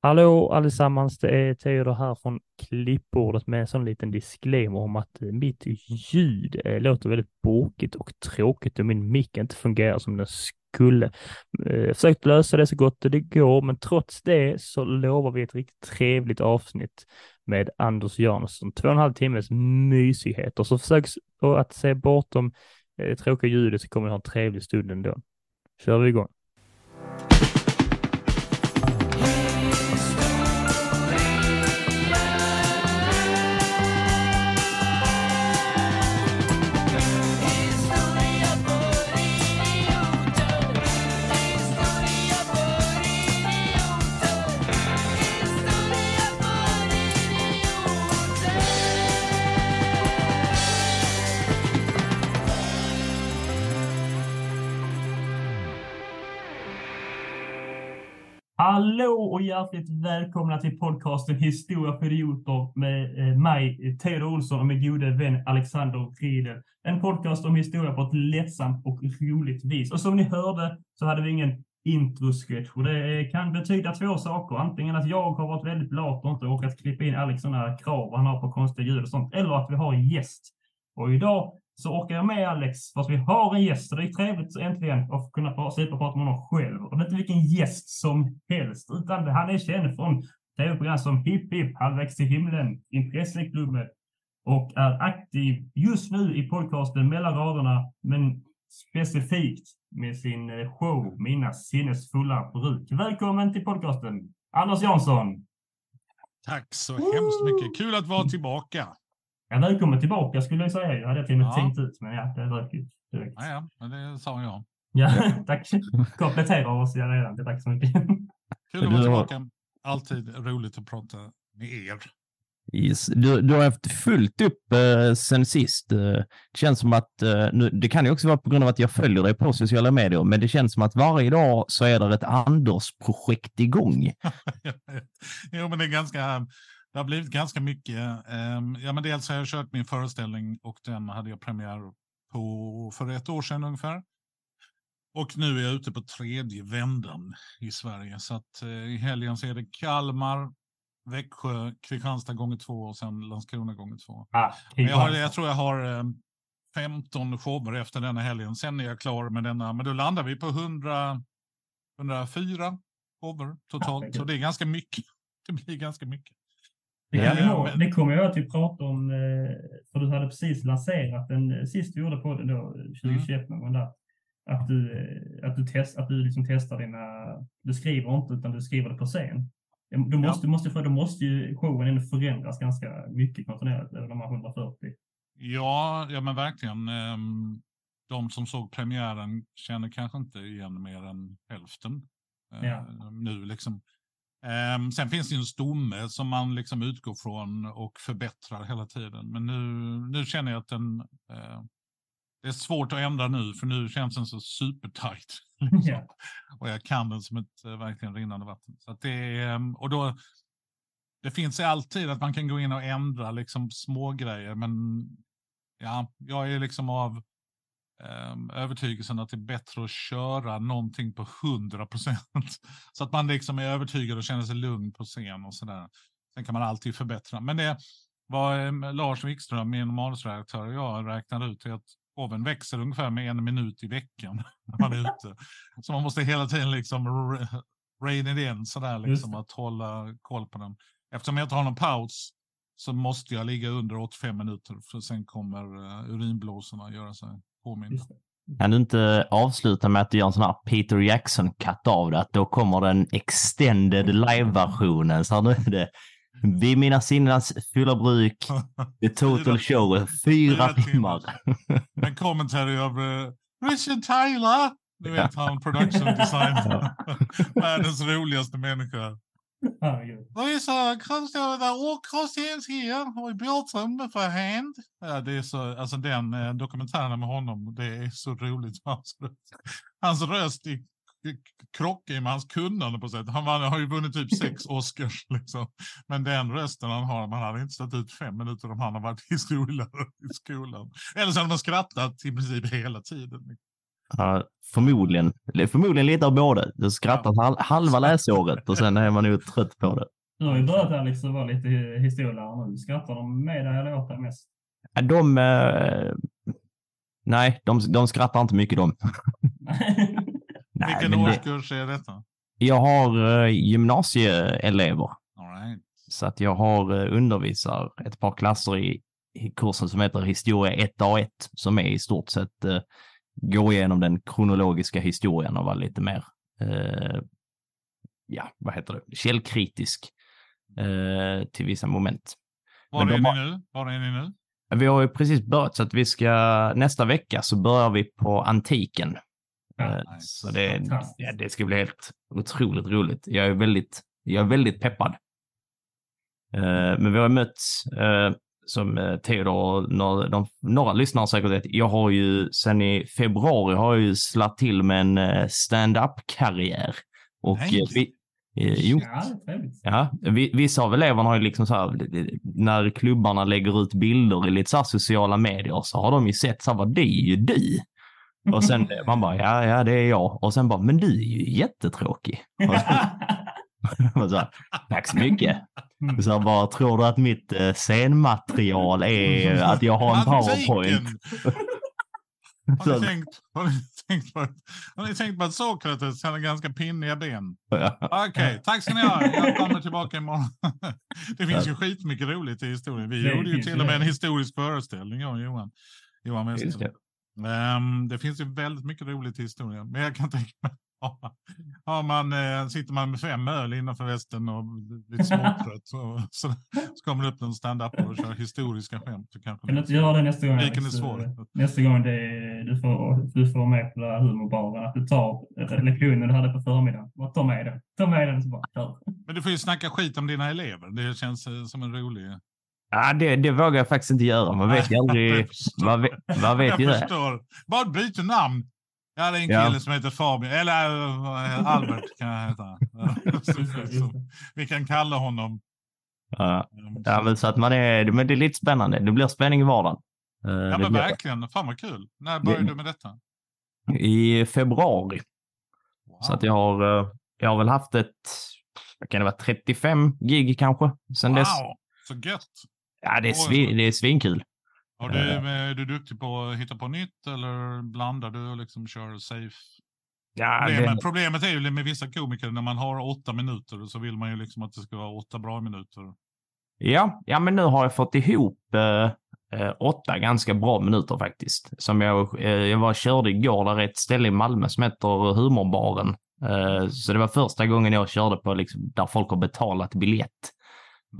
Hallå allesammans, det är Theodor här från klippbordet med en sån liten disclaimer om att eh, mitt ljud eh, låter väldigt bråkigt och tråkigt och min mick inte fungerar som den skulle. Eh, jag försökt lösa det så gott det går, men trots det så lovar vi ett riktigt trevligt avsnitt med Anders Jansson. Två och en halv timmes mysigheter, så försök att se bortom det tråkiga ljudet så kommer vi ha en trevlig stund ändå. Kör vi igång. Hallå och hjärtligt välkomna till podcasten Historia för idioter med eh, mig, Teodor Olsson och min gode vän Alexander Riedel. En podcast om historia på ett lättsamt och roligt vis. Och som ni hörde så hade vi ingen introsketch och det eh, kan betyda två saker. Antingen att jag har varit väldigt lat och inte orkat klippa in Alex sådana krav han har på konstiga ljud och sånt, eller att vi har en gäst. Och idag så orkar jag med Alex, fast vi har en gäst. Så det är trevligt äntligen att kunna slippa prata med honom själv. Och det är inte vilken gäst som helst, utan han är känd från tv-program som Hipp Hipp, Halvvägs till himlen, Intresseklubben och är aktiv just nu i podcasten Mellan raderna, men specifikt med sin eh, show Mina sinnesfulla bruk. Välkommen till podcasten, Anders Jansson. Tack så hemskt mycket. Kul att vara tillbaka. Ja, välkommen tillbaka skulle jag säga. Jag hade till och med ja. tänkt ut, men ja, det rök ut direkt. Ja, ja, men det sa jag. Ja, tack. Kompletterar oss ja, redan. Tack så mycket. Kul att vara tillbaka. Alltid roligt att prata med er. Yes. Du, du har haft fullt upp eh, sen sist. Eh, det känns som att, eh, nu, det kan ju också vara på grund av att jag följer dig på sociala medier, men det känns som att varje dag så är det ett Anders-projekt igång. jo, men det är ganska, det har blivit ganska mycket. Ehm, ja, men dels har jag kört min föreställning och den hade jag premiär på för ett år sedan ungefär. Och nu är jag ute på tredje vändan i Sverige. Så att eh, i helgen så är det Kalmar, Växjö, Kristianstad gånger två och sen Landskrona gånger två. Ah, jag, har, jag tror jag har 15 ehm, shower efter denna helgen. Sen är jag klar med denna. Men då landar vi på 100, 104 shower totalt. Så det är ganska mycket. Det blir ganska mycket. Det, kan ja, ihåg, det kommer jag att vi pratade om, eh, för du hade precis lanserat den eh, sist vi gjorde på då, 2021 mm. där, att du, eh, att du, test, att du liksom testar dina, du skriver inte utan du skriver det på scen. Du måste, ja. måste, för då måste ju showen ändå förändras ganska mycket kontinuerligt över de här 140. Ja, ja men verkligen. Ehm, de som såg premiären känner kanske inte igen mer än hälften ja. nu. Liksom. Um, sen finns det ju en stomme som man liksom utgår från och förbättrar hela tiden. Men nu, nu känner jag att den... Uh, det är svårt att ändra nu, för nu känns den så supertight. Yeah. och jag kan den som ett uh, verkligen rinnande vatten. Så det, um, och då, det finns alltid att man kan gå in och ändra liksom små grejer, men ja, jag är liksom av Ehm, övertygelsen att det är bättre att köra någonting på 100 procent. Så att man liksom är övertygad och känner sig lugn på scen och sådär. Sen kan man alltid förbättra. Men det vad ehm, Lars Wikström, min manusredaktör och jag räknade ut att oven växer ungefär med en minut i veckan när man är ute. Så man måste hela tiden liksom rein it in sådär liksom att hålla koll på den. Eftersom jag inte har någon paus så måste jag ligga under 85 minuter för sen kommer uh, urinblåsorna göra sig påminna. Kan du inte avsluta med att du gör en sån här Peter Jackson-cut av det? Att då kommer den extended live-versionen. Så nu är det vid mina sinnens fulla bruk, the total show, fyra timmar. en commentary av uh, Richard Taylor. Du vet han, production design. Världens roligaste människa. These are crossed, all crosshands here. We built them for hand. Ja, det är så, alltså den eh, dokumentären med honom, det är så roligt. Hans, hans röst i, krockar med hans kunnande på sätt. Han var, har ju vunnit typ sex Oscars. Liksom. Men den rösten han har, man hade inte stått ut fem minuter om han har varit historielärare i skolan. Eller så hade man skrattat i princip hela tiden. Ja, förmodligen. Förmodligen lite av båda. Du skrattar ja. halva läsåret och sen är man nog trött på det. Du har ju börjat Alex att vara lite historielärare nu. Skrattar de med dig eller åt dig mest? De... Eh, nej, de, de skrattar inte mycket de. nej, Vilken årskurs det, är detta? Jag har eh, gymnasieelever. Right. Så att jag har eh, undervisar ett par klasser i, i kursen som heter Historia 1A1 som är i stort sett eh, gå igenom den kronologiska historien och vara lite mer, eh, ja, vad heter det, källkritisk eh, till vissa moment. Var är, ni nu? Var är ni nu? Vi har ju precis börjat så att vi ska, nästa vecka så börjar vi på antiken. Ja, nice. Så det, ja, det ska bli helt otroligt roligt. Jag är väldigt, jag är väldigt peppad. Eh, men vi har mötts eh, som eh, Theodor och några, de, några lyssnare säkert vet. Jag har ju sen i februari har jag ju slatt till med en stand-up-karriär. Och vi, jo, ja, vissa av eleverna har ju liksom så här, när klubbarna lägger ut bilder i lite så sociala medier så har de ju sett så här, vad det är ju du. Och sen man bara, ja, ja, det är jag. Och sen bara, men du är ju jättetråkig. så här, Tack så mycket. Mm. Så vad tror du att mitt eh, scenmaterial är? Att jag har en powerpoint? Har ni, tänkt, har, ni tänkt på, har ni tänkt på att Sokrates hade ganska pinniga ben? Okej, okay, tack ska ni ha. Jag kommer tillbaka imorgon. Det finns ju skitmycket roligt i historien. Vi det gjorde ju till och med en historisk föreställning, jag och Johan. Johan Westerlund. Um, det finns ju väldigt mycket roligt i historien, men jag kan tänka mig har man, eh, sitter man med fem öl innanför västen och lite småtrött så, så, så kommer det upp någon stand-up och kör historiska skämt. Kanske kan du inte göra det nästa gång? Vilken är svår? Nästa gång det är, du, får, du får med på humorbaren, att du tar lektionen du hade på förmiddagen. Bara ta med den. Ta med den så bara kör. Men du får ju snacka skit om dina elever. Det känns eh, som en rolig... Ja, det, det vågar jag faktiskt inte göra. Man vet ju aldrig. Vad vet, vad vet jag ju förstår. det? Bara byta namn. Ja, det är en kille ja. som heter Fabian, eller äh, Albert kan jag heta. vi kan kalla honom. Ja, ja men så att man är, men det är lite spännande. Det blir spänning i vardagen. Eh, ja, men verkligen. Fan vad kul. När började det... du med detta? I februari. Wow. Så att jag har, eh, jag har väl haft ett, kan det vara, 35 gig kanske sen wow. dess. Så gött. Ja, det är, svin, det är svinkul. Har du, eh. är du duktig på att hitta på nytt eller blandar du och liksom kör safe? Ja, problemet, det... problemet är ju med vissa komiker när man har åtta minuter så vill man ju liksom att det ska vara åtta bra minuter. Ja, ja men nu har jag fått ihop eh, eh åtta ganska bra minuter faktiskt. Som jag, eh, jag var körde igår, där är ett ställe i Malmö som heter Humorbaren. Eh, så det var första gången jag körde på liksom, där folk har betalat biljett.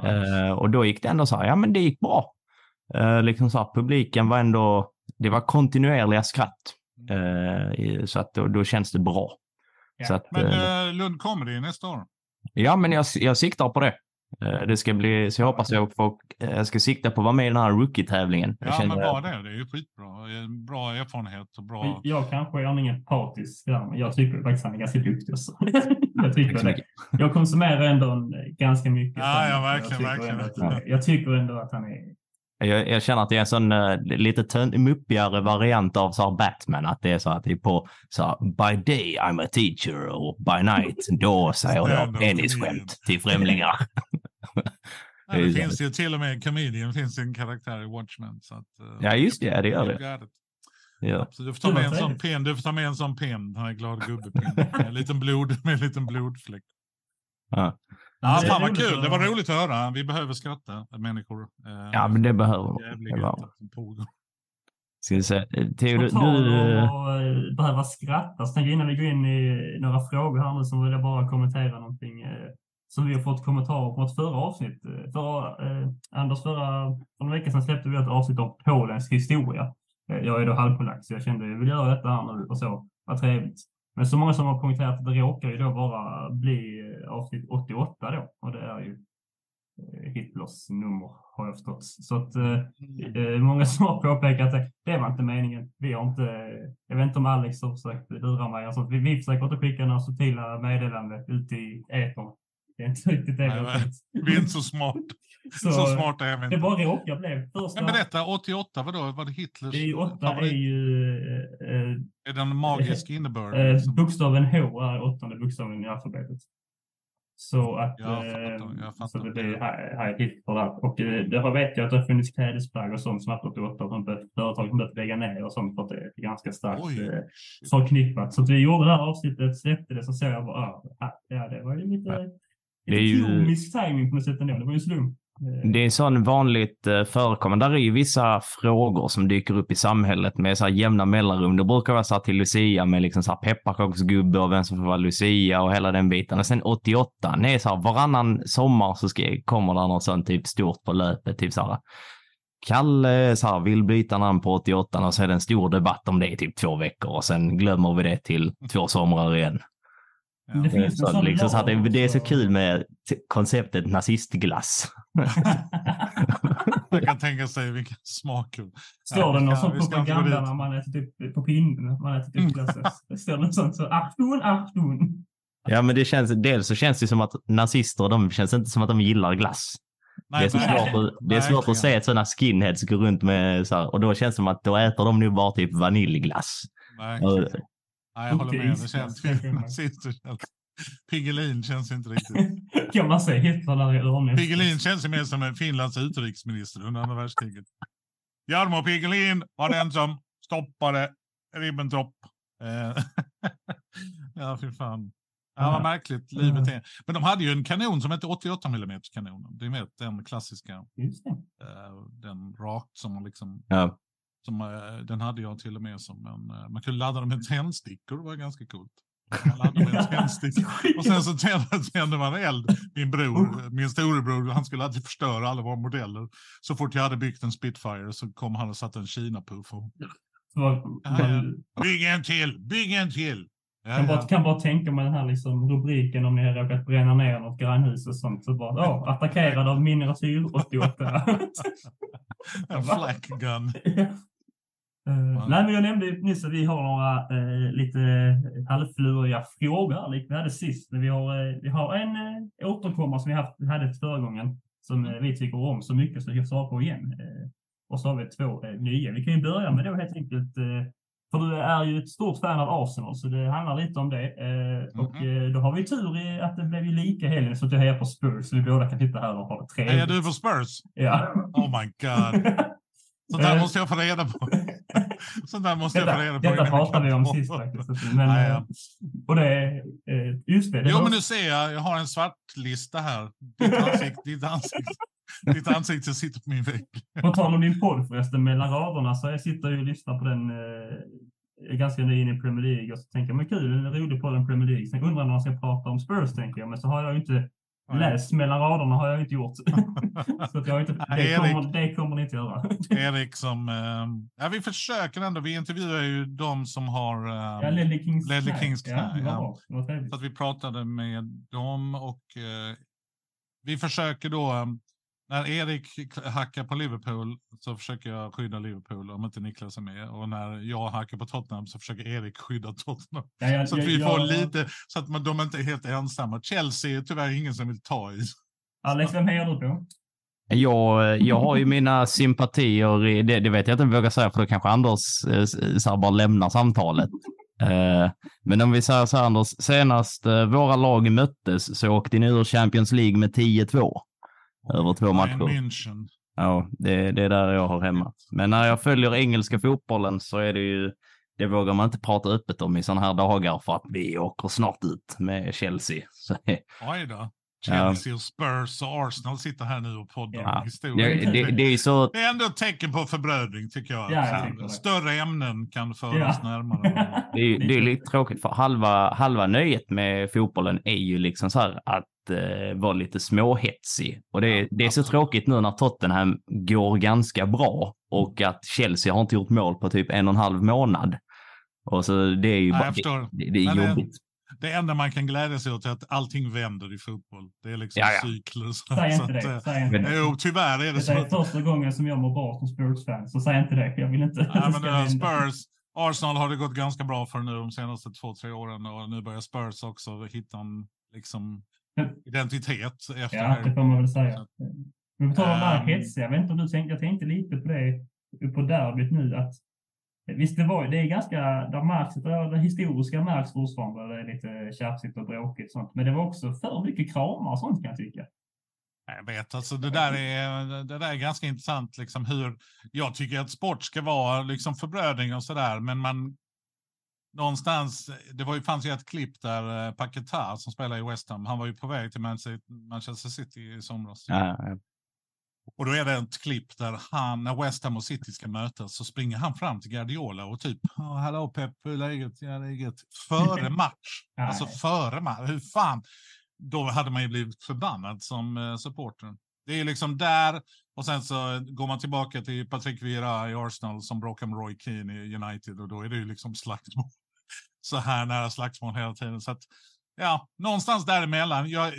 Nice. Eh, och då gick det ändå så här, ja men det gick bra. Eh, liksom så här, publiken var ändå, det var kontinuerliga skratt. Eh, så att då, då känns det bra. Ja. Att, men eh, Lund Comedy nästa år? Ja, men jag, jag siktar på det. Eh, det ska bli, så jag hoppas jag får, eh, jag ska sikta på att vara med i den här rookie-tävlingen. Ja, känner, men bara det. Det är ju skitbra. Bra erfarenhet och bra... Jag kanske är aningen partisk men jag tycker faktiskt han är ganska duktig också. jag tycker det. Jag konsumerar ändå ganska mycket. Ja, ja verkligen. Jag tycker, verkligen. Ändå, jag tycker ändå att han är jag, jag, känner att det är en sån uh, lite muppigare variant av så Batman. Att det är så att det är på så här, by day I'm a teacher och by night då säger jag penisskämt till främlingar. ja, det finns ju till och med comedian finns en karaktär i Watchmen. Så att, uh, ja, just det. Det gör det. Ja. Så du får ta med en sån pen. Du får ta med en sån pen. Han är glad gubbe med en liten blod med en liten blodfläck. Ja. Ja, fan vad kul. Det var roligt att höra. Vi behöver skratta, människor. Eh, ja, men det behöver de. Ska vi se. Theo, du... du... Eh, behöva skratta. Så innan vi går in i några frågor här nu så vill jag bara kommentera någonting eh, som vi har fått kommentarer på ett förra avsnitt. Förra, eh, Anders, förra, för en vecka sedan släppte vi ett avsnitt om Polens historia. Jag är då halvpolack så jag kände att jag vill göra detta här nu och så. Vad trevligt. Men så många som har poängterat att det råkar ju då bara bli avsnitt 88 då. Och det är ju eh, Hitlers nummer har jag förstått. Så att eh, mm. eh, många som har påpekat att det var inte meningen. Vi har inte, jag vet inte om Alex har försökt lura mig. Alltså, vi, vi försöker inte skicka några subtila meddelanden ut i etern. Det är inte riktigt det Nej, tänkt. Vi är inte så smart. Så, Så smart är vi Det inte. bara råkade bli första... Men berätta, 88, vadå? Var det Hitlers Det är ju åtta är favorit? ju... Eh, Är den magisk innebörden? eh, liksom? bokstaven H är åttonde bokstaven i alfabetet. Så att... Jag eh, fattar, jag fattar. Så det blir Heil Hitler där. Och eh, det har vet jag att det har funnits klädesplagg och sånt snabbt 88 och företag som börjat lägga ner och sånt för att det är ganska starkt Oj. eh, förknippat. Så att vi gjorde det här avsnittet, släppte det, så såg jag bara, ah, ja det var ju lite Det är ju- komisk timing på något sätt ändå. Det var ju en slump. Eh, Det är sån vanligt eh, förekommande. Där är ju vissa frågor som dyker upp i samhället med så här jämna mellanrum. Det brukar vara så här till Lucia med liksom så här pepparkaksgubbe och vem som får vara Lucia och hela den biten. Och sen 88, det är så här varannan sommar så ska, kommer det något sånt typ stort på löpet. Typ så här. Kalle så här, vill byta namn på 88 och så är det en stor debatt om det i typ två veckor och sen glömmer vi det till två somrar igen. Ja. Det en så, liksom, så det, det är så kul med konceptet nazistglass. Man kan tänka sig vilken smakkull. Står det någon sån gå propaganda när man äter typ på pinnen, man äter typ glass. Står det något sånt så, Achtung, Achtung. Ja, men det känns, dels så känns det som att nazister, de känns inte som att de gillar glass. Nej, det är, så verkligen. svårt att, det är svårt att se att sådana skinheads går runt med så här, och då känns det som att då äter de nu bara typ vaniljglass. Verkligen. Och, Nej, jag håller med. Det känns nazister känns. Piggelin känns inte riktigt. kan man säga Hitler där i hörnet. Piggelin känns ju mer som en Finlands utrikesminister under andra världskriget. Jarmo Piggelin var den som stoppade Ribbentrop. Eh, ja, fy fan. Ja, vad märkligt livet är. Men de hade ju en kanon som hette 88 mm kanonen. Det är med den klassiska, eh, den rakt som man liksom, ja. som, eh, den hade jag till och med som en, man kunde ladda dem med tändstickor, det var ganska coolt. Och sen så tände, man eld. Min bror, min storebror, han skulle alltid förstöra alla våra modeller. Så fort jag hade byggt en Spitfire så kom han och satte en Kina-puff. och, Bygg en till, bygg en till! Ja, kan, bara, kan bara tänka mig den här liksom rubriken om ni har råkat bränna ner något grannhus och sånt. Så bara, åh, attackerad av miniatyr 88. En flak gun. Eh, nej, men jag nämnde nyss att vi har några eh, lite halvfluriga frågor likt vi hade sist. Men vi har, eh, vi har en eh, återkommare som vi haft, hade förra gången som eh, vi tycker om så mycket så vi ska svara på igen. Eh, och så har vi två eh, nya. Vi kan ju börja med då helt enkelt eh, för du är ju ett stort fan av Arsenal, så det handlar lite om det. Eh, Och Mhm. eh, då har vi tur i att det blev ju lika helgen, så att jag hejar på Spurs, så vi båda kan sitta här och ha det trevligt. Är du på Spurs? Ja. Oh my god. Sånt där Eh. måste jag få reda på. Sånt där måste jag Detta, få reda på. detta jag pratade vi om sist faktiskt. Men, Ja, eh, ja. Och det eh, just det. det Jo, var- men nu ser jag, jag har en svart lista här. Ditt ansikte, ditt ansikte, ditt ansikte sitter på min vägg. På tal om din podd förresten, mellan raderna, så jag sitter ju och lyssnar på den eh, är ganska ny in i Premier League och så tänker jag, men kul, en rolig podd om Premier League. Sen undrar jag när man ska prata om Spurs, tänker jag, men så har jag ju inte läst mellan raderna, har jag inte gjort. så jag inte, det, kommer, det kommer ni inte göra. Erik som... Eh, ja, vi försöker ändå. Vi intervjuar ju de som har... ja, Eh, Ledley Kings Ledley. Kings knä, Ja, ja. bra. Så att vi pratade med dem och eh, vi försöker då... När Erik hackar på Liverpool så försöker jag skydda Liverpool om inte Niklas är med. Och när jag hackar på Tottenham så försöker Erik skydda Tottenham. Ja, jag- Så att jag- vi jag- får lite, så att man, de inte är helt ensamma. Chelsea är tyvärr ingen som vill ta i. Alex, vem hejar du på? Jag, jag har ju mina sympatier, i, det, det vet jag inte om jag vågar säga för då kanske Anders eh, så här bara lämnar samtalet. Eh, Men om vi säger så här Anders, senast eh, våra lag möttes så åkte ni ur Champions League med 10-2 över två matcher. München. Ja, det, det är där jag har hemma. Men när jag följer engelska fotbollen så är det ju, det vågar man inte prata öppet om i sådana här dagar för att vi åker snart ut med Chelsea. Så, Oj då. Chelsea och Spurs och Arsenal sitter här nu och poddar Ja. om historia. det, det, det är så, Det är ändå ett tecken på förbrödring tycker jag. Ja, jag. Större ämnen kan föras Ja. närmare. det är, det är lite tråkigt för halva, halva nöjet med fotbollen är ju liksom så här att eh, vara lite småhetsig. Och det, är- det är så tråkigt nu när Tottenham går ganska bra och att Chelsea har inte gjort mål på typ en och en halv månad. Och så det är ju Nej, bara, det, det är Men det- jobbigt. Det enda man kan glädja sig åt är att allting vänder i fotboll. Det är liksom Ja, ja. cykler. Så, Säg så inte att, det. eh, Säg inte det. Jo, tyvärr är det Det så. är Att, första gången som jag mår bra som Spurs-fan, så säg inte det. Jag vill inte att ja, det men, eh, hända. Spurs, Arsenal har det gått ganska bra för nu de senaste två, tre åren och nu börjar Spurs också hitta en liksom, identitet. Efter ja, det får man väl säga. Men på tal om det här um, hetsiga, jag vet inte om du tänkte, jag tänkte lite på det på derbyt nu att Visst, det, var, det är ganska, där märks, det historiska märks fortfarande, det är lite tjafsigt och bråkigt sånt. Men det var också för mycket kramar och sånt kan jag tycka. Jag vet, alltså det där är, det där är ganska intressant, liksom hur jag tycker att sport ska vara liksom förbrödring och sådär, men man någonstans, det var ju, fanns ju ett klipp där eh, Paquetá som spelar i West Ham, han var ju på väg till Manchester City i somras. Ja. Och då är det ett klipp där han, när West Ham och City ska mötas, så springer han fram till Guardiola och typ, oh, hallå Pep, hur är läget? Ja, läget. Före match. alltså före match. Hur fan? Då hade man ju blivit förbannad som uh, supporter. Det är liksom där, och sen så går man tillbaka till Patrick Vieira i Arsenal som bråkar med Roy Keane i United och då är det ju liksom slagsmål. Så här nära slagsmål hela tiden. Så att, ja, någonstans däremellan. Jag,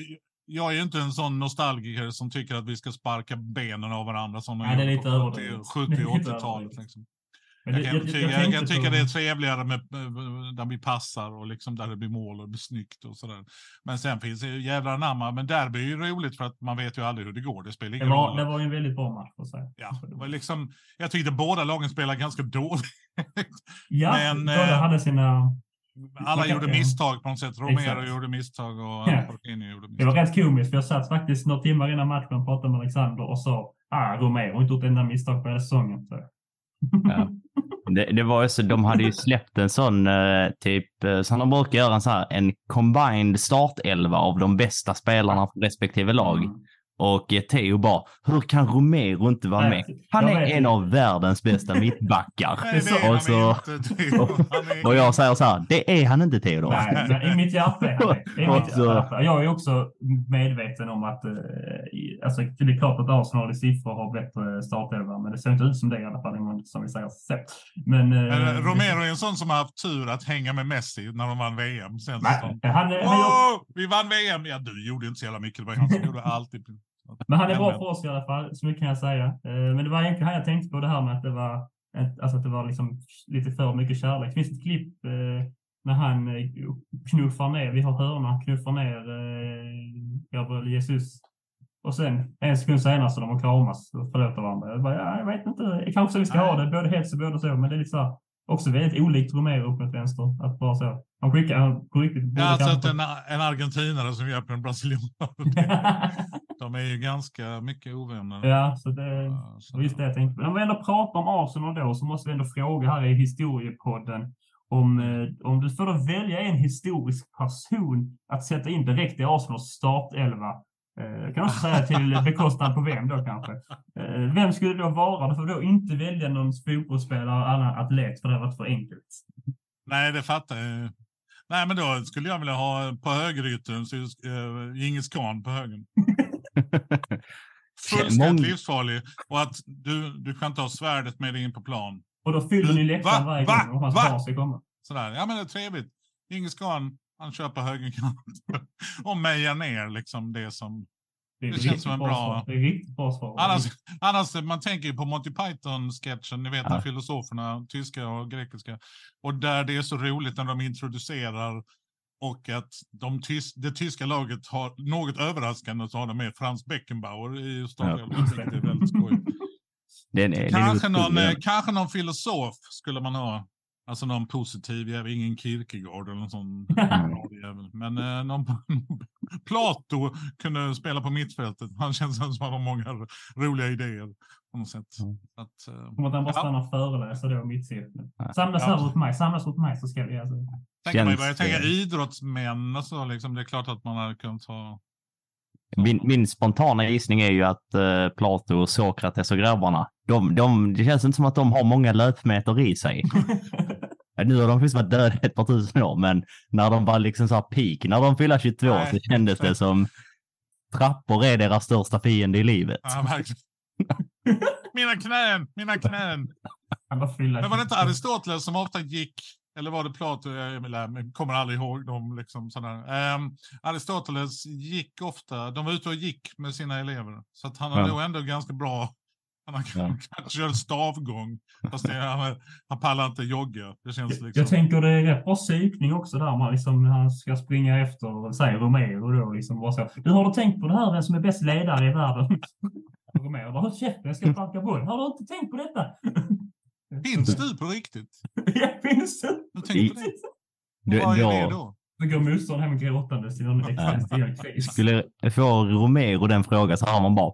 jag är ju inte en sån nostalgiker som tycker att vi ska sparka benen av varandra som Nej, det är lite överdrivet. 70 och 80-talet. Liksom. Jag, kan, jag, jag, jag, jag tycker på... det är trevligare med, där vi passar och liksom där det blir mål och det blir snyggt och sådär. Men sen finns det jävla namma. Men derby är ju roligt för att man vet ju aldrig hur det går. Det spelar ingen det var, roll. Det var ju en väldigt bra match för sig. Ja, det var liksom, jag tyckte båda lagen spelade ganska dåligt. ja, men, båda eh, hade sina alla gjorde misstag på något sätt. Romero Exakt. gjorde misstag och ja. gjorde misstag. Det var rätt komiskt, för jag satt faktiskt några timmar innan matchen och pratade med Alexander och sa ah, Romero har inte gjort ett enda misstag på hela säsongen. Så. Ja. Det, det, var ju så, de hade ju släppt en sån, eh, typ, eh, som de brukar göra, en, så här, en combined startelva av de bästa spelarna från respektive lag. Mm. Och Theo bara, hur kan Romero inte vara med? Han är en av världens bästa mittbackar. Nej, och, så, och, och, jag säger så här, det är han inte Theo. Nej, i mitt hjärta är han det. Jag är också medveten om att, eh, alltså det är klart att Arsenal i siffror har bättre startelva, men det ser inte ut som det i alla fall, som vi säger. Men, men eh, Romero är en sån som har haft tur att hänga med Messi när de vann VM. Sen nej, han, oh, vi vann VM! Ja, du gjorde inte så jävla mycket, det var han som gjorde alltid. Men han är bra för oss i alla fall, så mycket kan jag säga. Eh, men det var egentligen här jag tänkte på det här med att det var, alltså att det var liksom lite för mycket kärlek. Det finns ett klipp eh, när han eh, knuffar ner, vi har hörna, knuffar ner Gabriel Jesus. Och sen en sekund senare så de har kramas och förlåter varandra. Jag, bara, ja, jag vet inte, kanske så vi ska ha det, både hets och både så, men det är lite så här, också väldigt olikt Romero upp mot vänster. Att bara så. Han skickar på riktigt. Ja, alltså att en, en argentinare som hjälper en brasilian. de är ju ganska mycket ovänner. Ja, så det så just det jag tänkte. Men om vi ändå pratar om Arsenal då så måste vi ändå fråga här i historiepodden om, eh, om du får välja en historisk person att sätta in direkt i Arsenals startelva. Eh, kan också säga till bekostnad på vem då kanske. Eh, vem skulle det då vara? Du får då inte välja någon fotbollsspelare eller atlet för det har varit för enkelt. Nej, det fattar jag. Nej, men då skulle jag vilja ha på uh, Djingis khan på högen. Fullständigt livsfarlig. Och att du, du kan ta svärdet med dig in på plan. Och då fyller ni läktaren varje Va? gång om hans barn ska komma. Sådär. Ja, men det är trevligt. Djingis khan, han kör på högerkant och mejar ner liksom det som det, det känns som en bra... Det är riktigt bra svar. Annars, annars, man tänker ju på Monty Python-sketchen, ni vet ja. filosoferna, tyska och grekiska. Och där det är så roligt när de introducerar och att de tys det tyska laget har något överraskande så har de med Frans Beckenbauer i startelvan. Ja. Det är väldigt skoj. Den är, kanske, den någon, eh, kanske någon filosof skulle man ha. Alltså någon positiv jävel, ingen Kierkegaard eller någon sån. Men eh, någon, Plato kunde spela på mittfältet. Han känns som att han har många roliga idéer. På något sätt. Mm. Att, eh, Som att han bara ja. stannar och föreläser då mittcirkeln. Samlas ja. över mig, samlas åt mig så ska vi alltså. Tänker man börja tänka idrottsmän och så, liksom, det är klart att man hade kunnat ha min, min, spontana gissning är ju att uh, Plato, Sokrates och grabbarna, de, de, det känns inte som att de har många löpmeter i sig. nu har de faktiskt varit döda ett par tusen år, men när de var liksom så här peak, när de fyllde 22 Nej, så kändes det som trappor är deras största fiende i livet. Ja, mina knän, mina knän. Men var det inte Aristoteles som ofta gick eller var det Plato? Jag kommer aldrig ihåg dem. Liksom, sådär. Um, Aristoteles gick ofta, de var ute och gick med sina elever. Så att han ja. hade nog ändå ganska bra Han kanske kör stavgång. Fast det, han, han pallar inte jogga. Det känns liksom... Jag tänker det är rätt bra psykning också där. Man liksom, han ska springa efter, säger Romero då. Liksom bara så. Du har du tänkt på det här, vem som är bäst ledare i världen? Romero bara, håll käften, jag ska sparka boll. Har du inte tänkt på detta? Finns du på riktigt? ja, finns du? Du tänker på det? Vad är det då? Då går motståndaren hem gråtandes till någon kris. Skulle få Romero den frågan så har man bara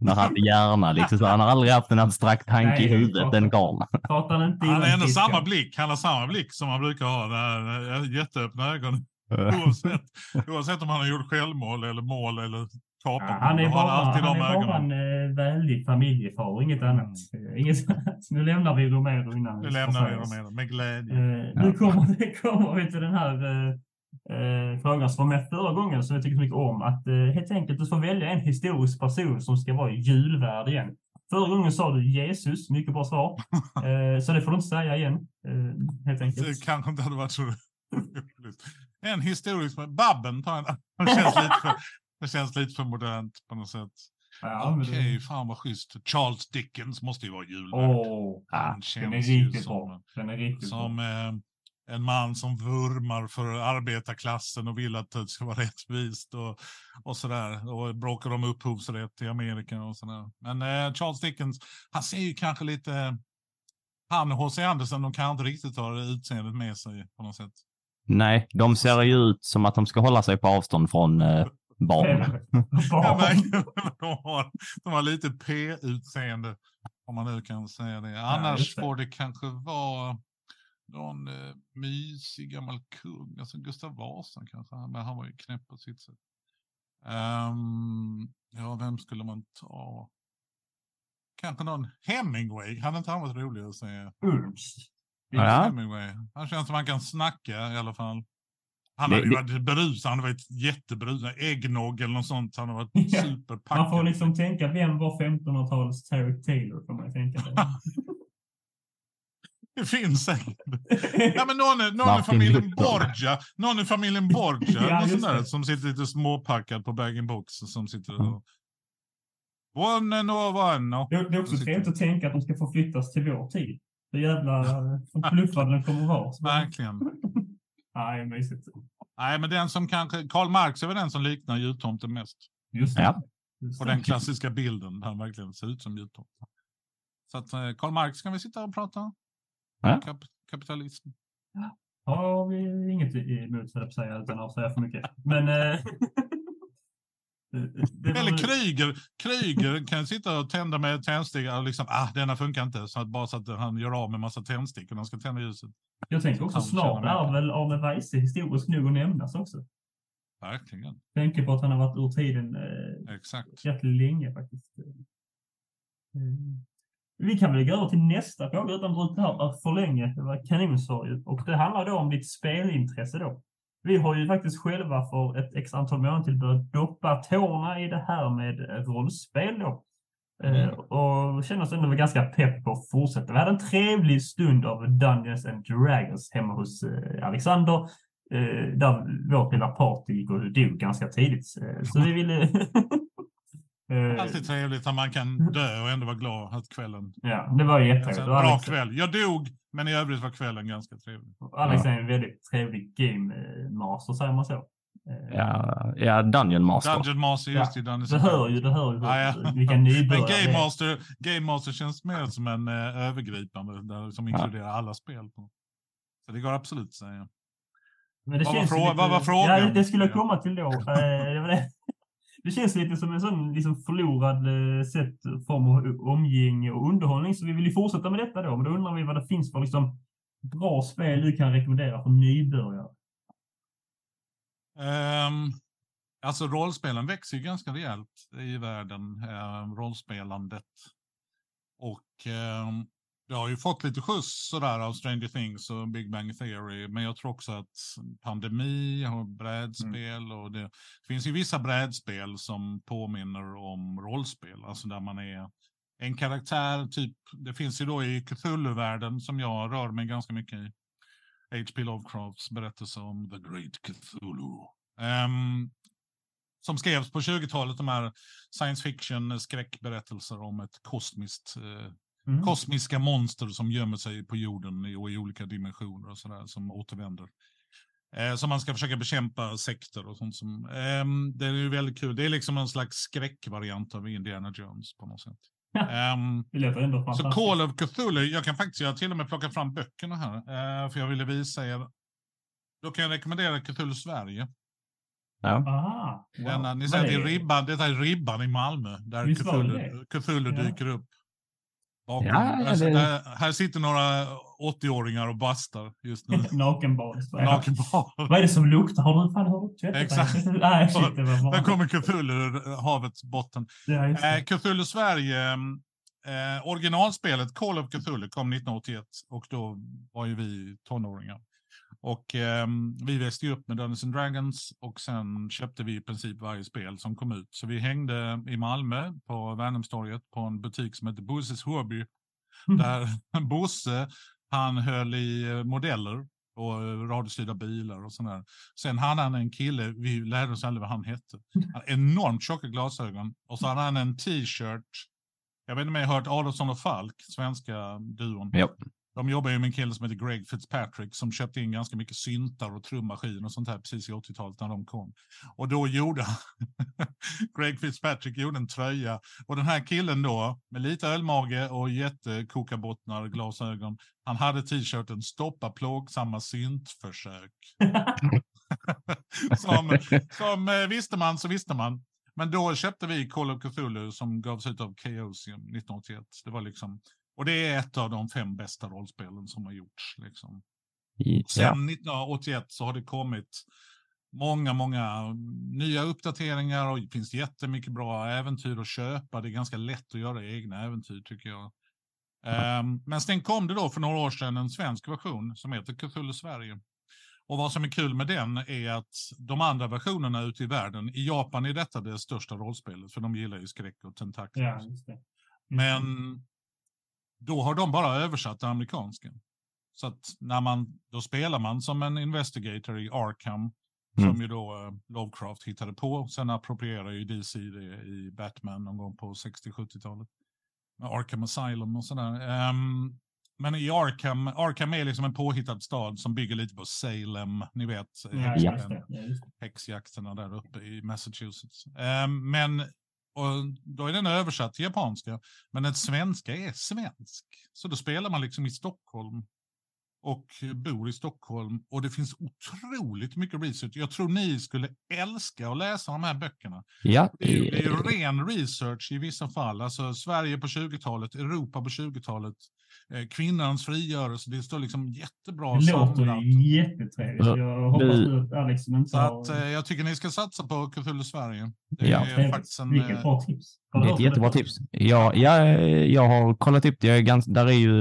när han hjärna liksom. Så han har aldrig haft en abstrakt tanke Nej, i huvudet, den karln. Han har ändå samma blick. Han har samma blick som han brukar ha. Där, jätteöppna ögon. Oavsett, oavsett om han har gjort självmål eller mål eller kapat. Ja, han är bara, han alltid han är bara en äh, väldig familjefar, inget mm. annat. Inget, nu lämnar vi Romero innan. Nu lämnar vi Romero med glädje. Uh, nu kommer, kommer vi till den här uh, eh, frågan som var med förra gången som jag tycker så mycket om. Att eh, helt enkelt du får välja en historisk person som ska vara julvärd igen. Förra gången sa du Jesus, mycket bra svar. Eh, så det får du inte säga igen, eh, helt enkelt. Det kanske inte hade varit så roligt. En historisk, Babben tar en. Det känns lite för, det känns lite för modernt på något sätt. Ja, Okej, okay, det... fan vad schysst. Charles Dickens måste ju vara julvärd. Oh, ja, den är riktigt bra. Den är riktigt som, bra. Eh, en man som vurmar för arbetarklassen och vill att det ska vara rättvist och, och sådär. Och bråkar om upphovsrätt i Amerika och sådär. Men eh, Charles Dickens, han ser ju kanske lite... Han och H.C. Andersen, de kan inte riktigt ha utseendet med sig på något sätt. Nej, de ser ju ut som att de ska hålla sig på avstånd från eh, barn. barn. de, har, de har lite P-utseende, om man nu kan säga det. Annars ja, får det kanske vara någon eh, mysig gammal kung, alltså Gustav Vasa kanske, men han var ju knäpp på sitt sätt. Um, ja, vem skulle man ta? Kanske någon Hemingway, hade inte han varit rolig att säga? Ulms. Ja. Hemingway. Han känns som han kan snacka i alla fall. Han hade ju varit berusad, han hade varit jätteberusad. Äggnog eller något sånt. Han hade varit ja. superpackad. Man får liksom tänka, vem var 1500-talets Terry Taylor? Får man tänka Det finns säkert. Ja, men någon, någon i familjen Borgia, någon i familjen Borgia ja, sån där, som sitter lite småpackad på bag-in-box. Som sitter och... One and one. Det, det är också trevligt att tänka att de ska få flyttas till vår tid. Hur jävla förbluffande den kommer vara. Verkligen. Nej, mysigt. Nej, men den som kanske... Karl Marx är väl den som liknar jultomten mest. Just det. Ja. Och den klassiska bilden där han verkligen ser ut som jultomten. Så att eh, Karl Marx kan vi sitta och prata Ja. Kap kapitalism. Ja, har vi inget emot, för att säga, utan att säga för mycket. Men... Eller Kryger. Kryger kan sitta och tända med tändstickor och liksom, ah, denna funkar inte. Så att bara så att han gör av med massa tändstickor när han ska tända ljuset. Jag tänker också snart är väl Arne Weise historiskt nog att nämnas också. Verkligen. Tänker på att han har varit ur tiden eh, Exakt. rätt länge faktiskt. Mm. Vi kan väl gå över till nästa fråga utan att det här för länge. Det var kanonsvar Och det handlar då om ditt spelintresse då. Vi har ju faktiskt själva för ett x antal månader till börjat doppa tårna i det här med rollspel då. Mm. Uh, och känner oss ändå ganska pepp på att fortsätta. Vi hade en trevlig stund av Dungeons and Dragons hemma hos uh, Alexander. Där vårt lilla party gick och dog ganska tidigt. så vi ville Eh, Alltid trevligt att man kan dö och ändå vara glad att kvällen... Ja, det var jättetrevligt. Alltså, bra Alex... kväll. Jag dog, men i övrigt var kvällen ganska trevlig. Alex är en väldigt trevlig game master, säger man så. Eh, ja, ja Dungeon Master. Dungeon Master, just ja. det. Det hör ju, det hör ju ah, ja. vilka nybörjare Game Master, Game Master känns mer som en uh, övergripande, där, som inkluderar ja. alla spel. På. Så det går absolut att säga. Men det vad, känns var lite, vad var frågan? Ja, det skulle jag komma till då. det det det känns lite som en sån liksom förlorad eh, sätt, form av omgivning och underhållning. Så vi vill ju fortsätta med detta då. Men då undrar vi vad det finns för liksom bra spel du kan rekommendera för nybörjare. Um, alltså rollspelen växer ju ganska rejält i världen, uh, rollspelandet. Och um, det har ju fått lite skjuts sådär av Stranger Things och Big Bang Theory. Men jag tror också att pandemi har brädspel mm. och det, det finns ju vissa brädspel som påminner om rollspel. Alltså där man är en karaktär, typ. Det finns ju då i Cthulhu-världen som jag rör mig ganska mycket i. H.P. Lovecrafts berättelse om The Great Cthulhu. Um, som skrevs på 20-talet, de här science fiction skräckberättelser om ett kosmiskt eh, Mm. Kosmiska monster som gömmer sig på jorden och i olika dimensioner och sådär som återvänder. Eh, som man ska försöka bekämpa sekter och sånt som. Eh, det är ju väldigt kul. Det är liksom en slags skräckvariant av Indiana Jones på något sätt. um, det låter ändå Så Call of Cthulhu, jag kan faktiskt, jag har till och med plockat fram böckerna här. Uh, för jag ville visa er. Då kan jag rekommendera Cthulhu Sverige. Ja. Aha, wow. Denna, ni ser, det är ribban, detta är ribban i Malmö. Där Cthulhu, Cthulhu ja. dyker upp. Ja, ja, det... här, här sitter några 80-åringar och bastar just nu. Nakenbad. Nakenbad. Vad är det som luktar? Har du fan hört Exakt. Nej, shit, det var Där kommer Cthulhu ur havets botten. Ja, eh, Cthulhu Sverige, eh, originalspelet Call of Cthulhu kom 1981 och då var ju vi tonåringar. Och eh, vi växte upp med Dungeons and Dragons och sen köpte vi i princip varje spel som kom ut. Så vi hängde i Malmö på Värnhemstorget på en butik som heter Bosses Hobby. Mm. Där Bosse, han höll i eh, modeller och radiostyrda bilar och sådär. Sen hade han en kille, vi lärde oss aldrig vad han hette. Han enormt tjocka glasögon och så hade han en t-shirt. Jag vet inte om jag har hört Adolfsson och Falk, svenska duon. Yep. De jobbar ju med en kille som heter Greg Fitzpatrick som köpte in ganska mycket syntar och trummaskiner och sånt här precis i 80-talet när de kom. Och då gjorde Greg Fitzpatrick gjorde en tröja och den här killen då med lite ölmage och jättekokabottnar, glasögon. Han hade t-shirten Stoppa plågsamma syntförsök. som, som eh, visste man så visste man. Men då köpte vi Call of Cthulhu som gavs ut av Chaosium 1981. Det var liksom och det är ett av de fem bästa rollspelen som har gjorts. Liksom. Ja. Sen 1981 så har det kommit många, många nya uppdateringar och det finns jättemycket bra äventyr att köpa. Det är ganska lätt att göra egna äventyr tycker jag. Um, men sen kom det då för några år sedan en svensk version som heter Cthulhu Sverige. Och vad som är kul med den är att de andra versionerna ute i världen, i Japan är detta det största rollspelet, för de gillar ju skräck och tentakler. Ja, Men då har de bara översatt det amerikanska. Så att när man, då spelar man som en investigator i Arkham, mm. som ju då uh, Lovecraft hittade på. Sen approprierar ju DC det i Batman någon gång på 60-70-talet. Med Arkham Asylum och sådär. Um, men i Arkham, Arkham är liksom en påhittad stad som bygger lite på Salem, ni vet, ja, häxjakterna där uppe i Massachusetts. Um, men och då är den översatt till japanska. Men den svenska är svensk. Så då spelar man liksom i Stockholm och bor i Stockholm. Och det finns otroligt mycket research. Jag tror ni skulle älska att läsa de här böckerna. Ja. Det, är, det är ju ren research i vissa fall. Alltså Sverige på 20-talet, Europa på 20-talet. Eh, kvinnans frigörelse. Det står liksom jättebra Det låter jättetrevligt. Jag hoppas nu att Alex inte så att, eh, Jag tycker ni ska satsa på Cthulhu Sverige. Det ja. är faktiskt en... Vilket eh, bra tips. Det är ett jättebra tips. Ja, ja, jag har kollat upp det. Jag är ganska, där är ju,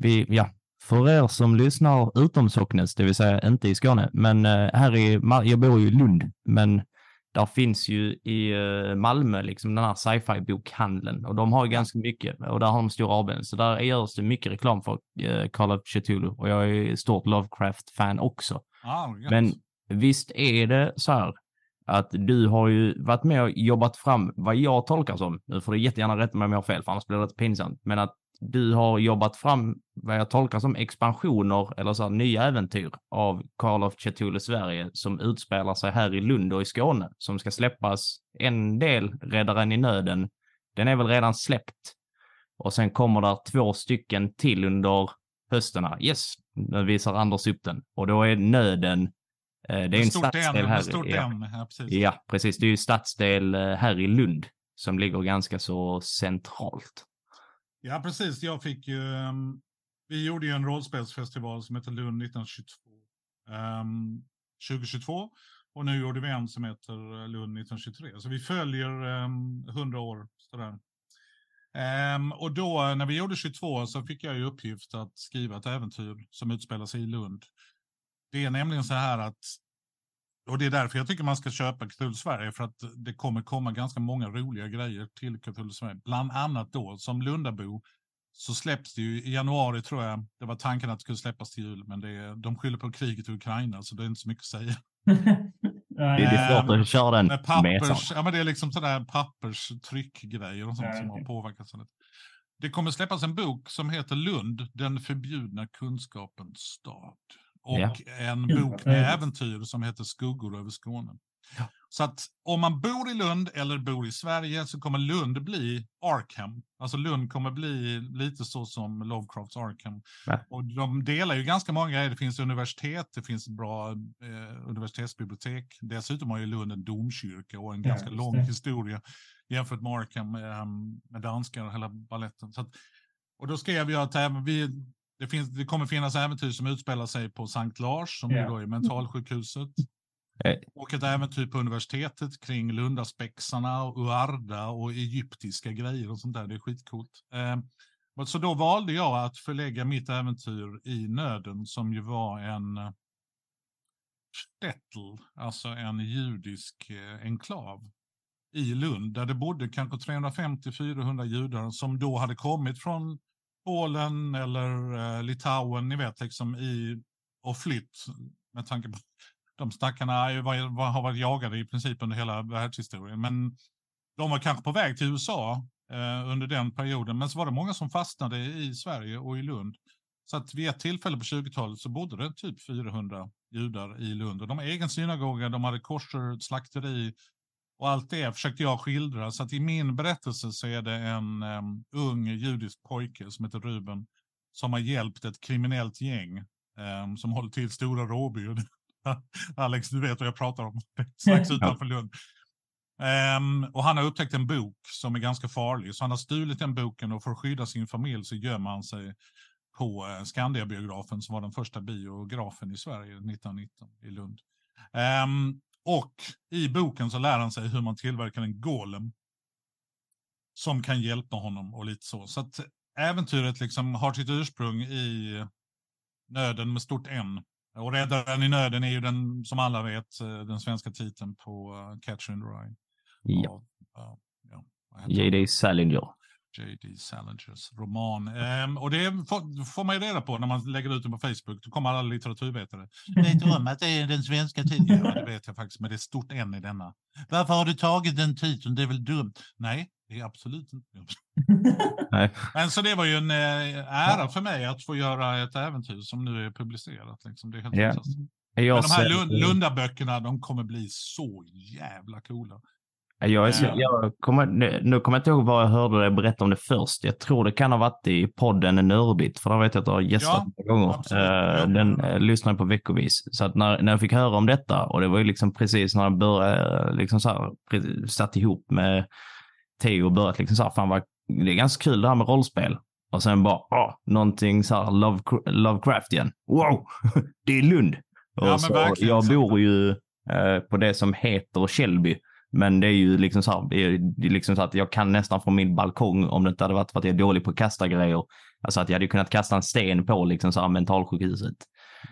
vi, ja, för er som lyssnar utom Socknes, det vill säga inte i Skåne, men här i, jag bor ju i Lund, men där finns ju i eh, Malmö liksom den här sci-fi bokhandeln och de har ju ganska mycket och där har de stor avdelning. Så där görs det mycket reklam för eh, Call of Cthulhu och jag är stort Lovecraft-fan också. Ah, Men visst är det så här att du har ju varit med och jobbat fram vad jag tolkar som, nu får du jättegärna rätta mig om jag har fel för annars blir det rätt pinsamt, men att du har jobbat fram vad jag tolkar som expansioner eller så här, nya äventyr av Call of Cthulhu Sverige som utspelar sig här i Lund och i Skåne som ska släppas. En del, Räddaren i nöden, den är väl redan släppt. Och sen kommer där två stycken till under hösten här. Yes, nu visar Anders upp den. Och då är nöden eh, det är en stadsdel här. Ja, ja, precis. ja, precis. Det är ju stadsdel eh, här i Lund som ligger ganska så centralt. Ja, precis. Jag fick ju... Um, vi gjorde ju en rollspelsfestival som heter Lund 1922. Um, 2022. Och nu gjorde vi en som heter eh, Lund 1923. Så vi följer ehm, um, 100 år. Sådär. Um, och då eh, när vi gjorde 22 så fick jag i uppgift att skriva ett äventyr som utspelar sig i Lund. Det är nämligen så här att och det är därför jag tycker man ska köpa Cthulhu Sverige, för att det kommer komma ganska många roliga grejer till Cthulhu Sverige. Bland annat då, som Lundabo, så släpps det ju i januari tror jag. Det var tanken att det skulle släppas till jul, men det, de skyller på kriget i Ukraina, så det är inte så mycket att säga. det är svårt att köra den med pappers, Ja, men det är liksom sådär papperstryckgrejer och sånt ja, som har påverkat. Det kommer släppas en bok som heter Lund, den förbjudna kunskapens stad. Och ja. en bok med äventyr som heter Skuggor över Skåne. Ja. Så att om man bor i Lund eller bor i Sverige så kommer Lund bli Arkham. Alltså Lund kommer bli lite så som Lovecrafts Arkham. Ja. Och de delar ju ganska många grejer. Det finns universitet, det finns bra eh, universitetsbibliotek. Dessutom har ju Lund en domkyrka och en ja, ganska lång det. historia jämfört med Arkham eh, med danskar och hela balletten. Så att, och då skrev jag att även vi, det, finns, det kommer finnas äventyr som utspelar sig på Sankt Lars, som yeah. då är mentalsjukhuset. Eh. Och ett äventyr på universitetet kring Lundaspexarna och Uarda och egyptiska grejer och sånt där. Det är skitcoolt. Eh, så då valde jag att förlägga mitt äventyr i Nöden som ju var en Stettel, alltså en judisk eh, enklav i Lund där det bodde kanske 350-400 judar som då hade kommit från Polen eller eh, Litauen, ni vet, liksom i och flytt med tanke på de stackarna har varit jagade i princip under hela världshistorien. Men de var kanske på väg till USA eh, under den perioden. Men så var det många som fastnade i Sverige och i Lund. Så att vid ett tillfälle på 20-talet så bodde det typ 400 judar i Lund. Och de har egen synagoga, de hade korser, slakteri och allt det försökte jag skildra. Så att i min berättelse så är det en um, ung judisk pojke som heter Ruben som har hjälpt ett kriminellt gäng um, som håller till Stora Råby. Alex, du vet vad jag pratar om. Strax utanför Lund. Um, och han har upptäckt en bok som är ganska farlig, så han har stulit den boken och för att skydda sin familj så gömmer han sig på uh, Skandiabiografen som var den första biografen i Sverige 1919 i Lund. Um, och i boken så lär han sig hur man tillverkar en golem som kan hjälpa honom och lite så. Så att äventyret liksom har sitt ursprung i nöden med stort N och Räddaren i nöden är ju den, som alla vet, eh, den svenska titeln på uh, Catcher in the Rye. Ja. Och, uh, ja J.D. Salinger. J.D. Salingers roman. Um, och det får, får, man ju reda på när man lägger ut den på Facebook. Då kommer alla litteraturvetare. Vet du om att det är den svenska titeln? Ja, det vet jag faktiskt, men det är stort N i denna. Varför har du tagit den titeln? Det är väl dumt? Nej, det är absolut inte dumt. Nej. Men så det var ju en eh, ära för mig att få göra ett äventyr som nu är publicerat. Liksom. Det är helt yeah. Men de här Lund, Lundaböckerna, de kommer bli så jävla coola. Jag, är så, jag kommer, nu kommer jag inte ihåg var jag hörde dig berätta om det först. Jag tror det kan ha varit i podden Nörbit, för där vet jag att du har gästat ja, några gånger. Uh, den uh, lyssnade på veckovis. Så att när, när jag fick höra om detta, och det var ju liksom precis när jag började, liksom så här, satt ihop med Theo och börjat liksom så här, fan vad, det är ganska kul det här med rollspel. Och sen bara, åh, någonting så här Love, Lovecraftian. Wow, det är Lund. Och ja, så, jag bor ju uh, på det som heter Källby. Men det är ju liksom så, här, det är liksom så att jag kan nästan från min balkong, om det inte hade varit för att jag är dålig på att kasta grejer, alltså att jag hade kunnat kasta en sten på liksom så här mentalsjukhuset.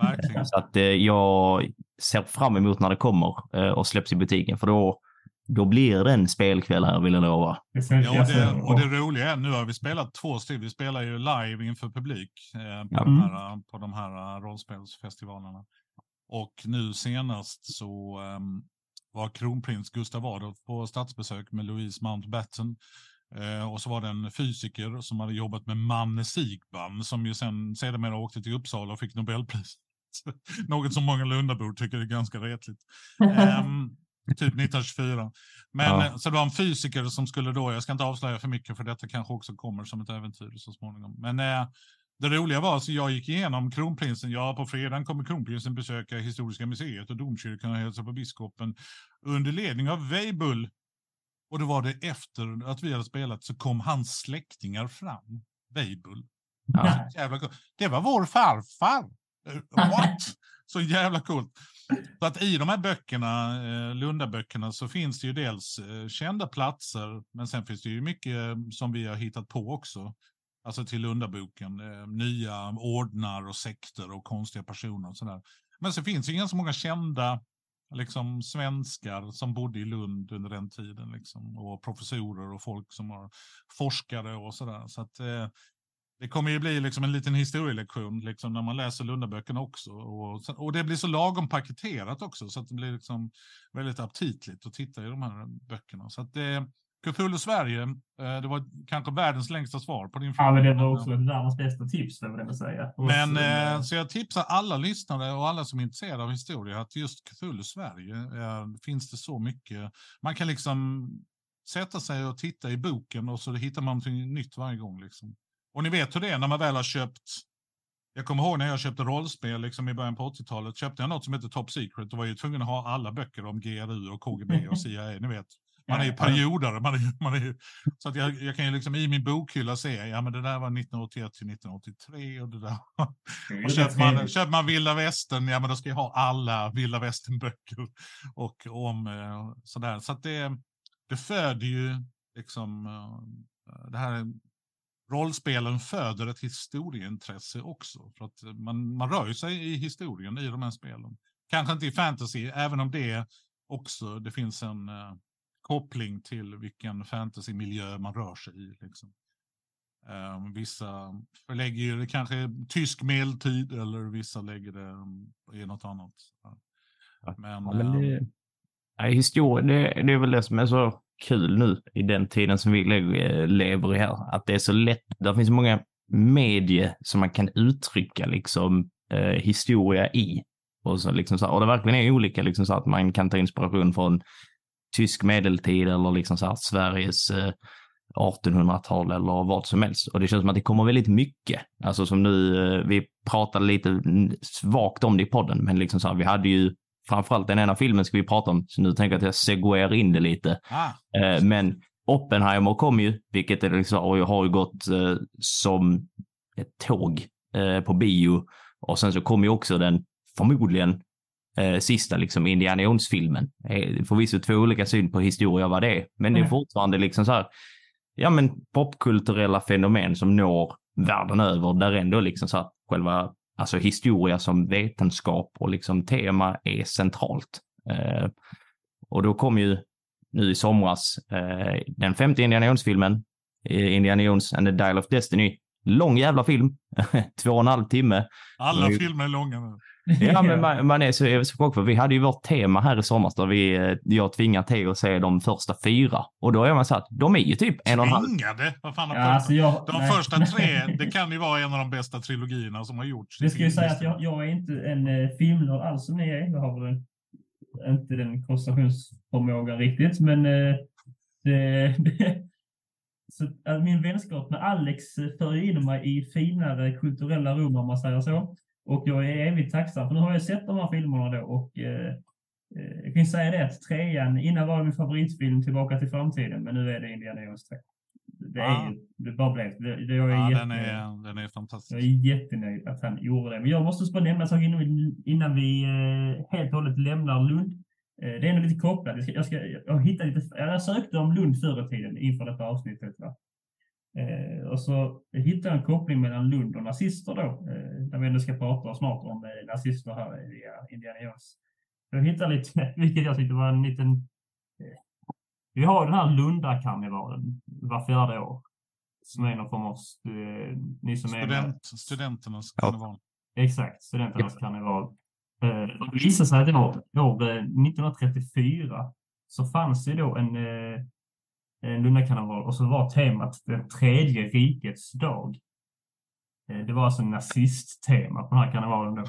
Verkligen. Så att eh, jag ser fram emot när det kommer eh, och släpps i butiken, för då, då blir det en spelkväll här, vill jag lova. Ja, och det, och det roliga är, nu har vi spelat två stycken, vi spelar ju live inför publik eh, på, ja. de här, på de här rollspelsfestivalerna. Och nu senast så um, var kronprins Gustav Adolf på statsbesök med Louise Mountbatten. Eh, och så var det en fysiker som hade jobbat med Manne Sigban som ju sen sedermera åkte till Uppsala och fick Nobelpris. Något som många Lundabor tycker är ganska retligt. Eh, typ 1924. Men ja. så det var en fysiker som skulle då, jag ska inte avslöja för mycket för detta kanske också kommer som ett äventyr så småningom. Men eh, det roliga var att jag gick igenom kronprinsen. Ja, på fredagen kommer kronprinsen besöka Historiska museet och domkyrkan och hälsa på biskopen under ledning av Weibull. Och då var det efter att vi hade spelat så kom hans släktingar fram. Weibull. Ja. Det var vår farfar. Eh, what? Så jävla coolt. Så att i de här böckerna, eh, Lundaböckerna, så finns det ju dels eh, kända platser, men sen finns det ju mycket som vi har hittat på också. Alltså till Lundaboken. Eh, nya ordnar och sekter och konstiga personer och sådär. Men så finns det ju ganska många kända liksom, svenskar som bodde i Lund under den tiden. Liksom, och professorer och folk som har forskare och sådär. Så att, eh, det kommer ju bli liksom en liten historielektion liksom, när man läser Lundaböckerna också. Och, och det blir så lagom paketerat också, så att det blir liksom väldigt aptitligt att titta i de här böckerna. Så att det, Cthulhu Sverige, eh, det var kanske världens längsta svar på din fråga. Ja, men det var också världens bästa tips, får jag säga. Men, eh, så jag tipsar alla lyssnare och alla som är intresserade av historia att just Cthulhu Sverige eh, finns det så mycket. Man kan liksom sätta sig och titta i boken och så hittar man någonting nytt varje gång. Liksom. Och ni vet hur det är när man väl har köpt jag kommer ihåg när jag köpte rollspel liksom i början på 80-talet. Köpte jag något som heter Top Secret och var ju tvungen att ha alla böcker om GRU och KGB och CIA. Ni vet, man är ju periodare. Man är, man är, så att jag, jag kan ju liksom i min bokhylla se, ja men det där var 1981 till 1983 och det där. Och köper man, köper man vilda västern, ja men då ska jag ha alla vilda västern-böcker. Och om eh, sådär. Så att det, det föder ju liksom eh, det här rollspelen föder ett historieintresse också. För att man, man rör sig i historien i de här spelen. Kanske inte i fantasy, även om det också, det finns en uh, koppling till vilken fantasymiljö man rör sig i. Liksom. Um, vissa förlägger det kanske tysk medeltid eller vissa lägger det i något annat. Men, ja, men det, ehm, ja, historia, det, det är väl det som är så kul nu i den tiden som vi lever i här. Att det är så lätt. Det finns många medier som man kan uttrycka liksom eh, historia i. Och, så, liksom, så, och det verkligen är olika, liksom, så att man kan ta inspiration från tysk medeltid eller liksom, så här, Sveriges eh, 1800-tal eller vad som helst. Och det känns som att det kommer väldigt mycket. Alltså som nu, eh, vi pratade lite svagt om det i podden, men liksom så här, vi hade ju framförallt den ena filmen ska vi prata om, så nu tänker jag att jag segwayar in det lite. Ah. Eh, men Oppenheimer kom ju, vilket är liksom, och har ju gått eh, som ett tåg eh, på bio. Och sen så kom ju också den förmodligen eh, sista liksom Indiana Jones-filmen. Eh, förvisso två olika syn på historia vad det är, men det är fortfarande liksom så här, ja men popkulturella fenomen som når världen över, där ändå liksom så att själva alltså historia som vetenskap och liksom tema är centralt. Eh, och då kom ju nu i somras eh, den femte Indiana Jones-filmen, eh, Indiana Jones and the Dial of Destiny. Lång jävla film, två och en halv timme. Alla filmer är långa nu. Ja, men man, man är så, jag så för vi hade ju vårt tema här i somras där vi, eh, jag tvingar till att se de första fyra. Och då är man så att de är ju typ en och en halv. Tvingade? Vad fan har ja, alltså jag, De nej. första tre, det kan ju vara en av de bästa trilogierna som har gjorts. Det ska ju säga att jag, jag är inte en eh, filmnörd alls som ni är. Jag har väl inte den koncentrationsförmågan riktigt, men eh, det, det, så, min vänskap med Alex eh, för in mig i finare kulturella rum om man säger så. Och jag är evigt tacksam, för nu har jag sett de här filmerna då och eh, eh jag kan säga det att trean, innan var det min favoritfilm Tillbaka till framtiden, men nu är det Indiana Jones 3. Det, är, ja. det bara blev det. det jag är ja, jätte, den, är, den är fantastisk. Jag är jättenöjd att han gjorde det. Men jag måste bara nämna en sak innan vi, innan vi eh, helt och hållet lämnar Lund. Eh, det är nog lite kopplat. Jag, ska, jag, ska, jag, hittade lite, jag sökte om Lund förr i tiden inför detta avsnittet. Va? Eh, och så hittade jag en koppling mellan Lund och nazister då, eh, när vi ändå ska prata snart om eh, nazister här via Indiana Jones. Jag hittade lite, vilket jag tyckte var en liten... Eh, vi har den här Lundakarnevalen var fjärde år. Som är någon form av... Eh, ni som Student, är med, studenternas karneval. Ja, exakt, studenternas ja. karneval. Eh, det visade sig att det var år 1934 eh, så fanns det då en Eh, Lundakarneval och så var temat det tredje rikets dag. Eh, det var alltså nazisttema på den här karnevalen då.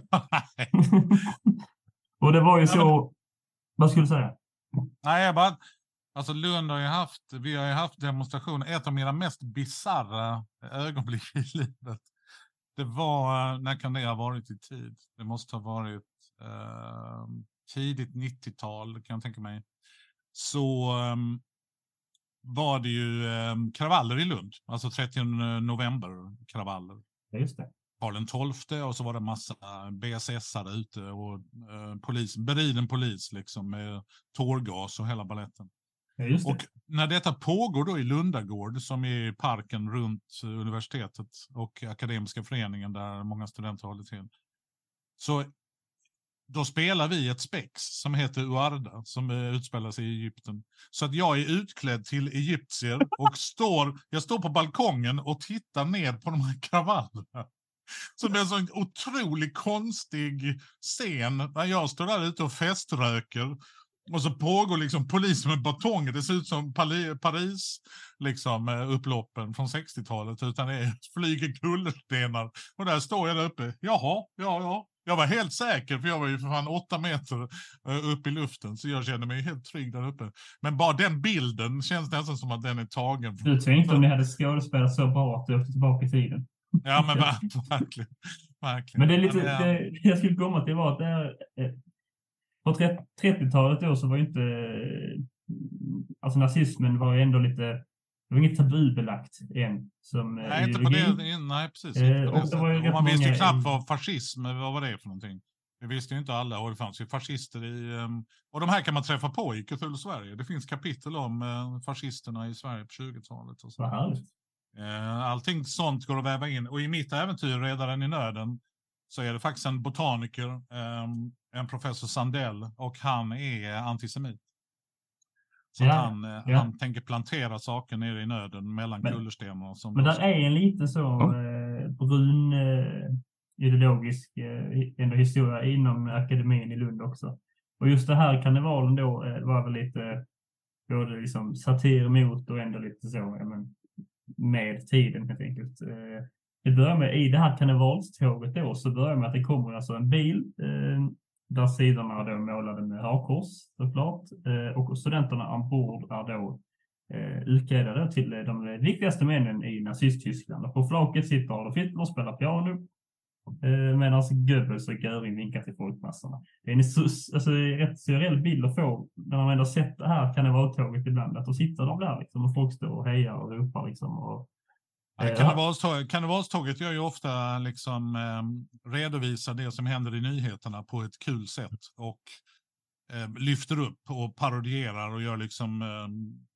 och det var ju så... Vad skulle du säga? Nej, jag bara... Alltså Lund har ju haft, vi har ju haft demonstrationer. Ett av mina mest bizarra ögonblick i livet. Det var, när kan det ha varit i tid? Det måste ha varit eh, tidigt 90-tal kan jag tänka mig. Så um, var det ju eh, kravaller i Lund, alltså 30 november-kravaller. Just det. Karl XII och så var det massa BSS-are ute och eh, polis, beriden polis liksom med tårgas och hela balletten. Ja, och när detta pågår då i Lundagård som är parken runt universitetet och akademiska föreningen där många studenter håller till. Så då spelar vi ett spex som heter Uarda som utspelar sig i Egypten. Så att jag är utklädd till egyptier och står, jag står på balkongen och tittar ner på de här kravallerna. Det blir en sån otroligt konstig scen när jag står där ute och feströker och så pågår liksom polisen med batonger. Det ser ut som Paris, liksom eh, upploppen från 60-talet, utan det flyger kullerstenar. Och där står jag där uppe. Jaha, ja, ja. Jag var helt säker, för jag var ju för fan åtta meter uh, upp i luften, så jag kände mig helt trygg där uppe. Men bara den bilden känns nästan som att den är tagen. Du tänkte om ni hade skådespelat så bra att du åkte tillbaka i tiden? Ja, men verkligen. verkligen. Men det är lite, det, jag skulle komma till var att det eh, på 30-talet då så var ju inte, alltså nazismen var ju ändå lite, det var inget tabubelagt än. Som nej, inte på det, nej precis. Eh, och det var ju man visste ju knappt vad fascism, vad var det för någonting? Det visste ju inte alla och det fanns ju fascister i... Ehm, och de här kan man träffa på i Cthulhu Sverige. Det finns kapitel om eh, fascisterna i Sverige på 20-talet. Och så. Eh, allting sånt går att väva in. Och i mitt äventyr, Redaren i nöden, så är det faktiskt en botaniker, ehm, en professor Sandell, och han är antisemit. Så ja, han, eh, ja. han tänker plantera saker nere i nöden mellan men, kullerstenarna. Som men där är en lite så eh, brun eh, ideologisk ändå historia inom akademin i Lund också. Och just det här karnevalen då var väl lite både liksom satir mot och ändå lite så, ja, men, med tiden helt enkelt. Det börjar med, i det här karnevalståget då, så börjar med att det kommer alltså en bil eh, där sidorna är då målade med hakkors såklart. Eh, och studenterna ombord är då eh, utklädda till eh, de viktigaste männen i Nazisttyskland. På flaket sitter Adolf Hitler och spelar piano. Medan Goebbels och Göring vinkar till folkmassorna. Det är en alltså, rätt surreal bild att få när man ändå sett det här karnevaltåget ibland. Att då sitter de där liksom, och folk står och hejar och ropar. Liksom, och, Karnevalståget gör ju ofta liksom, eh, redovisar det som händer i nyheterna på ett kul sätt och eh, lyfter upp och parodierar och gör liksom, eh,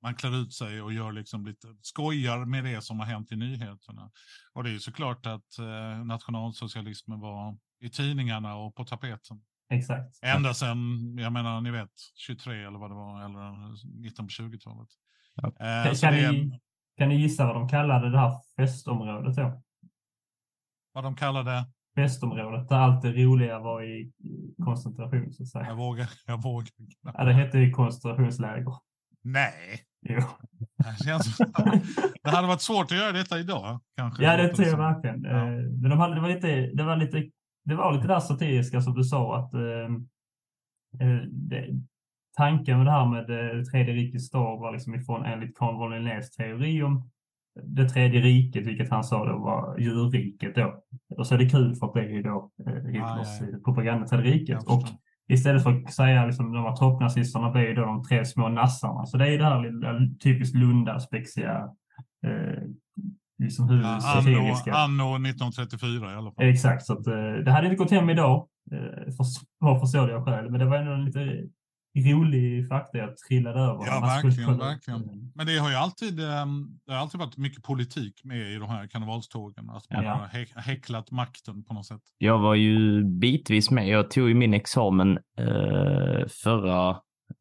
man klär ut sig och gör liksom lite, skojar med det som har hänt i nyheterna. Och det är ju såklart att eh, nationalsocialismen var i tidningarna och på tapeten. Exakt. Ända sedan, jag menar, ni vet, 23 eller vad det var, eller 19 på 20-talet. Ja. Eh, ni, kan ni gissa vad de kallade det här festområdet då? Vad de kallade? Festområdet där allt det roliga var i koncentration så att säga. Jag vågar. Jag vågar. Ja, det hette ju koncentrationsläger. Nej. Jo. Det, känns... det hade varit svårt att göra detta idag. Kanske. Ja, det tror jag verkligen. Ja. Eh, men de hade, det, var lite, det, var lite, det var lite där satiriska som du sa att eh, eh det, tanken med det här med det tredje rikets dag var liksom ifrån enligt Carl Linnés teori om det tredje riket, vilket han sa då var djurriket då. Och så är det kul för att det är då eh, Hitlers ah, ja, ja. propaganda tredje riket. Och istället för att säga liksom de här toppnazisterna blir då de tre små nassarna. Så det är det här lilla, typiskt Lunda spexiga eh, liksom hur ja, anno, anno 1934 i alla fall. Exakt, så att, eh, det hade inte gått hem idag eh, för, av förståeliga skäl. Men det var ändå lite rolig fakta jag trillade över. Ja, verkligen, verkligen. Men det har ju alltid, ehm, det har alltid varit mycket politik med i de här karnevalstågen. Att man ja. har häcklat makten på något sätt. Jag var ju bitvis med. Jag tog ju min examen eh, förra,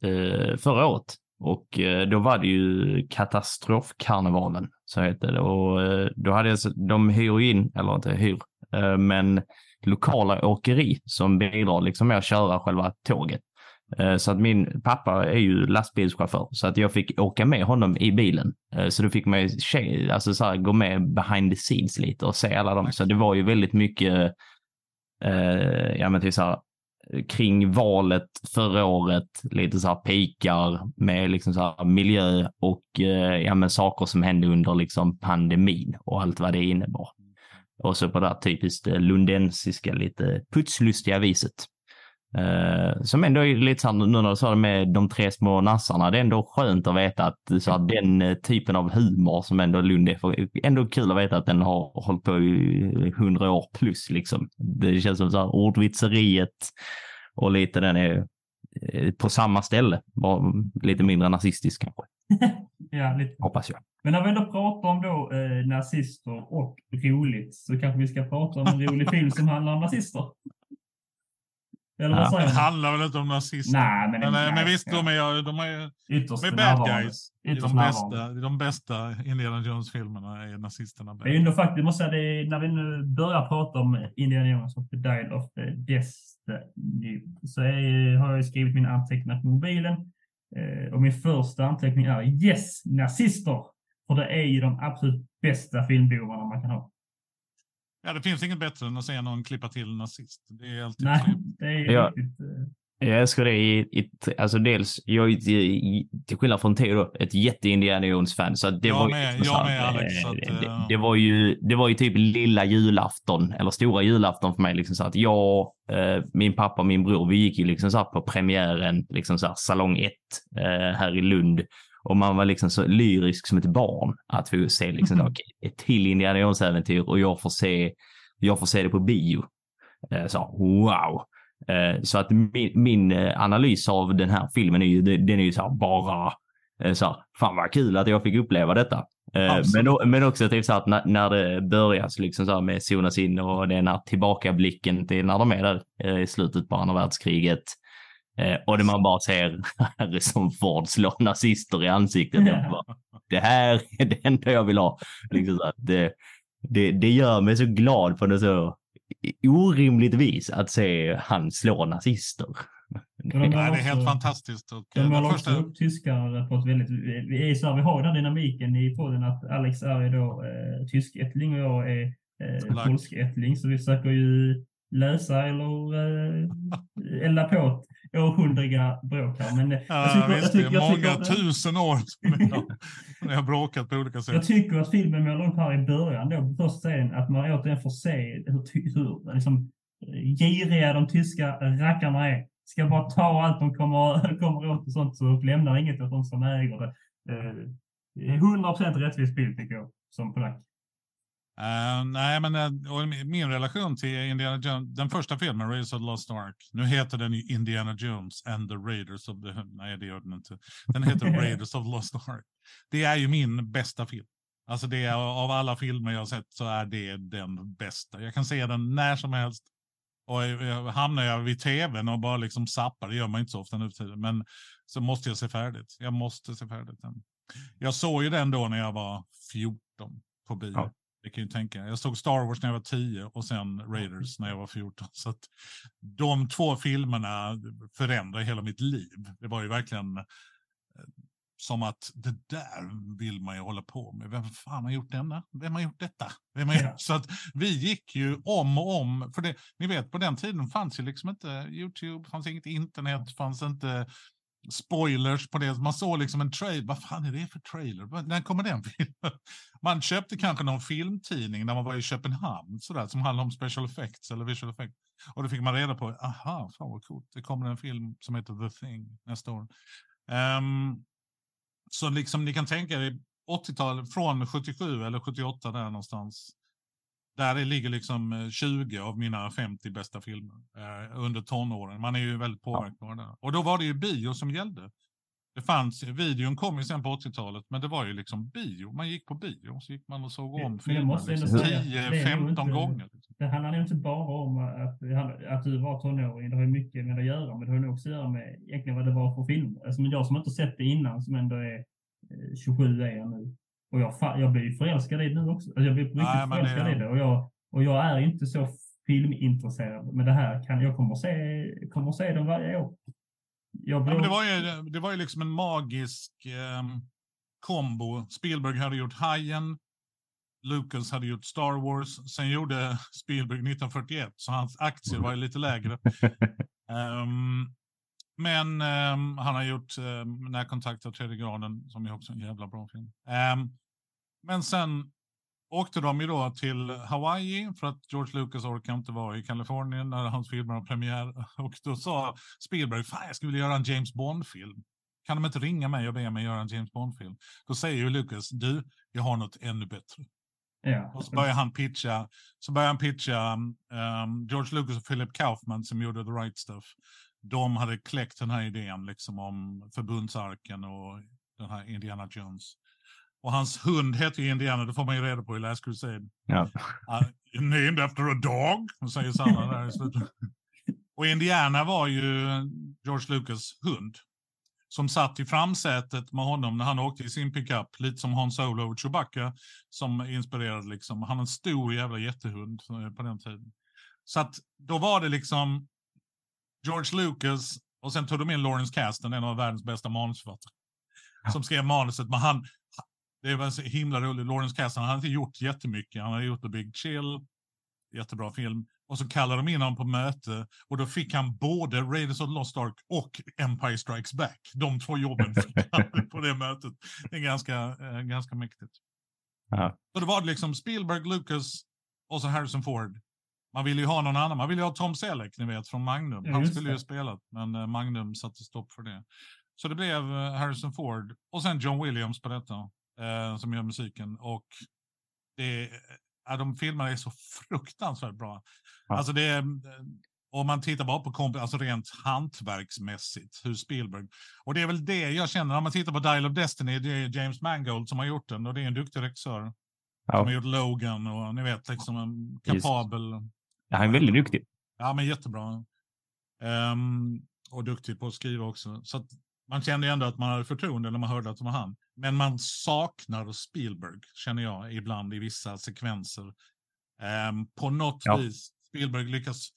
eh, förra året. Och eh, då var det ju katastrofkarnevalen, så heter det. Och eh, då hade jag, de hyr in, eller inte hyr, eh, men lokala åkeri som bidrar liksom med att köra själva tåget. Eh, så att min pappa är ju lastbilschaufför så att jag fick åka med honom i bilen. Eh, så då fick man ju alltså så här, gå med behind the scenes lite och se alla dem. Så det var ju väldigt mycket, eh, ja men typ så här, kring valet förra året, lite så här pikar med liksom så här miljö och eh, ja men saker som hände under liksom pandemin och allt vad det innebar. Och så på det här typiskt eh, lundensiska, lite putslustiga viset. Uh, som ändå är lite så nu när du sa det med de tre små nassarna, det är ändå skönt att veta att så den uh, typen av humor som ändå Lund är, för, ändå kul att veta att den har hållit på i hundra år plus liksom. Det känns som så här, ordvitseriet och lite den är på samma ställe, bara lite mindre nazistisk kanske. ja, lite. Hoppas jag. Men när vi ändå pratar om då eh, nazister och roligt så kanske vi ska prata om en rolig film som handlar om nazister. Eller vad Ja. säger Det handlar väl inte om nazister? Nej, men, Men, nej, men visst, ja. de är, de är, Ytterst de är bad guys. Ytterst de bästa, de bästa Indiana Jones-filmerna är nazisterna bad Det är ändå faktiskt, måste säga, det är, när vi nu börjar prata om Indiana Jones och The Dial of the Destiny så är, har jag skrivit mina anteckningar på mobilen. Eh, och min första anteckning är yes, nazister! För det är ju de absolut bästa filmbovarna man kan ha. Ja, det finns inget bättre än att se någon klippa till en nazist. Det är alltid Nej, trevligt. det är Ja. riktigt... Eh, Jag älskar det i, i alltså dels, jag är till, skillnad från Theo då, ett jätte-Indiana Jones-fan. Så det Jag var ju med, liksom jag så med, Alex, eh, så att, det, eh, det, var ju, det var ju typ lilla julafton, eller stora julafton för mig. Liksom så att jag, min pappa och min bror, vi gick ju liksom så på premiären, liksom så här, salong 1 eh, här i Lund. Och man var liksom så lyrisk som ett barn att få se liksom, okej, ett till Indiana Jones-äventyr och jag får se, jag får se det på bio. Eh, Så wow. Eh, Så att min, min eh, analys av den här filmen är ju, den är ju så här bara så här, fan vad kul att jag fick uppleva detta. Absolut. Men, men också typ så att när, när det börjar så liksom så med zonas in och den här tillbakablicken till när de är där i slutet på andra världskriget. Eh, och det man bara ser Harrison Ford slå nazister i ansiktet. Jag bara, det här är det enda jag vill ha. Liksom så att det, det, det gör mig så glad på något så orimligt vis att se han slå nazister. de Nej, det är helt fantastiskt. Och, eh, De målar första, också upp tyskar på ett väldigt... Vi, är så här, vi har den dynamiken i podden att Alex är ju då eh, tysk-ättling och jag är eh, polsk-ättling. Så vi försöker ju lösa eller eh, elda på århundradiga bråk här. Men eh, jag ja, tycker, jag tycker, det är jag många tycker, att- tusen år ni har bråkat på olika jag sätt. tycker att filmen målar upp här i början då, på första scenen, att man återigen får se hur, hur liksom, giriga de tyska rackarna är. Ska bara ta allt de kommer, kommer åt och sånt och lämnar inget åt de som äger det. Eh, 100% rättvis bild tycker jag, som polack. Eh, nej, men och min- relation till Indiana Jones, den första filmen, Raiders of the Lost Ark, nu heter den ju Indiana Jones and the Raiders of the... Nej, det gör den inte. Den heter Raiders of the Lost Ark. Det är ju min bästa film. Alltså det är, av alla filmer jag har sett så är det den bästa. Jag kan se den när som helst. Och eh, hamnar jag vid tvn och bara liksom zappar, det gör man inte så ofta nu för tiden, men så måste jag se färdigt. Jag måste se färdigt den. Jag såg ju den då när jag var 14 på bio. Ja. Det kan ju tänka. Jag såg Star Wars när jag var 10 och sen Raiders när jag var 14. Så att de två filmerna förändrade hela mitt liv. Det var ju verkligen eh, som att det där vill man ju hålla på med. Vem fan har gjort denna? Vem har gjort detta? Vem har gjort? Så att vi gick ju om och om. För det, ni vet, på den tiden fanns ju liksom inte Youtube, fanns inget internet, fanns inte spoilers på det. Man såg liksom en trailer. Vad fan är det för trailer? När kommer den filmen? Man köpte kanske någon filmtidning när man var i Köpenhamn sådär, som handlade om special effects eller visual effects. Och då fick man reda på, aha, fan vad coolt, det kommer en film som heter The Thing nästa år. Um, så liksom ni kan tänka er 80-talet från 77 eller 78 där någonstans. Där ligger liksom eh, 20 av mina 50 bästa filmer eh, under tonåren. Man är ju väldigt påverkbar där. Och då var det ju bio som gällde. Det fanns, videon kom ju sen på 80-talet, men det var ju liksom bio. Man gick på bio, så gick man och såg om filmer liksom, säga, 10, det är nog 15 inte- gånger. Liksom. Det handlar inte bara om att, att du var tonåring. Det har ju mycket med det att göra. Men det har nog också att göra med egentligen vad det var för film. Alltså, men jag som inte sett det innan, som ändå är eh, 27 är jag nu. Och jag, jag blir ju förälskad i det nu också. Alltså, jag blir riktigt Nej, förälskad i det. Och jag, och jag är inte så filmintresserad. Men det här kan jag kommer se, kommer se dem varje år. Jag Ja, blir, men det, var ju, det var ju liksom en magisk ehm, kombo. Spielberg hade gjort Hajen, Lucas hade gjort Star Wars, sen gjorde Spielberg 1941, så hans aktier var ju lite lägre. Ehm, men ehm, han har gjort um, Närkontakt av tredje graden, som är också en jävla bra film. Ehm, men sen åkte de ju då till Hawaii för att George Lucas orkar inte vara i Kalifornien när hans filmer har premiär. Och då sa Spielberg, fan jag skulle vilja göra en James Bond-film. Kan de inte ringa mig och be mig göra en James Bond-film? Då säger ju Lucas, du, jag har något ännu bättre. ja. Och så börjar han pitcha, så börjar han pitcha um, George Lucas och Philip Kaufman som gjorde The Right Stuff. De hade kläckt den här idén liksom om förbundsarken och den här Indiana Jones. Och hans hund heter ju Indiana, det får man ju reda på i Last Crusade. Ja. Uh, named after a dog, säger Sanna där i slutet. Och Indiana var ju George Lucas hund som satt i framsätet med honom när han åkte i sin pickup, lite som Hans Solo och Chewbacca, som inspirerade liksom. Han är en stor jävla jättehund eh, på den tiden. Så att då var det liksom George Lucas och sen tog de in Lawrence Kasten, en av världens bästa manusförfattare, som skrev manuset. Men han, det var så himla roligt, Lawrence Kasten, han hade inte gjort jättemycket. Han hade gjort The Big Chill, jättebra film. Och så kallade de in honom på möte och då fick han både Raiders of the Lost Ark och Empire Strikes Back. De två jobben fick han på det mötet. Det är ganska, eh, ganska mäktigt. Aha. Så det var liksom Spielberg, Lucas och så Harrison Ford. Man ville ju ha någon annan. Man ville ju ha Tom Selleck, ni vet, från Magnum. Han Just skulle ju spelat, men eh, Magnum satte stopp för det. Så det blev eh, Harrison Ford och sen John Williams på detta, eh, som gör musiken. Och det, ja, de filmerna är så fruktansvärt bra. Ja. Alltså det är, eh, om man tittar bara på komp- alltså rent hantverksmässigt, hur Spielberg... Och det är väl det jag känner när man tittar på Dial of Destiny, det är James Mangold som har gjort den och det är en duktig regissör. Som Ja. har gjort Logan och ni vet, liksom en kapabel... Ja, han är väldigt duktig. Ja, men jättebra. Ehm, och duktig på att skriva också. Så man kände ändå att man hade förtroende när man hörde att det var han. Men man saknar Spielberg, känner jag, ibland i vissa sekvenser. Ehm, på något Ja. vis, Spielberg lyckas,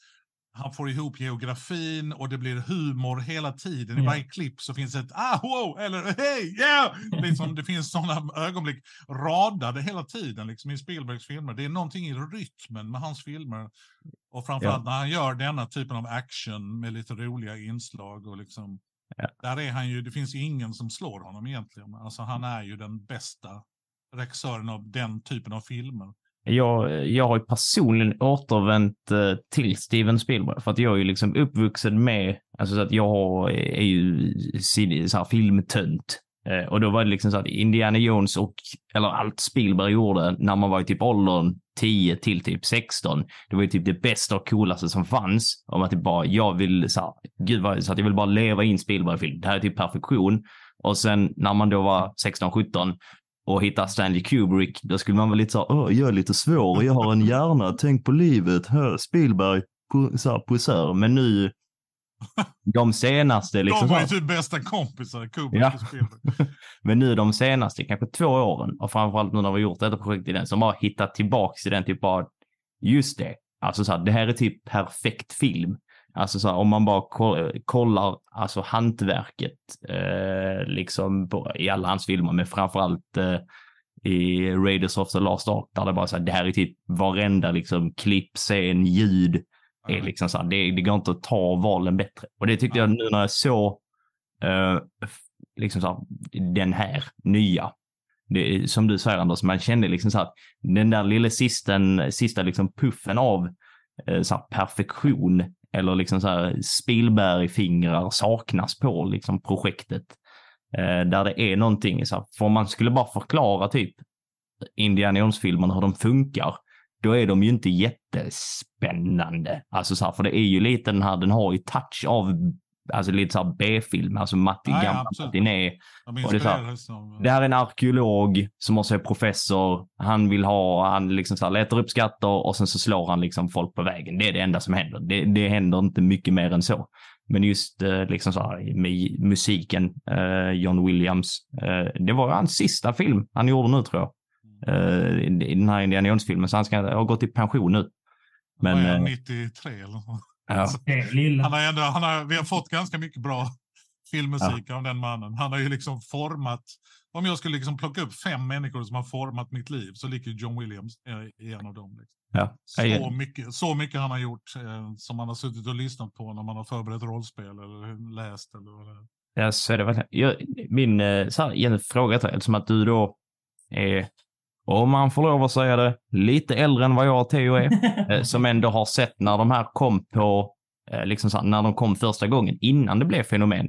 han får ihop geografin och det blir humor hela tiden. I Ja. varje klipp så finns ett ah, wow, eller hej, yeah! Liksom, det finns sådana ögonblick radade hela tiden liksom, i Spielbergs filmer. Det är någonting i rytmen med hans filmer. Och framförallt när han gör denna typen av action med lite roliga inslag. Och liksom, Ja. Där är han ju, det finns ju ingen som slår honom egentligen. Alltså han är ju den bästa regissören av den typen av filmer. Jag, jag har ju personligen återvänt eh, till Steven Spielberg för att jag är ju liksom uppvuxen med, alltså så att jag eh, är ju så här filmtönt. Eh, och då var det liksom så att Indiana Jones och, eller allt Spielberg gjorde när man var i typ åldern 10 till typ 16, det var ju typ det bästa och coolaste som fanns. Om att det bara, jag vill så här, gud vad, så att jag vill bara leva in Spielberg-film. Det här är typ perfektion. Och sen när man då var 16-17 och hitta Stanley Kubrick, då skulle man vara lite så här, "Åh, jag är lite svår, jag har en hjärna, tänk på livet, Hö, Spielberg, posör. Men nu, de senaste, liksom De var ju typ bästa kompisar, Kubrick Ja. och Spielberg. men nu de senaste kanske två åren och framförallt nu när vi har gjort detta projekt i den, som har hittat tillbaks till den typ av, just det, alltså så här, det här är typ perfekt film. Alltså så här, om man bara ko- kollar alltså hantverket eh, liksom på, i alla hans filmer, men framförallt eh, i Raiders of the Lost Ark där det bara så här, det här är typ varenda liksom klipp, scen, ljud är liksom så här, det, det går inte att ta valen bättre. Och det tyckte jag nu när jag såg eh, liksom så här, den här nya. Det, som du säger Anders, man kände liksom så här, den där lilla sisten, sista liksom puffen av Eh, så här, perfektion eller liksom så här Spielberg-fingrar saknas på liksom projektet. Eh, där det är någonting så här, för om man skulle bara förklara typ Indiana Jones-filmerna hur de funkar, då är de ju inte jättespännande. Alltså så här, för det är ju lite den här, den har ju touch av alltså lite så här B-film, alltså Matti, Ja, ja, gamla matiné. De Och det här, av... Det här är en arkeolog som också är professor. Han vill ha, han liksom så här letar upp skatter och sen så slår han liksom folk på vägen. Det är det enda som händer. Det, det händer inte mycket mer än så. Men just eh, liksom så här med musiken, eh, John Williams, eh, det var hans sista film han gjorde nu tror jag. Eh, i den här Indiana Jones-filmen, så han ska ha gått i pension nu. Men, Men, eh, 93 eller något. Ja, lilla. Han har ändå, han har, vi har fått ganska mycket bra filmmusik av den mannen. Han har ju liksom format, om jag skulle liksom plocka upp fem människor som har format mitt liv så ligger John Williams eh, i en av dem. Liksom. ja. Så, mycket, så mycket han har gjort eh, som man har suttit och lyssnat på när man har förberett rollspel eller läst. Eller vad det är. Ja, så är det verkligen. Jag, min eh, så här, fråga till eftersom att du då är, om man får lov att säga det, lite äldre än vad jag och Theo är, eh, som ändå har sett när de här kom på, eh, liksom så här, när de kom första gången, innan det blev fenomen.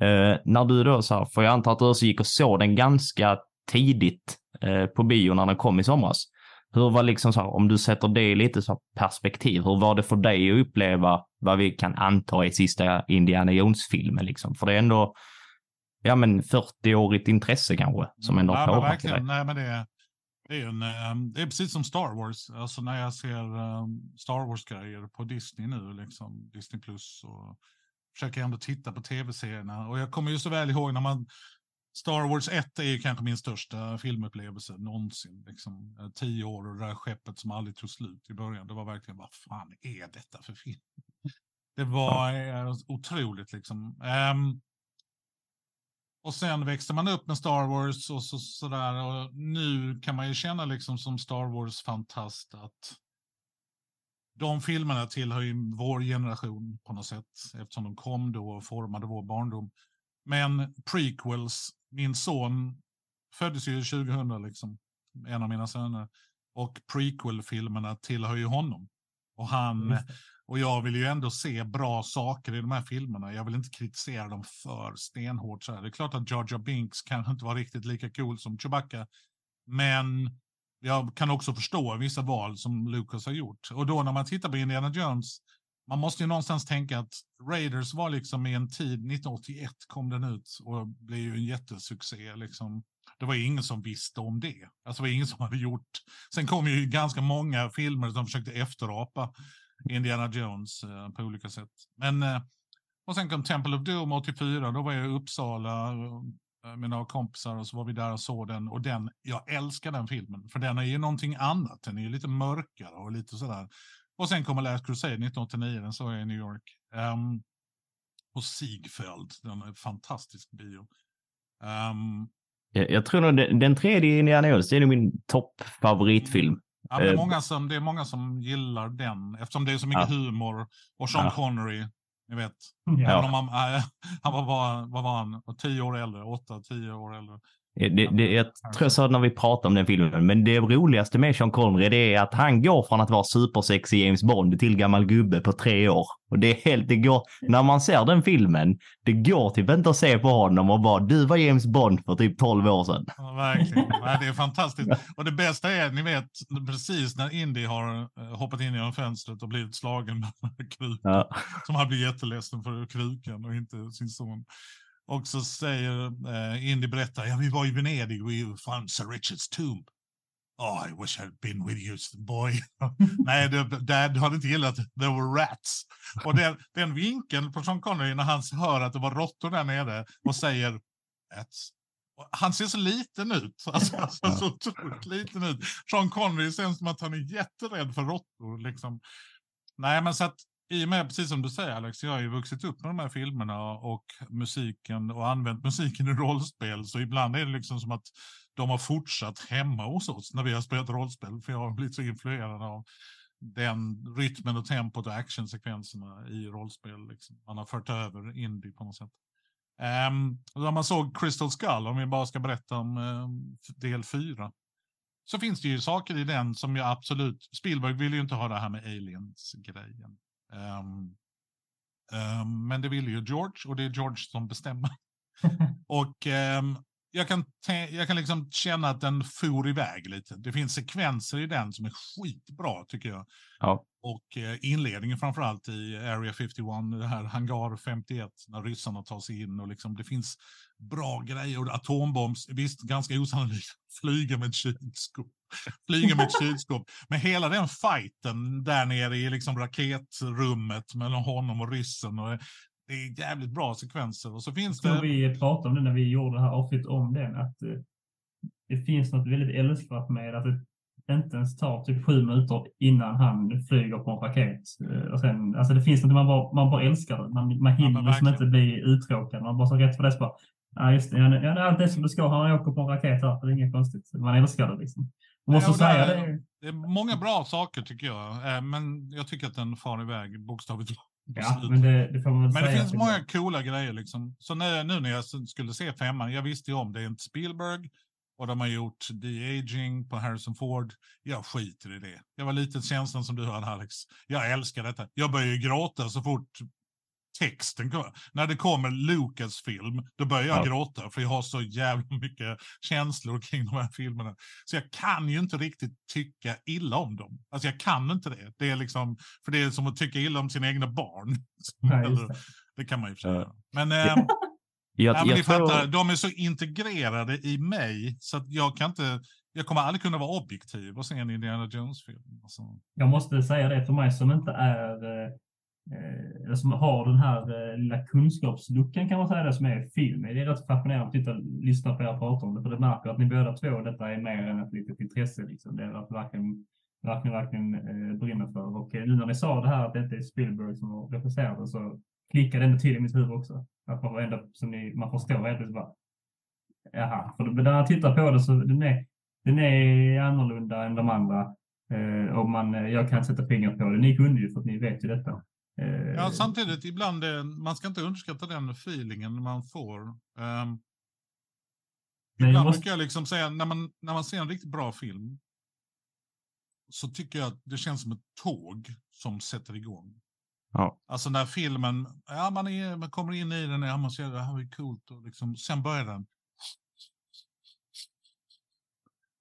Eh, när du då, så här, för jag antar att du också gick och såg den ganska tidigt på bio när den kom i somras. Hur var liksom så här, om du sätter det i lite så perspektiv, hur var det för dig att uppleva vad vi kan anta är sista Indiana Jones-filmen liksom? För det är ändå, ja men 40-årigt intresse kanske, som ändå Ja, påverkar dig. Nej, men det, Det är, en, ehm, det är precis som Star Wars. Alltså när jag ser ehm, Star Wars-grejer på Disney nu, liksom Disney Plus och försöker ändå titta på tv-serierna. Och jag kommer ju så väl ihåg när man Star Wars 1 är ju kanske min största filmupplevelse någonsin. Liksom, eh, tio år och det där skeppet som aldrig tog slut i början. Det var verkligen, vad fan är detta för film? Det var ja. otroligt liksom. Um, och sen växte man upp med Star Wars och så, sådär. Och nu kan man ju känna liksom som Star Wars-fantast att de filmerna tillhör ju vår generation på något sätt. Eftersom de kom då och formade vår barndom. Men prequels, min son föddes ju 2000 liksom. En av mina söner. Och prequel-filmerna tillhör ju honom. Och han och jag vill ju ändå se bra saker i de här filmerna. Jag vill inte kritisera dem för stenhårt. Så här. Det är klart att Jar Jar Binks kanske inte var riktigt lika cool som Chewbacca. Men jag kan också förstå vissa val som Lucas har gjort. Och då när man tittar på Indiana Jones, man måste ju någonstans tänka att Raiders var liksom i en tid, 1981 kom den ut och blev ju en jättesuccé. Liksom. Det var ingen som visste om det. Alltså det var ingen som hade gjort. Sen kom ju ganska många filmer som försökte efterapa Indiana Jones eh, på olika sätt. Men, eh, och sen kom Temple of Doom 84, då var jag i Uppsala eh, med några kompisar och så var vi där och såg den. Och den, jag älskar den filmen, för den är ju någonting annat. Den är ju lite mörkare och lite sådär. Och sen kommer Last Crusade 1989, den såg jag i New York. Um, och Sigfeld, den är fantastisk bio. Ehm. Um, jag, jag, tror nog den, den tredje Indiana Jones, det är nog min toppfavoritfilm. Ja, det, är många som, det är många som gillar den eftersom det är så mycket ja. humor. Och Sean ja. Connery, ni vet. Ja. Man, äh, han var bara, vad var han, tio år äldre, åtta, tio år äldre. Det, det, jag tror jag sa när vi pratade om den filmen, men det roligaste med Sean Connery det är att han går från att vara supersexig James Bond till gammal gubbe på tre år. Och det är helt, det går, när man ser den filmen, det går typ inte att se på honom och bara du var James Bond för typ 12 år sedan. Ja, verkligen, ja, det är fantastiskt. Och det bästa är, ni vet, precis när Indy har eh, hoppat in genom fönstret och blivit slagen med krukan. Ja. Som han blir jätteledsen för krukan och inte sin son. Och så säger eh, Indy berättar, ja vi var i Venedig och vi fann Sir Richards tomb. Oh, I wish I'd been with you, boy. Nej, Dad hade inte gillat There were rats. Och den, den vinkeln på Sean Connery när han hör att det var råttor där nere och säger rats. Han ser så liten ut. Alltså, alltså, så otroligt liten ut. Sean Connery känns som att han är jätterädd för råttor. Liksom. Nej, men så att i och med, precis som du säger Alex, jag har ju vuxit upp med de här filmerna och musiken och använt musiken i rollspel. Så ibland är det liksom som att de har fortsatt hemma hos oss när vi har spelat rollspel. För jag har blivit så influerad av den rytmen och tempot och actionsekvenserna i rollspel. Liksom. Man har fört över indie på något sätt. Um, när man såg Crystal Skull, om vi bara ska berätta om um, del fyra, så finns det ju saker i den som jag absolut... Spielberg vill ju inte ha det här med aliens-grejen. Um, um, men det vill ju George och det är George som bestämmer. och um, jag kan, jag kan liksom känna att den for iväg lite. Det finns sekvenser i den som är skitbra tycker jag. Ja. Och eh, inledningen framförallt i Area 51, det här hangar 51, när ryssarna tar sig in och liksom det finns bra grejer. Och atombombs, visst ganska osannolikt, flyga med ett kylskåp. Flyga med ett kylskåp. Men hela den fighten där nere i liksom raketrummet mellan honom och ryssen. Och det är jävligt bra sekvenser. Och så finns det... Vi pratade om det när vi gjorde det här avsnittet om den. Att eh, det finns något väldigt älskvärt med att det inte ens tar typ sju minuter innan han flyger på en raket. Eh, och sen, alltså det finns något man bara, man bara älskar det. Man, man hinner ja, liksom inte bli uttråkad. Man bara så rätt för det så bara, ja just det, ja, det är allt som det ska. Han åker på en raket här, det är inget konstigt. Man älskar det liksom. måste Nej, säga det, det. Det är många bra saker tycker jag, eh, men jag tycker att den far iväg bokstavligt Ja, men det, det, men det finns många coola grejer liksom. Så när, nu när jag skulle se femman, jag visste ju om det är inte Spielberg och de har gjort de-aging på Harrison Ford. Jag skiter i det. Jag var lite känslan som du hade Alex. Jag älskar detta. Jag börjar ju gråta så fort texten. När det kommer Lucas film, då börjar jag ja. gråta för jag har så jävla mycket känslor kring de här filmerna. Så jag kan ju inte riktigt tycka illa om dem. Alltså jag kan inte det. Det är liksom, för det är som att tycka illa om sina egna barn. Nej, det. det. kan man ju säga. Men, äh, jag, ja, men jag tror... fattar, de är så integrerade i mig så att jag kan inte, jag kommer aldrig kunna vara objektiv och se en Indiana Jones-film. Alltså. Jag måste säga det för mig som inte är Eh, eller som har den här eh, lilla kunskapsluckan kan man säga det som är film. Det är rätt fascinerande att titta, lyssna på er prata om det, för det märker att ni båda två, detta är mer än ett litet intresse. Liksom. Det är att verkligen, verkligen, verkligen eh, brinner för. Och eh, nu när ni sa det här att det inte är Spielberg som har regisserat det så klickade det ändå till i mitt huvud också. Att man, ändå, som ni, man förstår helt enkelt bara, jaha, för när jag tittar på det så den är, den är annorlunda än de andra. Eh, och man, jag kan sätta fingret på det. Ni kunde ju för att ni vet ju detta. Ja, eh, samtidigt ibland, man ska inte underskatta den feelingen man får. Um, ibland måste... brukar jag liksom säga, när man, när man ser en riktigt bra film, så tycker jag att det känns som ett tåg som sätter igång. Ja. Alltså när filmen, ja man, är, man kommer in i den, ja man ser det här är coolt och liksom, sen börjar den.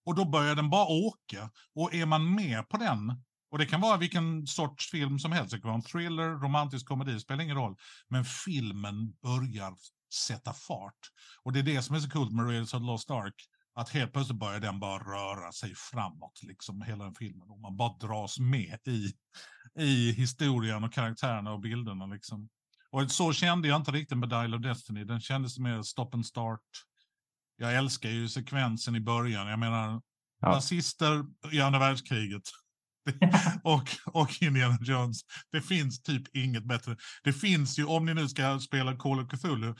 Och då börjar den bara åka. Och är man med på den och det kan vara vilken sorts film som helst. Det kan vara en thriller, romantisk komedi, spelar ingen roll. Men filmen börjar sätta fart. Och det är det som är så coolt med Raiders of Lost Ark. Att helt plötsligt börjar den bara röra sig framåt, liksom hela den filmen. Och man bara dras med i, i historien och karaktärerna och bilderna. Liksom. Och så kände jag inte riktigt med Dial of Destiny. Den kändes mer stop and start. Jag älskar ju sekvensen i början. Jag menar, ja. nazister i andra världskriget. och, och Indiana Jones. Det finns typ inget bättre. Det finns ju, om ni nu ska spela Call of Cthulhu,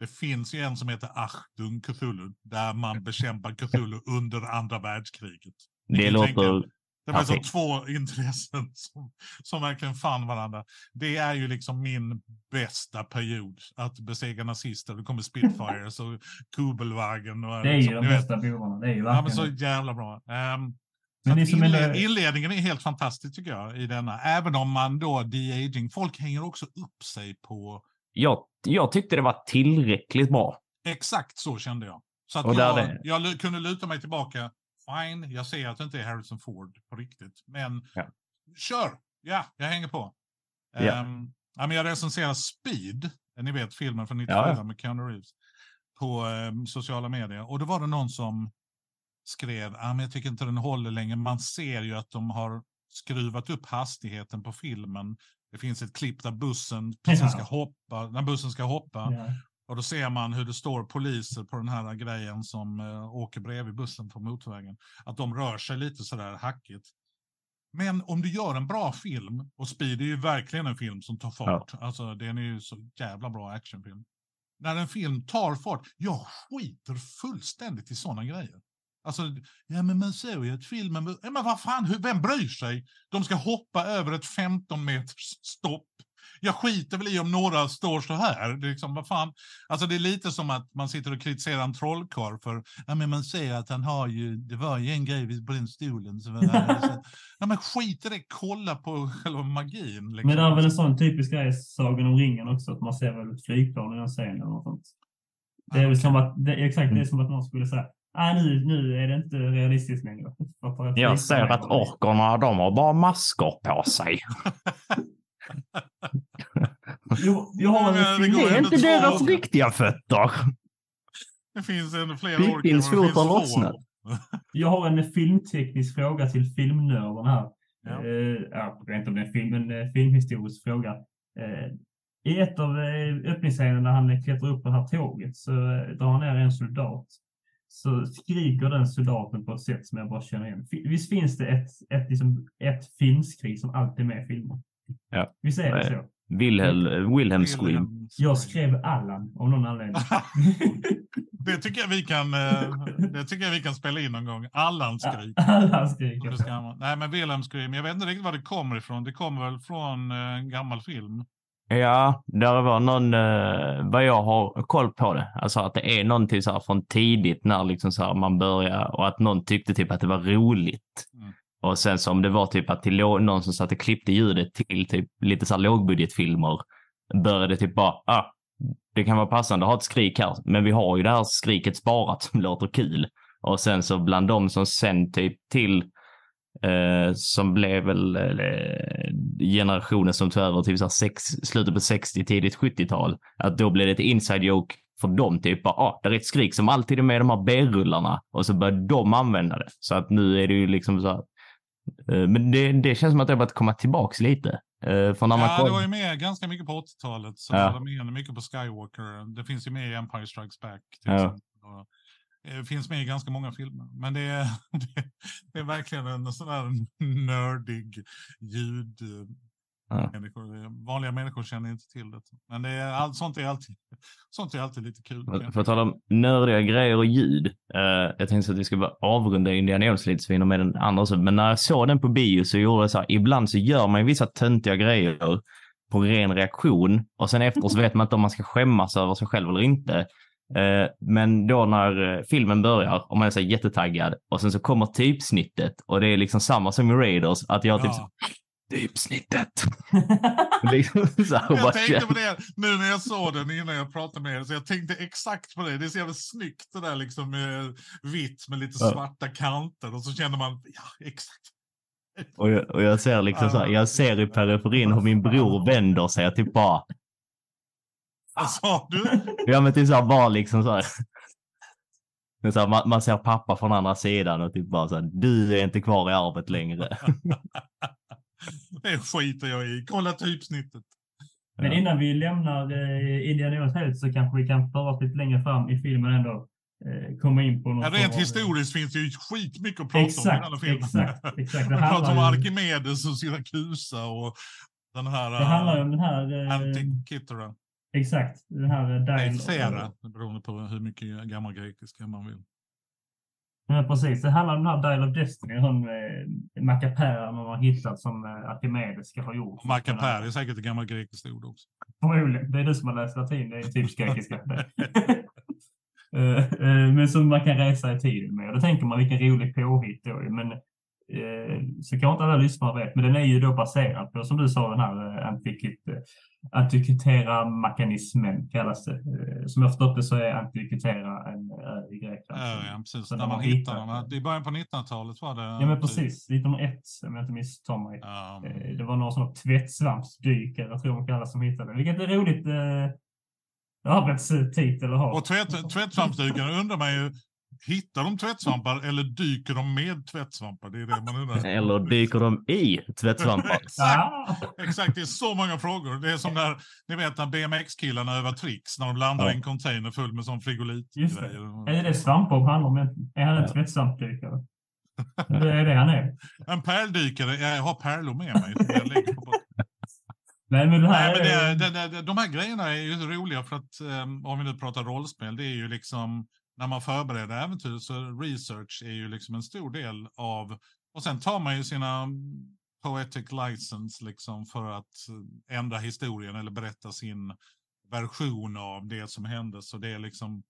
det finns ju en som heter Achtung Cthulhu, där man bekämpar Cthulhu under andra världskriget. Det låter... Det var okay. två intressen som, som verkligen fann varandra. Det är ju liksom min bästa period, att besegra nazister. Det kommer Spitfires och Kubelwagen. Och det är liksom, ju de bästa bovarna. Det är ju verkligen... Ja, men så jävla bra. Um, men inled är... Inledningen är helt fantastisk tycker jag i denna. Även om man då de-aging. Folk hänger också upp sig på... Jag, jag tyckte det var tillräckligt bra. Exakt så kände jag. Så att jag, det... jag kunde luta mig tillbaka. Fine, jag ser att det inte är Harrison Ford på riktigt. Men ja. kör! Ja, jag hänger på. Ja. Um, ja, men jag recenserar Speed, ni vet filmen från 94 ja. med Keanu Reeves, på um, sociala medier. Och då var det någon som skrev men jag tycker inte den håller längre. Man ser ju att de har skruvat upp hastigheten på filmen. Det finns ett klipp där bussen precis ska hoppa, när bussen ska hoppa. Ja. Och då ser man hur det står poliser på den här grejen som uh, åker bredvid bussen på motorvägen. Att de rör sig lite sådär hackigt. Men om du gör en bra film, och Speed är ju verkligen en film som tar fart. Ja. Alltså den är ju så jävla bra actionfilm. När en film tar fart, jag skiter fullständigt i sådana grejer. Alltså, ja men man såg ju att filmen... Ja, men vad fan, vem bryr sig? De ska hoppa över ett 15 meters stopp. Jag skiter väl i om några står så här. Det är, liksom, vad fan? Alltså, det är lite som att man sitter och kritiserar en trollkarl för ja, men man ser att han har ju, det var ju en grej på den stolen. Så, ja, men skit i det, kolla på själva magin. Liksom. Men det är väl en sån typisk grej i Sagan om ringen också, att man ser väl ett flygplan i den scenen. Och sånt. Det är okay. som att, det, exakt, det är som att någon skulle säga ah, nu, nu är det inte realistiskt längre. Jag ser att orkerna, de har bara masker på sig. jo, jag har en det, det är inte deras år. riktiga fötter. Det finns en fler orker. Pippins fot har lossnat. Jag har en filmteknisk fråga till filmnörden här. Ja. Uh, jag vet inte om det är film, en uh, filmhistorisk fråga. Uh, I ett av öppningsscenerna när han klättrar upp på det här tåget så drar han ner en soldat så skriker den soldaten på ett sätt som jag bara känner igen. Visst finns det ett, ett, liksom, ett filmskrik som alltid är med i filmer? Ja. Visst är det så? Wilhelm, Wilhelm Scream. Jag skrev Allan av någon anledning. det, tycker jag vi kan, eh, det tycker jag vi kan spela in någon gång. Allan skrik. Allan skrik. Nej, men Wilhelm Scream. Jag vet inte riktigt var det kommer ifrån. Det kommer väl från eh, en gammal film. Ja, där var någon, eh, vad jag har koll på det, alltså att det är någonting så här från tidigt när liksom så här man börjar och att någon tyckte typ att det var roligt. Mm. Och sen som det var typ att till någon som satt och klippte ljudet till typ lite så här lågbudgetfilmer började typ bara, ah, det kan vara passande att ha ett skrik här, men vi har ju det här skriket sparat som låter kul. Och sen så bland de som sen typ till Eh, som blev väl eh, generationen som tog över till sex, slutet på 60, tidigt 70-tal. Att då blev det ett inside joke för dem typ bara, ah, det är ett skrik som alltid är med de här B-rullarna och så börjar de använda det. Så att nu är det ju liksom så att, eh, men det, det känns som att det har börjat komma tillbaks lite. Eh, för när man ja, kom... det var ju med ganska mycket på 80-talet. Så Ja. det var med mycket på Skywalker. Det finns ju med i Empire Strikes Back. Till Ja. exempel. Och, finns med i ganska många filmer. Men det är, det, är verkligen en sån där nördig ljud. Ja. Människor, vanliga människor känner inte till det. Men det är, allt, sånt, är alltid, sånt är alltid lite kul. För att tala om nördiga grejer och ljud. eh, jag tänkte att vi ska bara avrunda Indiana Jones lite så vi med den andra. Men när jag såg den på bio så gjorde jag så här, ibland så gör man vissa töntiga grejer på ren reaktion och sen efter så vet man inte om man ska skämmas över sig själv eller inte. Eh, Men då när eh, filmen börjar och man är så jättetaggad och sen så kommer typsnittet och det är liksom samma som i Raiders att jag typ Ja. typsnittet. liksom så här, och bara Jag tänkte känner- på det nu när jag såg den innan jag pratade med er. Så jag tänkte exakt på det. Det är så jävla snyggt det där liksom med vitt med lite Ja. svarta kanter. Och så känner man, ja exakt. Och jag, och jag ser liksom så här, jag ser i periferin hur min bror vänder sig och typ bara, Vad sa du? ja men typ så här, bara liksom så här. Men så här, man, man ser pappa från andra sidan och typ bara så här, du är inte kvar i arvet längre. Det skiter jag i. Kolla typsnittet. Men innan vi lämnar eh, Indiana Jones helt så kanske vi kan föra oss lite längre fram i filmen ändå. Eh, komma in på något Ja, rent historiskt finns det ju skitmycket att prata om i Exakt, alla filmer. exakt, exakt. Det Man pratar om Arkimedes och Syrakusa och den här... Det handlar ju om den här... Eh, Antikythera. Exakt. Den här eh, Thera, beroende på hur mycket gammal grekiska man vill. Ja, precis. Det handlar om den här Dial of Destiny. Hon eh, mackapären man har hittat som eh, Arkimedes ska ha gjort. Macapär är säkert ett gammalt grekiskt ord också. Förmodligen. Det är du som har läst latin. Det är typ grekiska. Eh, eh, Men som man kan resa i tiden med. Och då tänker man vilken rolig påhitt då. Men eh, så kanske inte alla lyssnare vet. Men den är ju då baserad på, som du sa, den här eh, eh, antikitera mekanismen kallas det. Som jag förstått det så är antikitera en ö i Grekland. Ja, ja, precis. Så När man har hittar här. I början på 1900-talet var det. Ja men typ, precis, 1901 om jag inte misstar mig. ja, Det var några sådana tvättsvampsdykare, jag tror de kallas, som hittade det. Vilket är roligt arbetstitel att ha. Och tvätt, tvättsvampsdykare undrar man ju, hittar de tvättsvampar eller dyker de med tvättsvampar? Det är det man undrar. Eller dyker de i tvättsvampar? Exakt, exakt, det är så många frågor. Det är som när, ni vet när BMX-killarna övar tricks, när de landar Ja. i en container full med sån frigolit. Just det. är det Svampbob handlar om? Är han en Ja. tvättsvampdykare? Det är det han är. En pärldykare, jag har pärlor med mig. som Jag lägger på Nej, men det här Nej, men är... det, det, det, de här grejerna är ju roliga för att um, om vi nu pratar rollspel, det är ju liksom när man förbereder äventyr så research är ju liksom en stor del av och sen tar man ju sina poetic license liksom för att ändra historien eller berätta sin version av det som hände. Så det är liksom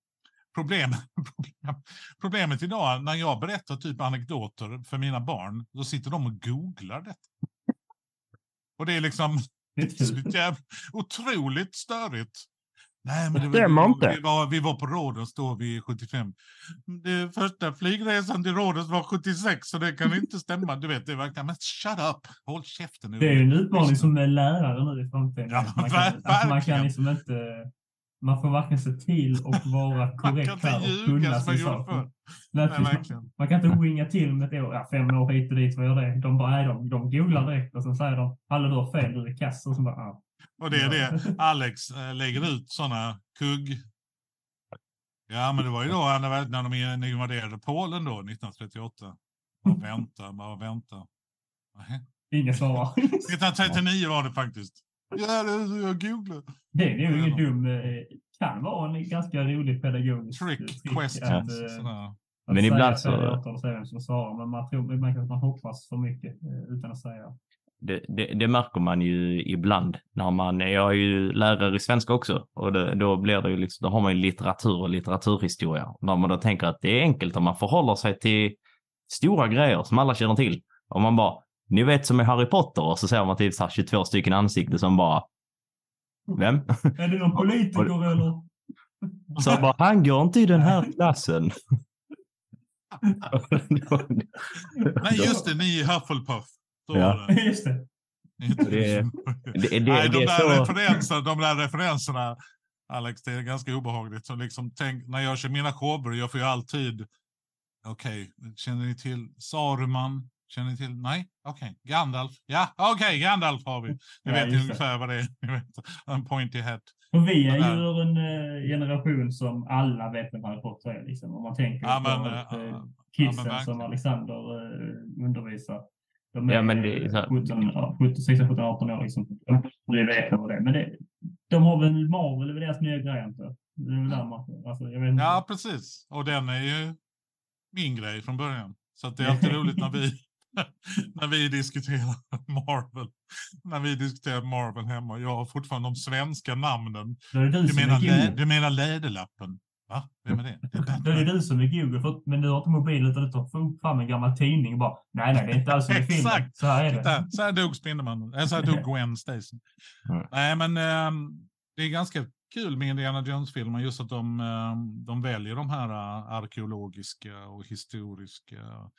problem, problem, problemet idag när jag berättar typ anekdoter för mina barn, då sitter de och googlar det. Och det är liksom Det är otroligt störigt. Nej, men det, stämmer vi, inte. Vi var, vi var på Rhodos då vid 75. Det första flygresan till Rhodos var 76, så det kan inte stämma. Du vet, det verkligen, men shut up, håll käften nu. Det är ju en utmaning som är lärare nu i framtiden. Ja, man, kan, att man kan liksom inte... Man får varken se till och vara Man korrekt här och kunna sin sak. Nej, verkligen. Man kan inte ringa till med ett år, ja, fem år hit och dit, vad gör det? De bara, nej, de, de googlar direkt och sen säger de, alla du har fel, du är kass. Och så bara, ah. Och det är det Alex äh, lägger ut sådana kugg... Ja, men det var ju då när, när de invaderade Polen då, 1938. Bara vänta, bara vänta. Nej. Ingen svarar. 1939 var det faktiskt. Ja, det, jag googlade. Det är ju ingen dum, eh, kan vara en ganska rolig pedagogisk Trick trick questions. Att, eh, sådär. att Men ibland så- och säga vem som svarar, men man tror man hoppas för mycket eh, utan att säga. Det, det, det märker man ju ibland när man, jag är ju lärare i svenska också och det, då blir det ju liksom, då har man ju litteratur och litteraturhistoria. När man då tänker att det är enkelt om man förhåller sig till stora grejer som alla känner till. Om man bara, ni vet som i Harry Potter och så ser man typ så här 22 stycken ansikten som bara, vem? Är det någon politiker eller? Så bara, han går inte i den här klassen. Nej, just det, ni i Hufflepuff. Så Ja. var det. Just det. Det- det, det, Nej, de där, så... referenserna, de där referenserna Alex, det är ganska obehagligt. Så liksom, tänk, när jag kör mina shower, jag får ju alltid, okej, okay, känner ni till Saruman? Känner ni till? Nej, okej, okay. Gandalf. Ja, okej, okay, Gandalf har vi. Ni ja, vet ju ungefär vad det är. Ni vet, en pointy hat. Och vi är ju en uh, generation som alla vet vem Harry Potter är. Liksom. Om man tänker ja, på men, uh, kidsen ja, som Alexander uh, undervisar. De är ja, men det är så... 17, 17, 16, 17, 18 år. Liksom. De vet vad det är. Men det, de har väl Marvel, det är deras nya grej inte? Det är väl där man, alltså, jag vet inte. Ja, precis. Och den är ju min grej från början. Så det är alltid roligt när vi, när vi diskuterar Marvel. När vi diskuterar Marvel hemma. Jag har fortfarande de svenska namnen. Du, du, menar, lä, du menar Läderlappen? Va? Vem är det? Det är, du som är Google, för, men du har inte mobil utan du tar fram en gammal tidning och bara nej, nej, det är inte alls som i filmen. Så här är det. Så här dog Spindelmannen. Så här dog Gwen Stacy. Mm. Nej, men um, det är ganska kul med Indiana Jones-filmer, just att de, um, de väljer de här uh, arkeologiska och historiska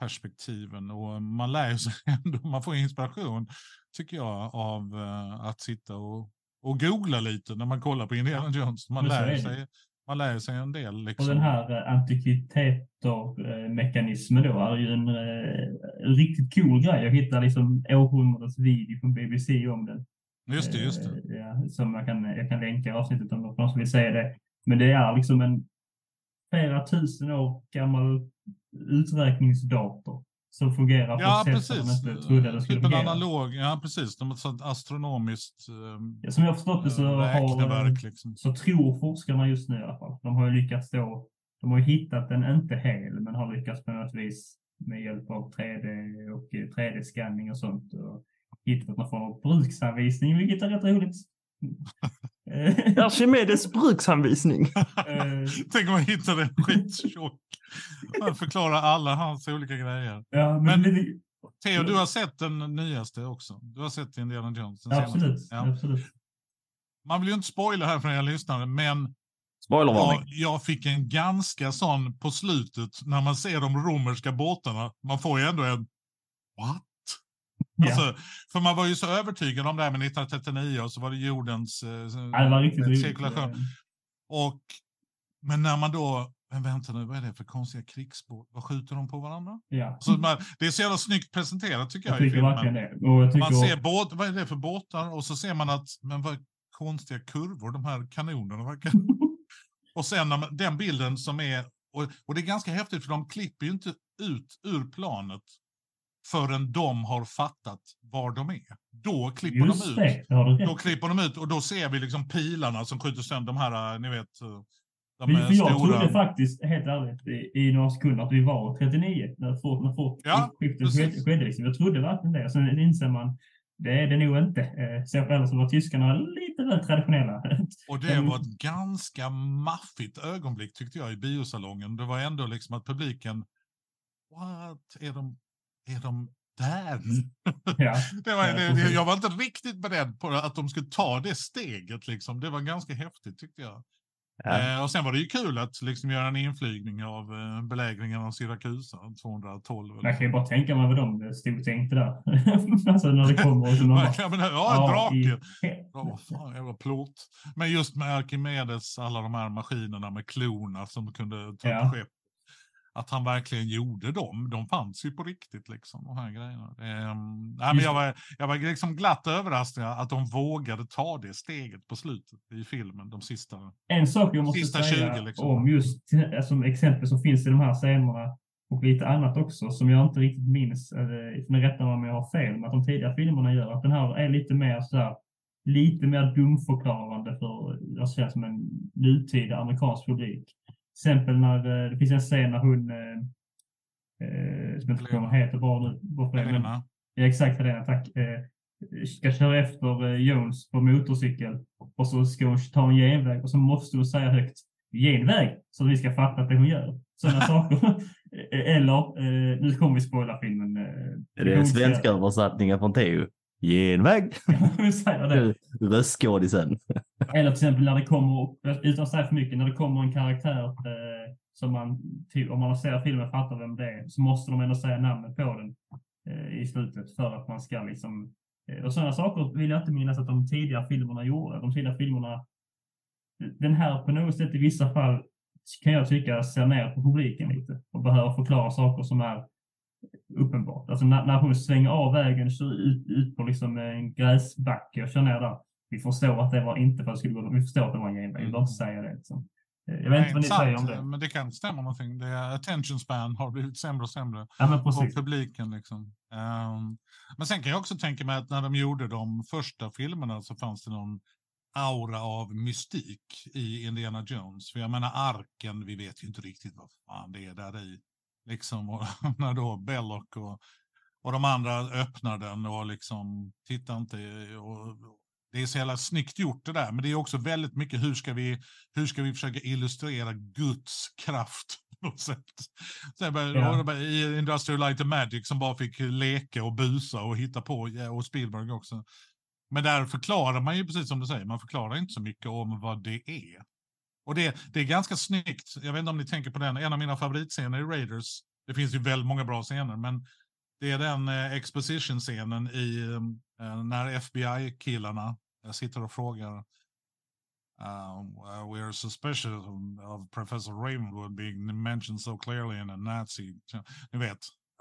perspektiven och man lär sig ändå, man får inspiration tycker jag av uh, att sitta och, och googla lite när man kollar på Indiana Jones. Man lär sig man lär sig en del. Liksom. Och den här eh, antikviteter-mekanismen då är ju en, eh, en, riktigt cool grej. Jag hittade liksom århundradets video från BBC om den. Just det, just det. Eh, ja, som jag kan, jag kan länka avsnittet om någon som vill se det. Men det är liksom en flera tusen år gammal uträkningsdator som fungerar på ja, ett sätt som de inte trodde det skulle typ fungera. analog, ja precis, de har ett astronomiskt um, ja, Som jag förstått det så, har, liksom. så tror forskarna just nu i alla fall, de har ju lyckats då, de har ju hittat den inte hel, men har lyckats på något vis med hjälp av 3D och 3D-scanning och sånt och hittat någon form av bruksanvisning, vilket är rätt roligt. Archimedes bruksanvisning. Eh. Tänk om man hittar en skittjock. Man förklarar alla hans olika grejer. Ja, men, men Theo, du har sett den nyaste också. Du har sett Indiana Jones. Den absolut, ja. absolut. Man vill ju inte spoila här för er lyssnare, men jag, jag fick en ganska sån på slutet när man ser de romerska båtarna. Man får ju ändå en what? Yeah. Alltså, för man var ju så övertygad om det här med 1939 och så var det jordens eh, det var riktigt cirkulation. Och, men när man då, men vänta nu, vad är det för konstiga krigsbåtar? Vad skjuter de på varandra? Ja. Så man, det är så jävla snyggt presenterat tycker jag. jag tycker det. Och man ser båt, vad är det för båtar? Och så ser man att, men vad konstiga kurvor de här kanonerna verkar. och sen man, den bilden som är, och, och det är ganska häftigt för de klipper ju inte ut ur planet förrän de har fattat var de är. Då klipper Just de ut. Det, då klipper de ut och då ser vi liksom pilarna som skjuter sönder de här, ni vet. Eh, de vi, för jag stora... trodde faktiskt, helt ärligt, i, i några sekunder att vi var 39 när, fort ja, skedde liksom. Jag trodde verkligen det. Sen inser man, det är det nog inte. Eh, så eller så var tyskarna lite väl traditionella. Och det var ett ganska maffigt ögonblick tyckte jag i biosalongen. Det var ändå liksom att publiken, what, är de är de där? Ja. det var, det, jag var inte riktigt beredd på att de skulle ta det steget. Liksom. Det var ganska häftigt tyckte jag. Ja. Eh, och sen var det ju kul att liksom göra en inflygning av eh, belägringen av Syrakusa 212. Jag kan ju bara tänka mig vad de stod och tänkte där. alltså när det kommer. Och så bara, ja, men, ja, en drake. Ja, fan, jävla plåt. Men just med Arkimedes, alla de här maskinerna med klorna som kunde ta ja. skepp att han verkligen gjorde dem. De fanns ju på riktigt liksom, de här grejerna. Um, nej, men jag var, jag var liksom glatt överraskad att de vågade ta det steget på slutet i filmen, de sista En sak jag måste säga 20, liksom. om just som exempel som finns i de här scenerna och lite annat också som jag inte riktigt minns, eller rätta mig om jag har fel, men att de tidiga filmerna gör att den här är lite mer så här, lite mer dumförklarande för, jag ser som en nutida amerikansk publik exempel när eh, det finns en scen när hon, eh, eh som jag inte kommer heter bara nu. Helena. Ja, exakt Helena, tack. Eh, ska köra efter eh, Jones på motorcykel och så ska hon ta en genväg och så måste hon säga högt genväg så att vi ska fatta att det hon gör. Sådana saker. Eller, eh, nu kommer vi spoila filmen. Eh, är det svenska översättningen från Teo? Genväg! vi säger det. Röstskådisen. Eller till exempel när det kommer, utan att säga för mycket, när det kommer en karaktär eh, som man, om man ser filmen fattar vem det är, så måste de ändå säga namnet på den eh, i slutet för att man ska liksom... Eh, och sådana saker vill jag inte minnas att de tidiga filmerna gjorde. De tidiga filmerna den här på något sätt i vissa fall kan jag tycka ser ner på publiken lite och behöver förklara saker som är uppenbart. Alltså när, när hon svänger av vägen ut, ut på liksom en gräsbacke och kör ner där. Vi förstår att det var inte för att skulle gå, vi förstår att det var en genväg, vi behöver inte säga det. Liksom. Eh, jag vet inte vad ni säger om det. Men det kan stämma någonting. Det är, attention span har blivit sämre och sämre ja, men på publiken. Liksom. Um, men sen kan jag också tänka mig att när de gjorde de första filmerna så fanns det någon aura av mystik i Indiana Jones. För jag menar arken, vi vet ju inte riktigt vad fan det är där i. Liksom, och när då Belloc och, och de andra öppnar den och liksom tittar inte. Och, det är så jävla snyggt gjort det där, men det är också väldigt mycket hur ska vi, hur ska vi försöka illustrera Guds kraft på något sätt. Så bara, ja. I Industrial Light and Magic som bara fick leka och busa och hitta på, och Spielberg också. Men där förklarar man ju precis som du säger, man förklarar inte så mycket om vad det är. Och det, det är ganska snyggt. Jag vet inte om ni tänker på den, en av mina favoritscener i Raiders. Det finns ju väldigt många bra scener, men det är den eh, exposition-scenen i eh, när FBI-killarna eh, sitter och frågar um, uh, we are suspicious of Professor Ravenwood being mentioned so clearly in a Nazi. Ni vet,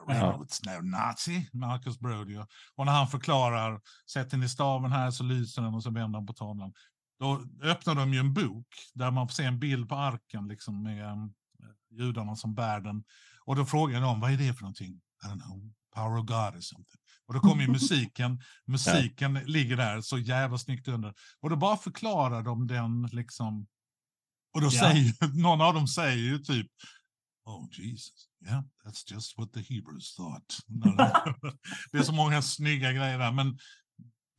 Ravenwood's no Nazi, Marcus Brody. Och när han förklarar, sätter ni staven här så lyser den och så vänder han på tavlan. Då öppnar de ju en bok där man får se en bild på arken liksom med eh, judarna som bär den. Och då frågar de vad är det för någonting? I don't know, power of God or something. Och då kommer ju musiken, musiken ja. ligger där så jävla snyggt under. Och då bara förklarar de den liksom. Och då säger, någon av dem säger ju typ, oh Jesus, yeah, that's just what the Hebrews thought. det är så många snygga grejer där, men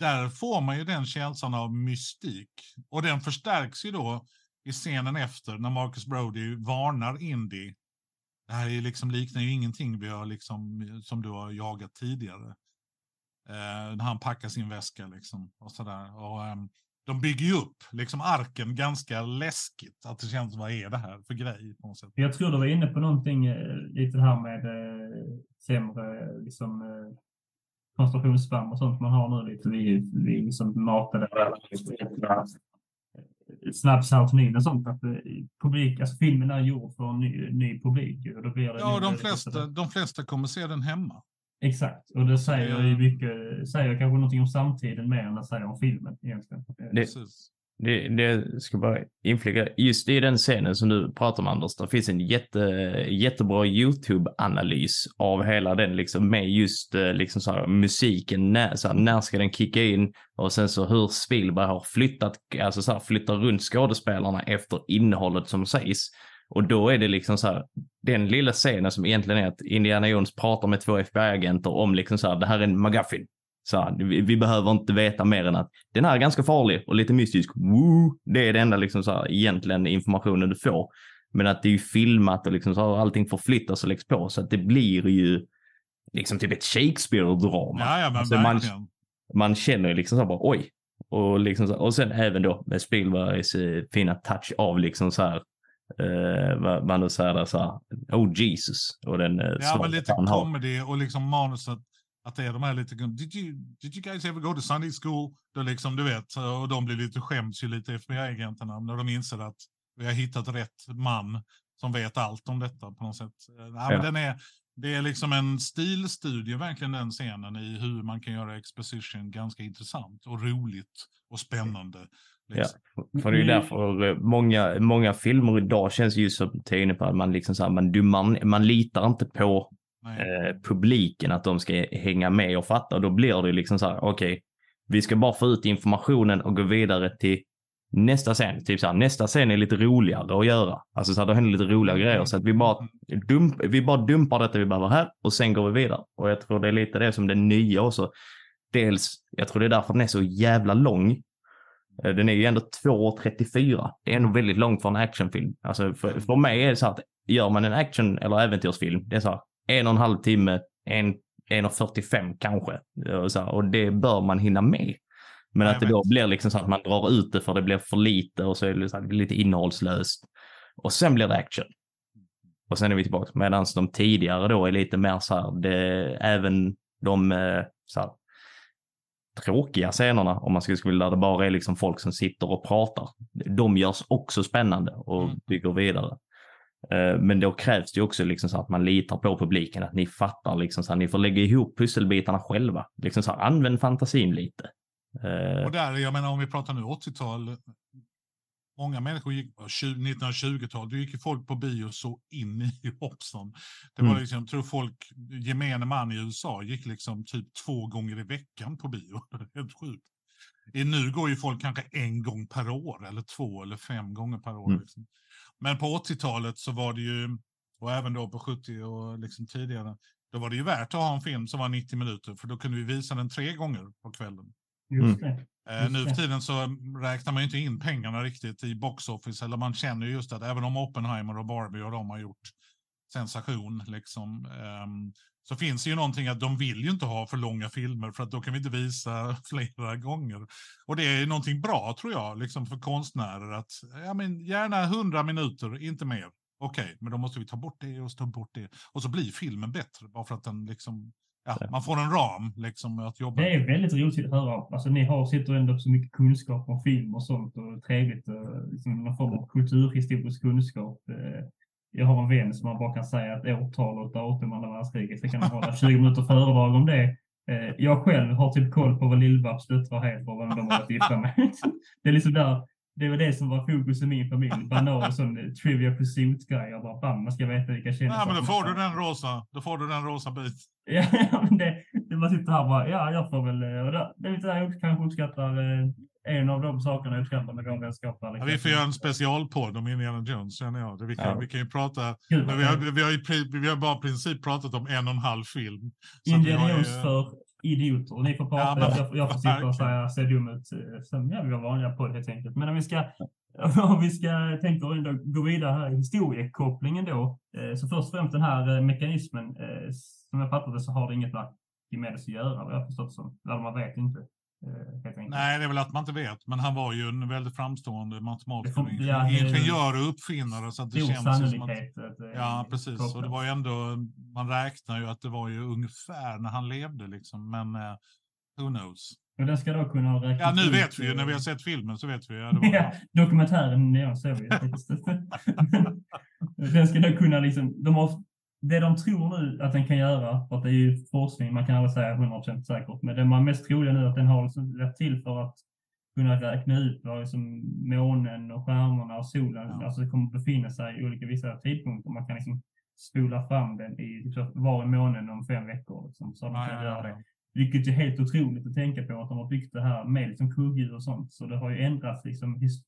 där får man ju den känslan av mystik. Och den förstärks ju då i scenen efter när Marcus Brody varnar Indy. Det här är liksom, liknar ju ingenting vi har liksom, som du har jagat tidigare. Eh, när han packar sin väska liksom, och sådär. Och, eh, de bygger ju upp liksom arken ganska läskigt. Att det känns, vad är det här för grej? På något sätt. Jag tror du var inne på någonting eh, lite här med eh, sämre eh, liksom, eh, eh, koncentrationsspam och sånt man har nu lite. Vi, vi liksom matade snabb serotonin och sånt. Att publik, alltså filmen är gjord för en ny, ny publik. Och då blir det ja, de flesta, de flesta kommer se den hemma. Exakt, och det säger ju mycket, säger kanske någonting om samtiden mer än det säger om filmen egentligen. Det, det, det ska bara inflika, just i den scenen som du pratar om Anders, där finns en jätte, jättebra YouTube-analys av hela den liksom med just eh, liksom så här, musiken, när, så här, när ska den kicka in och sen så hur Spielberg har flyttat, alltså så här, flyttar runt skådespelarna efter innehållet som sägs. Och då är det liksom så här, den lilla scenen som egentligen är att Indiana Jones pratar med två FBI-agenter om liksom så här, det här är en McGuffin. Så vi, vi, behöver inte veta mer än att den här är ganska farlig och lite mystisk. Woo! Det är det enda liksom så här, egentligen informationen du får. Men att det är ju filmat och liksom så här, allting förflyttas och läggs på så att det blir ju liksom typ ett Shakespeare-drama. Ja, ja, alltså, man, man känner ju liksom så här bara oj. Och, liksom så, och sen även då med Spielbergs fina touch av liksom så här eh, vad man nu säger där så här, oh Jesus. Och den eh, Ja, men lite comedy och liksom manuset att det är de här lite, did you, did you guys ever go to Sunday school? Då liksom, du vet, och de blir lite, skäms ju lite FBI-agenterna när de inser att vi har hittat rätt man som vet allt om detta på något sätt. Ja, ja. Men den är, det är liksom en stilstudie, verkligen den scenen i hur man kan göra exposition ganska intressant och roligt och spännande. Liksom. Ja, för det är ju därför eh, många, många filmer idag känns ju som inne på att man liksom så här, man, man, man litar inte på eh, publiken att de ska hänga med och fatta. Och då blir det liksom så här, okej, okay, vi ska bara få ut informationen och gå vidare till nästa scen. Typ så här, nästa scen är lite roligare att göra. Alltså så här, då händer lite roliga mm. grejer. Så att vi bara, dump, vi bara dumpar detta vi behöver här och sen går vi vidare. Och jag tror det är lite det som det nya också. Dels, jag tror det är därför den är så jävla lång. Eh, den är ju ändå 2.34. Det är ändå väldigt långt för en actionfilm. Alltså för, för mig är det så att gör man en action eller äventyrsfilm, det är så här, en och en halv timme, en, en och 45 kanske. Och, så, och det bör man hinna med. Men att det då blir liksom så att man drar ut det för det blir för lite och så är det, så det lite innehållslöst. Och sen blir det action. Och sen är vi tillbaka. Medan de tidigare då är lite mer så här, det, även de eh, så här, tråkiga scenerna, om man skulle vilja, där det bara är liksom folk som sitter och pratar. De görs också spännande och Mm. bygger vidare. Eh, Men då krävs det också liksom så att man litar på publiken, att ni fattar liksom så här, ni får lägga ihop pusselbitarna själva. Liksom så här, använd fantasin lite. Eh, Och där, jag menar om vi pratar nu 80-tal. Många människor gick, 1920-tal, då gick ju folk på bio så in i hoppsan. Det var Mm. liksom, jag tror folk, gemene man i USA gick liksom typ två gånger i veckan på bio. Helt sjukt. Nu går ju folk kanske en gång per år, eller två eller fem gånger per år. Mm. Liksom. Men på 80-talet så var det ju, och även då på 70 och liksom tidigare, då var det ju värt att ha en film som var 90 minuter, för då kunde vi visa den tre gånger på kvällen. Just det. Eh, Just nu för tiden så räknar man ju inte in pengarna riktigt i box office, eller man känner ju just att även om Oppenheimer och Barbie och de har gjort sensation, liksom, ehm, så finns det ju någonting att de vill ju inte ha för långa filmer, för att då kan vi inte visa flera gånger. Och det är någonting bra, tror jag, liksom för konstnärer, att ja, men gärna 100 minuter, inte mer. Okej, men då måste vi ta bort det och ta bort det. Och så blir filmen bättre, bara för att den liksom, ja, man får en ram liksom att jobba Det är väldigt roligt att höra. Alltså, ni har, sitter ändå så mycket kunskap om film och sånt och trevligt. Liksom, någon form av kulturhistorisk kunskap. Eh, Jag har en vän som man bara kan säga ett årtal och ett datum andra världskriget. Så kan man hålla 20 minuter föredrag om det. Eh, Jag själv har typ koll på vad Lill-Babs döttrar heter och vad de har varit gifta med. Det är liksom där. Det var det som var fokus i min familj. Banal sån trivia pursuit-grejer. Bara bam, man ska veta vilka kändisar Ja, men då får du den rosa. Då får du den rosa bit. Ja, men det, det man sitter här bara, ja, jag får väl... eh, Och det, det är lite där jag kanske uppskattar, eh, en av de sakerna jag uppskattar med vår vänskap. Ja, Alex. vi får göra en specialpodd om Indiana Jones, känner jag. Vi kan, Ja. vi kan ju prata... Kul, Men vi, har, vi, har pri- vi har bara i princip pratat om en och en halv film. Indiana har ju- Jones för idioter. Och ni får prata, Ja, men- jag, jag får sitta och säga, se dum ut. Sen ja, vi har vanliga podd helt enkelt. Men om vi ska, om vi ska tänka ändå gå vidare här i historiekopplingen då. eh, Så först och främst den här eh, mekanismen. eh, Som jag fattar det så har det inget med det att göra, vad jag har förstått som. Eller man vet inte. Eh. Nej, det är väl att man inte vet. Men han var ju en väldigt framstående matematiker, ja, ingenjör och uppfinnare. Så att det känns ju som att, Ja, precis. Och det var ju ändå, man räknar ju att det var ju ungefär när han levde liksom. Men eh, who knows? Och den ska då kunna räkna Ja, nu vet vi ju. eh, När vi har sett filmen så vet vi. Ja, det var, Ja, dokumentären, ja, så vi faktiskt. Den ska då kunna liksom, de har, det de tror nu att den kan göra, för att det är ju forskning, man kan aldrig säga 100% säkert, men det man mest troliga nu är att den har liksom rätt till för att kunna räkna ut var liksom månen och stjärnorna och solen Ja. alltså kommer befinna sig i olika vissa tidpunkter. Man kan liksom spola fram den i, typ var är månen om fem veckor? Liksom, så Ja, ja, ja. det. Vilket är helt otroligt att tänka på att de har byggt det här med liksom kugghjul och sånt. Så det har ju ändrats liksom his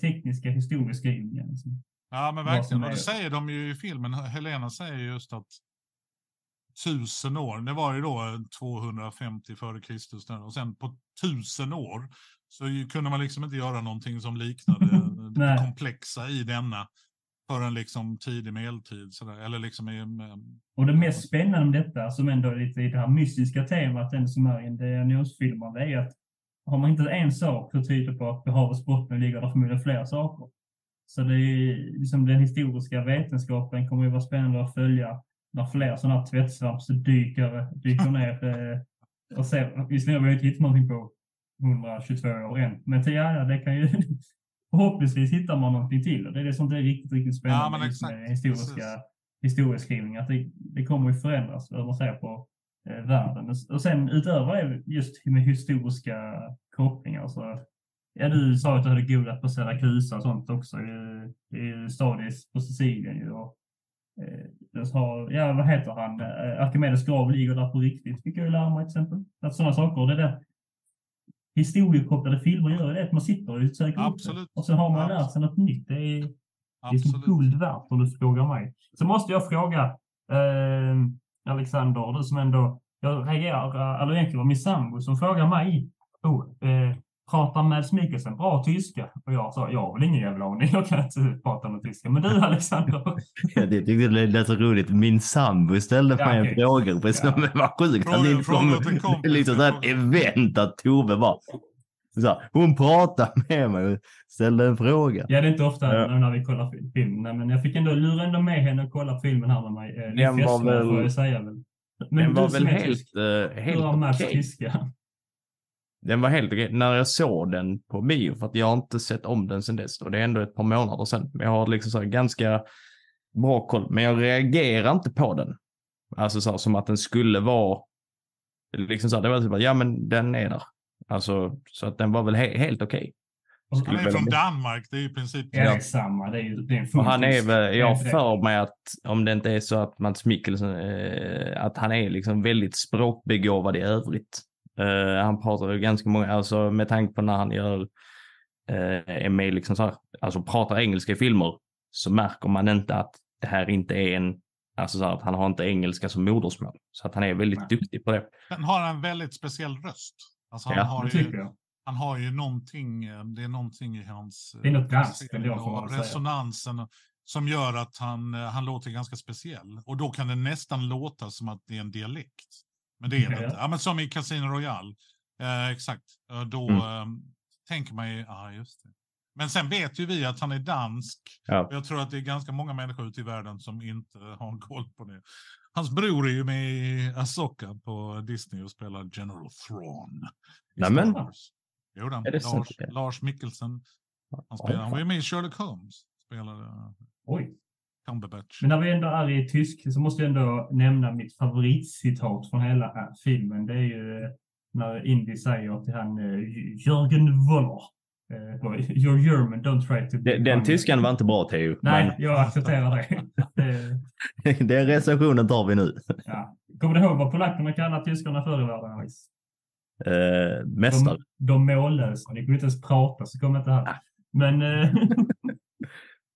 tekniska historieskrivningen. Liksom. Ja, men verkligen. Och det säger de ju i filmen. Helena säger just att tusen år, det var ju då 250 före Kristus där, och sen på tusen år så kunde man liksom inte göra någonting som liknade det komplexa i denna förrän liksom tidig medeltid. Sådär. Eller liksom i, med, Och det mest spännande med detta, som ändå är lite i det här mystiska temat, den som är i Indiana det är att har man inte en sak så tyder på att på havets botten ligger det förmodligen flera saker. Så det är liksom den historiska vetenskapen kommer ju vara spännande att följa när fler sådana här tvättsvampsdykare dyker ner eh, och ser. Visserligen har vi inte hittat någonting på 122 år än, men till, ja, det kan ju förhoppningsvis hittar man någonting till och det är det som är riktigt, riktigt spännande Ja, just med exakt. historiska historieskrivning, att det, det kommer ju förändras hur man ser på eh, världen. Och sen utöver det, just med historiska kopplingar, så ja, du sa att du hade googlat på Siracusa och sånt också. Det är ju Stadis på Sicilien ju. Och, eh, har, ja, vad heter han? Eh, Arkimedes grav ligger där på riktigt, fick jag ju lära mig till exempel. Att sådana saker, det där historiekopplade filmer gör det, att man sitter och söker upp det. Absolut. Och sen har man Absolut. lärt sig något nytt. Det är, det är som absolut. guld värt om du frågar mig. Så måste jag fråga eh, Alexander, du som ändå, jag reagerar, eller egentligen var min sambo som frågar mig, oh, eh, pratar Mads Mikkelsen bra tyska? Och jag sa, jag har väl ingen jävla aning, jag kan inte prata någon tyska. Men du Alexander, Jag tyckte det lät så roligt. Min sambo ställde Ja, mig en okej. fråga Ja. var sjukt. Fråga- Att en kom kompis. liksom så här event att Tove bara... Så hon pratade med mig och ställde en fråga. ja det är inte ofta Ja. när vi kollar fi- film, nej, men jag fick ändå lura ändå med henne och kolla filmen här med mig. Eh, Det är Den var väl- får jag säga väl. Men Den var väl helt, eh, helt okej. tyska? Den var helt okej. När jag såg den på bio, för att jag har inte sett om den sedan dess och det är ändå ett par månader sedan. Men jag har liksom så här ganska bra koll, men jag reagerar inte på den. Alltså så här, som att den skulle vara, liksom så här, det var typ, ja men den är där. Alltså, så att den var väl he helt okej. Okay. Han är från Danmark, det är i princip... Ja, det är samma. Det är, det är och han är väl, jag för mig att om det inte är så att Mats Mikkelsen, eh, att han är liksom väldigt språkbegåvad i övrigt. Eh, han pratar ju ganska många, alltså med tanke på när han gör, eh, är med liksom så här, alltså pratar engelska i filmer, så märker man inte att det här inte är en Alltså så att han har inte engelska som modersmål. Så att han är väldigt Nej. duktig på det. Han har en väldigt speciell röst. Alltså han, ja, har ju, han har ju någonting, eh, det är någonting i hans... Det är något danskt resonansen säga. som gör att han, eh, han låter ganska speciell. Och då kan det nästan låta som att det är en dialekt. Men det är det inte. Ja, men som i Casino Royale. Eh, exakt. Då mm. eh, tänker man ju, ja ah, just det. Men sen vet ju vi att han är dansk. Ja. Jag tror att det är ganska många människor ute i världen som inte har koll på det. Hans bror är ju med i Asoka på Disney och spelar General Thrawn. Nämen. Jo, den, Lars, Lars Mikkelsen. Han, spelar, han var ju med i Sherlock Holmes. Spelade Oj. Cumberbatch. Men när vi ändå är i tysk så måste jag ändå nämna mitt favoritcitat från hela filmen. Det är ju eh, när Indy säger till han uh, Jörgen Woller. Uh, You're German, don't try to... Den, den tyskan var inte bra Theo. Nej, men... jag accepterar det. det... den recensionen tar vi nu. Ja. Kommer du ihåg vad polackerna kallar tyskarna förr i världen? Uh, mästare. De, de mållösa. Ni kunde inte ens prata så kom inte här. Men uh,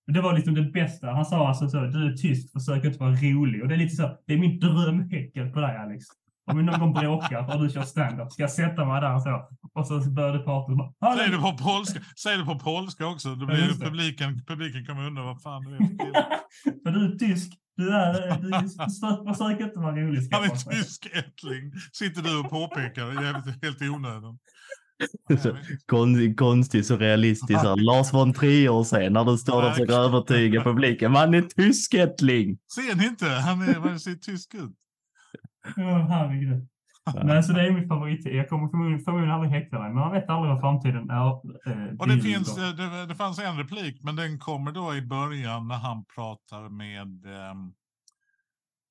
det var liksom det bästa. Han sa alltså så, du är tyst, försök inte vara rolig. Och det är lite så, det är min drömhäckel på dig Alex. Om vi någon gång bråkar och du kör stand-up, ska jag sätta mig där och så. Och så börjar du prata. Bara, Säg det på polska. Säg det på polska också. Då blir ja, publiken, publiken kommer undra vad fan du är för du är tysk. Du är, du försök inte vara rolig. Han är tysk ättling. Sitter du och påpekar jävligt, helt i onödan. Så, kon, konstigt så realistiskt. Lars von Trier sen när du står där och försöker övertyga publiken. Man är tyskättling. Ser ni inte? Han är, han ser tysk ut. Ja, herregud. Nej, så det är min favorit. Jag kommer förmodligen, förmodligen aldrig häkta dig, men man vet aldrig vad framtiden är. Eh, och det, finns, eh, det, det, fanns en replik, men den kommer då i början när han pratar med eh,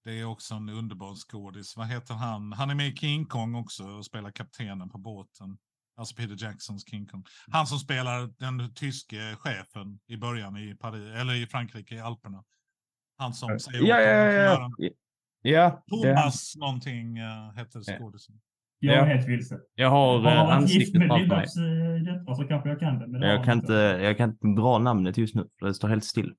det är också en underbar skådis. Vad heter han? Han är med i King Kong också och spelar kaptenen på båten. Alltså Peter Jacksons King Kong. Han som spelar den tyske chefen i början i Paris, eller i Frankrike, i Alperna. Han som säger ja, ja, ja, ja. ja. Thomas ja. någonting uh, heter skådisen. Jag är helt vilse. Jag har uh, ansiktet framför mig. Detta, så kanske jag kan det. Men jag, kan inte, jag kan inte dra namnet just nu, för det står helt still.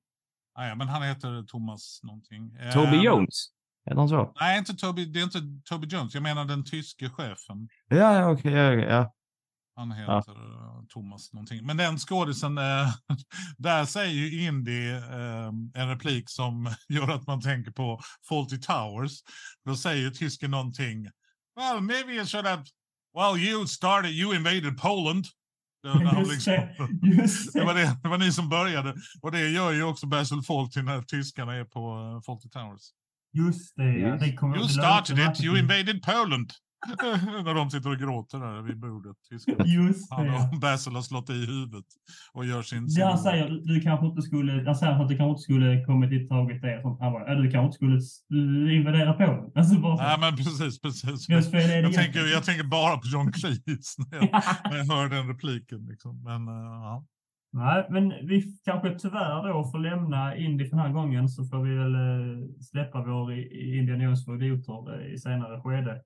Ah, ja, men han heter Thomas någonting. Toby uh, Jones? Är han så? Nej, inte Toby, det är inte Toby Jones. Jag menar den tyske chefen. Ja, ja okej. Okay, ja, ja. Han heter ja. Thomas någonting. Men den skådisen, äh, där säger ju Indy äh, en replik som gör att man tänker på Faulty Towers. Då säger tysken någonting. Well, maybe you should have... Well, you started, you invaded Poland. Just liksom, det, det. det, var det, det var ni som började. Och det gör ju också Basil Fawlty när tyskarna är på uh, Fawlty Towers. Just det, ja. Det you started it, you invaded Poland. När de sitter och gråter där vid bordet. Just det. Han och Basil har slått i huvudet och gör sin... Han säger, du kanske inte skulle, han säger att du kanske inte skulle kommit dit och tagit det. Han bara, du kanske inte skulle invadera på den. Alltså bara så. Nej, men precis, precis. Jag, tänker, jag tänker bara på John Cleese när jag, när jag hör den repliken. Liksom. Men, uh, ja. Nej, men vi kanske tyvärr då får lämna Indy för den här gången så får vi väl uh, släppa vår Indian Jones för idioter i senare skede.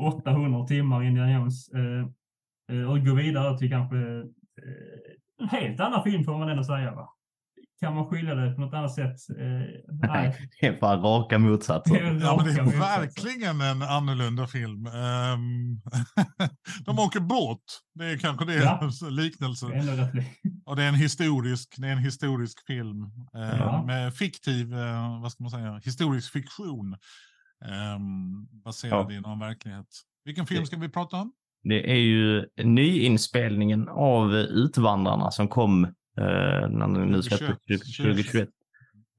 800 timmar Indiana Jones. Eh, eh, och gå vidare till kanske eh, en helt annan film får man ändå säga. Va? Kan man skilja det på något annat sätt? Eh, nej. Det är bara raka motsatser. Det är, ja, men det är verkligen en annorlunda film. Um, de åker båt. Det är kanske det ja. liknelse. Det och det är en historisk, det är en historisk film ja. med fiktiv, vad ska man säga, historisk fiktion um, baserad ja. i någon verklighet. Vilken film ska vi prata om? Det är ju nyinspelningen av Utvandrarna som kom eh, när nu släpptes 2021.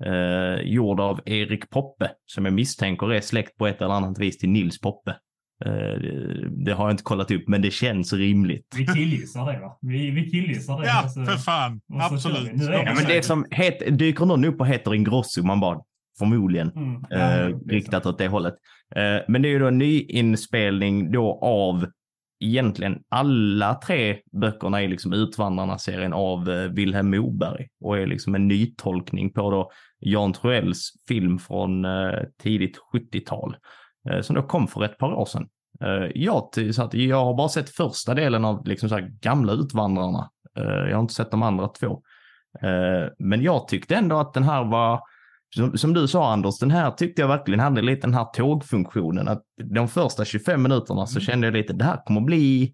Eh, gjord av Erik Poppe som jag misstänker är släkt på ett eller annat vis till Nils Poppe. Det, det har jag inte kollat upp, men det känns rimligt. Vi killgissar det va? Vi, vi killgissar det. Ja, alltså, för fan. Absolut. Ja, men det som het, dyker någon upp och heter Ingrosso, man bara förmodligen mm. eh, riktat åt det hållet. Eh, men det är ju då en nyinspelning då av egentligen alla tre böckerna i liksom Utvandrarna-serien av eh, Vilhelm Moberg och är liksom en nytolkning på då Jan Troells film från eh, tidigt 70-tal eh, som då kom för ett par år sedan. Eh, jag, så att jag har bara sett första delen av liksom så gamla Utvandrarna. Jag har inte sett de andra två. Men jag tyckte ändå att den här var som, som, du sa Anders, den här tyckte jag verkligen hade lite den här tågfunktionen. Att de första 25 minuterna så mm. kände jag lite, det här kommer bli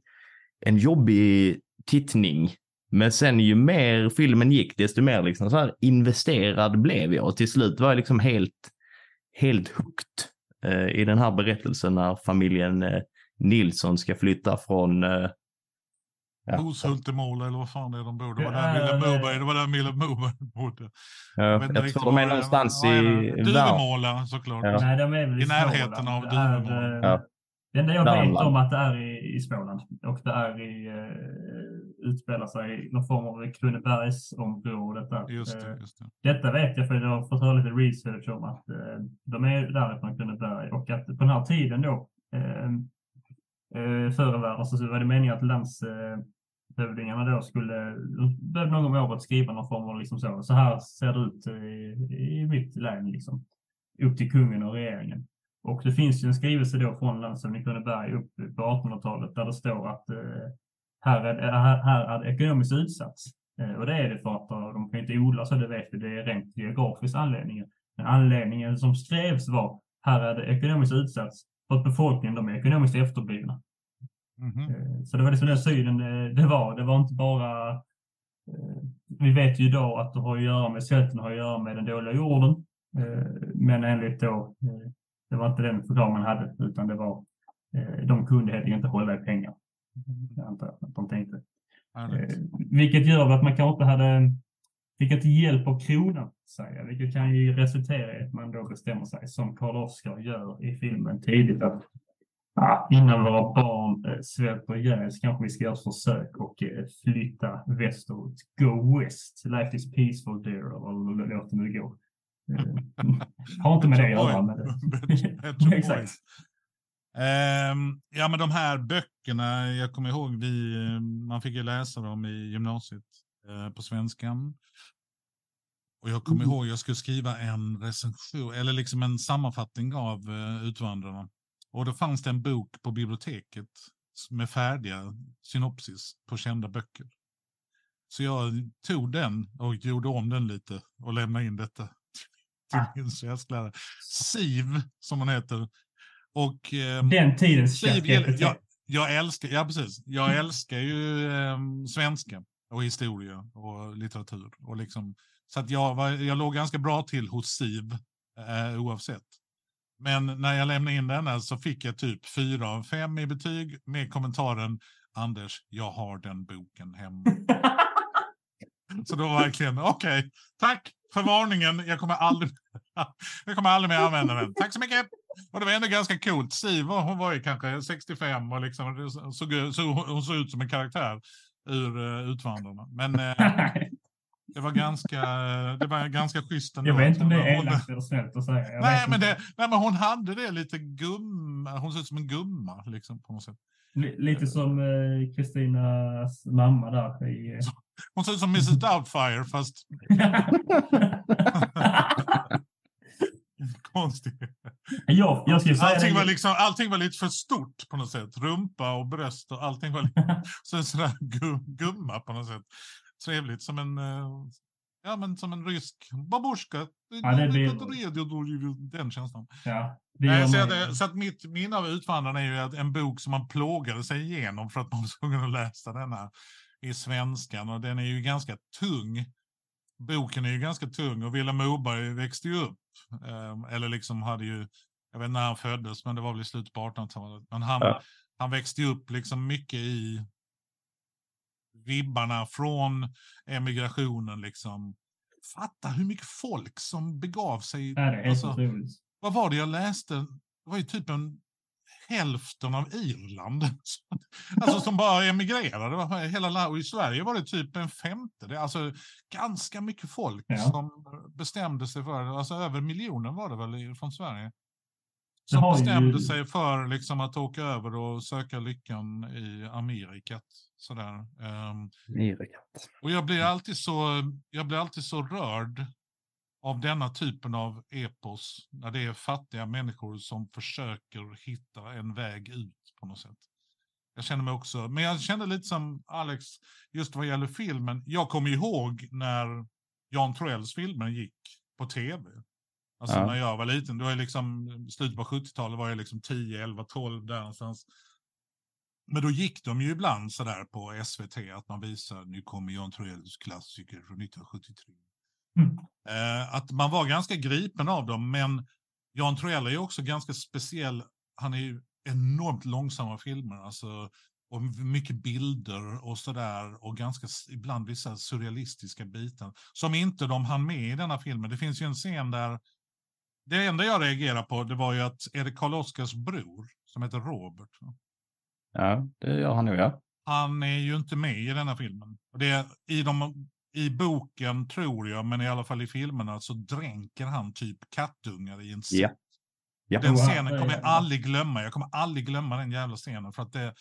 en jobbig tittning. Men sen ju mer filmen gick, desto mer liksom så här investerad blev jag. Och till slut var jag liksom helt, helt hooked eh, i den här berättelsen när familjen eh, Nilsson ska flytta från eh, Ja. Roshultemåla eller vad fan det är de bor. Det var där Willem Moberg, det var där Willem Moberg bodde. Ja, jag, jag tror de är någonstans i... Duvemåla såklart. Ja. Nej, de är väl i, I närheten av Duvemåla. Ja. Det enda jag Värmland. vet om att det är i, i Småland och det är i, uh, utspelar sig i någon form av Kronobergsområdet. Där. Just det, just det. Detta vet jag för jag har fått höra lite research om att uh, de är därifrån Kronoberg och att på den här tiden då uh, uh, förr i världen så var det meningen att lands, hövdingarna då skulle, behöva någon gång om året skriva någon form av liksom så, så här ser det ut eh, i, i mitt län liksom. Upp till kungen och regeringen. Och det finns ju en skrivelse då från landshövding Kronoberg upp på 1800-talet där det står att eh, här, är, eh, här, här är det ekonomiskt utsatt. Eh, och det är det för att eh, de kan inte odla så det vet vi, det är rent geografisk anledning. Men anledningen som skrevs var här är det ekonomiskt utsatt för att befolkningen de är ekonomiskt efterblivna. Mm -hmm. Så det var liksom den synen det var. Det var inte bara... Eh, vi vet ju idag att det har att göra med svälten, har att göra med den dåliga jorden. Eh, men enligt då, det var inte den förklaring man hade, utan det var de kunde helt enkelt inte hålla i pengar. Jag antar att de tänkte. Vilket gör att man kanske inte hade fick inte hjälp av kronan, säga, vilket kan ju resultera i att man då bestämmer sig, som Karl Oskar gör i filmen tidigt, att Ja, innan våra barn eh, svälter ihjäl så kanske vi ska göra ett försök och eh, flytta västerut. Go west. Life is peaceful there, eller låt det nu gå. Eh, har inte med det att göra. Exakt. Um, ja, men de här böckerna, jag kommer ihåg, vi, man fick ju läsa dem i gymnasiet uh, på svenskan. Och jag kommer mm. ihåg, jag skulle skriva en recension, eller liksom en sammanfattning av uh, Utvandrarna. Och då fanns det en bok på biblioteket med färdiga synopsis på kända böcker. Så jag tog den och gjorde om den lite och lämnade in detta till ah. min svensklärare. Siv, som hon heter. Och, eh, den tidens Siv, jag, jag, älskar, ja, precis. Jag älskar ju eh, svenska och historia och litteratur. Och liksom, så att jag, var, jag låg ganska bra till hos Siv eh, oavsett. Men när jag lämnade in denna så fick jag typ fyra av fem i betyg med kommentaren Anders, jag har den boken hemma. så då var verkligen, okej, okay, tack för varningen. Jag kommer aldrig, jag kommer aldrig mer använda den. Tack så mycket. Och det var ändå ganska coolt. Siv, hon var ju kanske 65 och liksom, såg, så, hon såg ut som en karaktär ur uh, Utvandrarna. Men det var ganska, det var ganska schysst ändå. Jag vet inte om det är elakt eller snällt att säga. Jag nej, men det, nej, men hon hade det lite gumma. Hon ser ut som en gumma liksom på något sätt. lite som eh, Kristinas eh, mamma där. I, eh... Hon ser ut som Mrs Doubtfire fast... Konstigt. Jag, jag skulle säga allting, var liksom, allting var lite för stort på något sätt. Rumpa och bröst och allting var lite, så sådär gumma på något sätt trevligt som en, eh, ja, men som en rysk babusjka. Ja, det blir... Den känslan. Ja, det så, det, så att mitt minne av Utvandrarna är ju en bok som man plågade sig igenom för att man var tvungen att läsa denna i svenskan. Och den är ju ganska tung. Boken är ju ganska tung och Vilhelm Moberg växte ju upp. Ehm, eller liksom hade ju, jag vet inte när han föddes, men det var väl i slutet på 1800-talet. Men han, ja. han växte upp liksom mycket i vibbarna från emigrationen. Liksom. Fatta hur mycket folk som begav sig. Ja, det är alltså, vad var det jag läste? Det var ju typ en hälften av Irland. alltså som bara emigrerade. Hela, och I Sverige var det typ en femte. Alltså ganska mycket folk ja. som bestämde sig för, alltså över miljonen var det väl från Sverige. Som bestämde ju... sig för liksom att åka över och söka lyckan i Amerikat. Sådär. Um. Och jag blir alltid så, jag blir alltid så rörd av denna typen av epos, när det är fattiga människor som försöker hitta en väg ut på något sätt. Jag känner mig också, men jag kände lite som Alex, just vad gäller filmen. Jag kommer ihåg när Jan Troells filmer gick på tv. Alltså ja. när jag var liten, då är liksom, slutet på 70-talet var jag liksom 10, 11, 12 där någonstans. Men då gick de ju ibland sådär på SVT att man visar, nu kommer Jan Troells klassiker från 1973. Mm. Eh, att man var ganska gripen av dem, men Jan Troell är ju också ganska speciell. Han är ju enormt långsamma filmer, alltså, och mycket bilder och sådär, och ganska ibland vissa surrealistiska bitar, som inte de hann med i denna filmen. Det finns ju en scen där, det enda jag reagerar på, det var ju att Erik Karl Oskars bror, som heter Robert. Ja, det gör han nog, ja. Han är ju inte med i denna filmen. Det, I de i boken, tror jag, men i alla fall i filmerna, så dränker han typ kattungar i en scen. Ja. Ja. Den scenen kommer jag aldrig glömma. Jag kommer aldrig glömma den jävla scenen. För att det,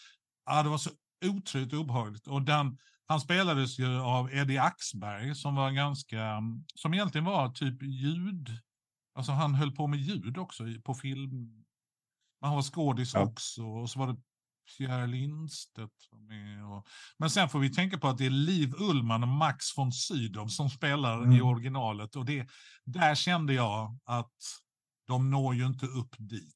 ja, det var så otroligt obehagligt. Och den, han spelades ju av Eddie Axberg som var ganska, som egentligen var typ ljud, alltså han höll på med ljud också på film. Han var skådis ja. också. Och så var det Pierre Lindstedt med. Och... Men sen får vi tänka på att det är Liv Ullman och Max von Sydow som spelar mm. i originalet. Och det, där kände jag att de når ju inte upp dit.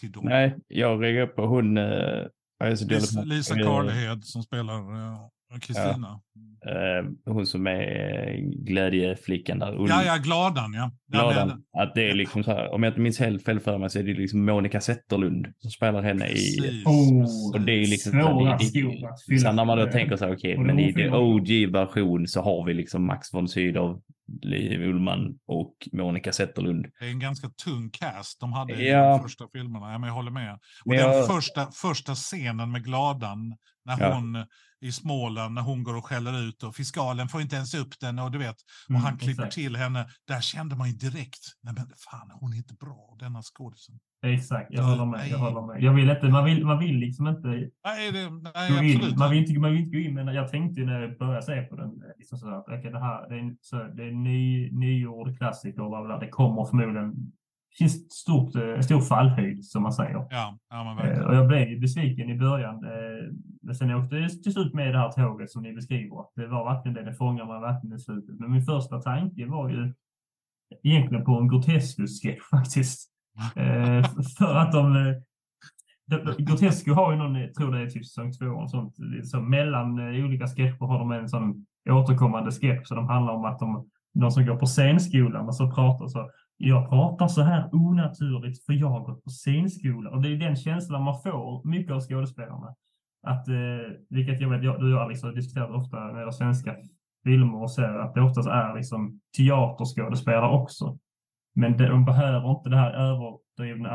Till dem. Nej, jag reagerar på hon... Äh, Lisa, Lisa Karlhed som spelar äh, Kristina. Ja. Uh, hon som är glädjeflickan där. Ja, ja, gladan ja. Gladan. Att det är liksom så här, om jag inte minns helt fel för mig så är det liksom Monica Zetterlund som spelar henne i... Oh, och det är liksom... Svåra skor Sen när man då tänker så här, okej, okay, men i det OG-version så har vi liksom Max von Sydow, Liv Ullman och Monica Zetterlund. Det är en ganska tung cast de hade i ja. de första filmerna. Ja, men jag håller med. Och men den jag... första, första scenen med Gladan, när ja. hon i Småland när hon går och skäller ut och fiskalen får inte ens upp den och du vet, och mm, han klipper exakt. till henne. Där kände man ju direkt, nej men fan hon är inte bra denna skådisen. Exakt, jag håller med. Jag, håller med. jag vill inte, man vill, man vill liksom inte... Nej, det, nej man vill, man, vill inte man vill inte gå in, men jag tänkte när jag började se på den, liksom så att okay, det här det är, så, det är ny, nygjord klassiker, det kommer förmodligen finns stort, eh, stor fallhöjd som man säger. Ja, ja, eh, och jag blev besviken i början. Eh, men sen åkte jag till slut med det här tåget som ni beskriver. Det var verkligen det, det fångar man verkligen i slutet. Men min första tanke var ju egentligen på en Grotescus-sketch faktiskt. Eh, för att de eh, Grotesco har ju någon, jag tror det är typ säsong två, och sånt, så mellan olika sketcher har de en sån återkommande sketch, så de handlar om att de, de som går på scenskolan och så pratar så, jag pratar så här onaturligt för jag har gått på scenskola. Och det är den känslan man får mycket av skådespelarna. Att, eh, vilket jag vet, jag, du och Alex har diskuterat ofta när det svenska filmer och serier, att det oftast är liksom teaterskådespelare också. Men de behöver inte det här överdrivna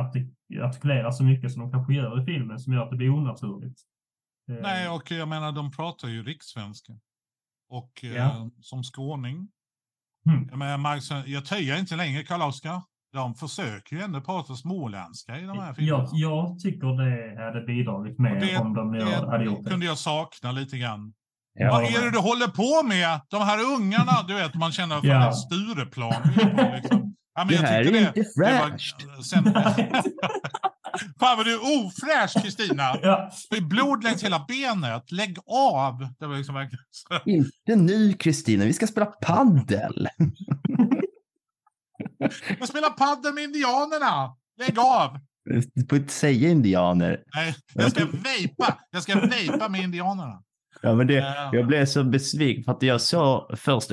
artikulera så mycket som de kanske gör i filmen som gör att det blir onaturligt. Eh, Nej, och jag menar de pratar ju rikssvenska. Och ja. eh, som skåning Mm. Men Max, jag töjer inte längre Karl-Oskar. De försöker ju ändå prata småländska i de här filmerna. Jag, jag tycker det hade bidragit mer det, om de det, hade gjort det. kunde jag sakna lite grann. Ja, Vad är det du håller på med? De här ungarna, du vet, man känner för ja. Stureplan. Liksom. Ja, men det här är det, inte fräscht. Sen, Fan vad du är ofräsch Kristina! Ja. Det är blod längs hela benet. Lägg av! Det var liksom Inte nu Kristina, vi ska spela paddel. Jag spelar paddel med indianerna! Lägg av! Du får inte säga indianer. Nej, jag ska vejpa. Jag ska vejpa med indianerna. Ja, men det, jag blev så besviken för att jag såg först,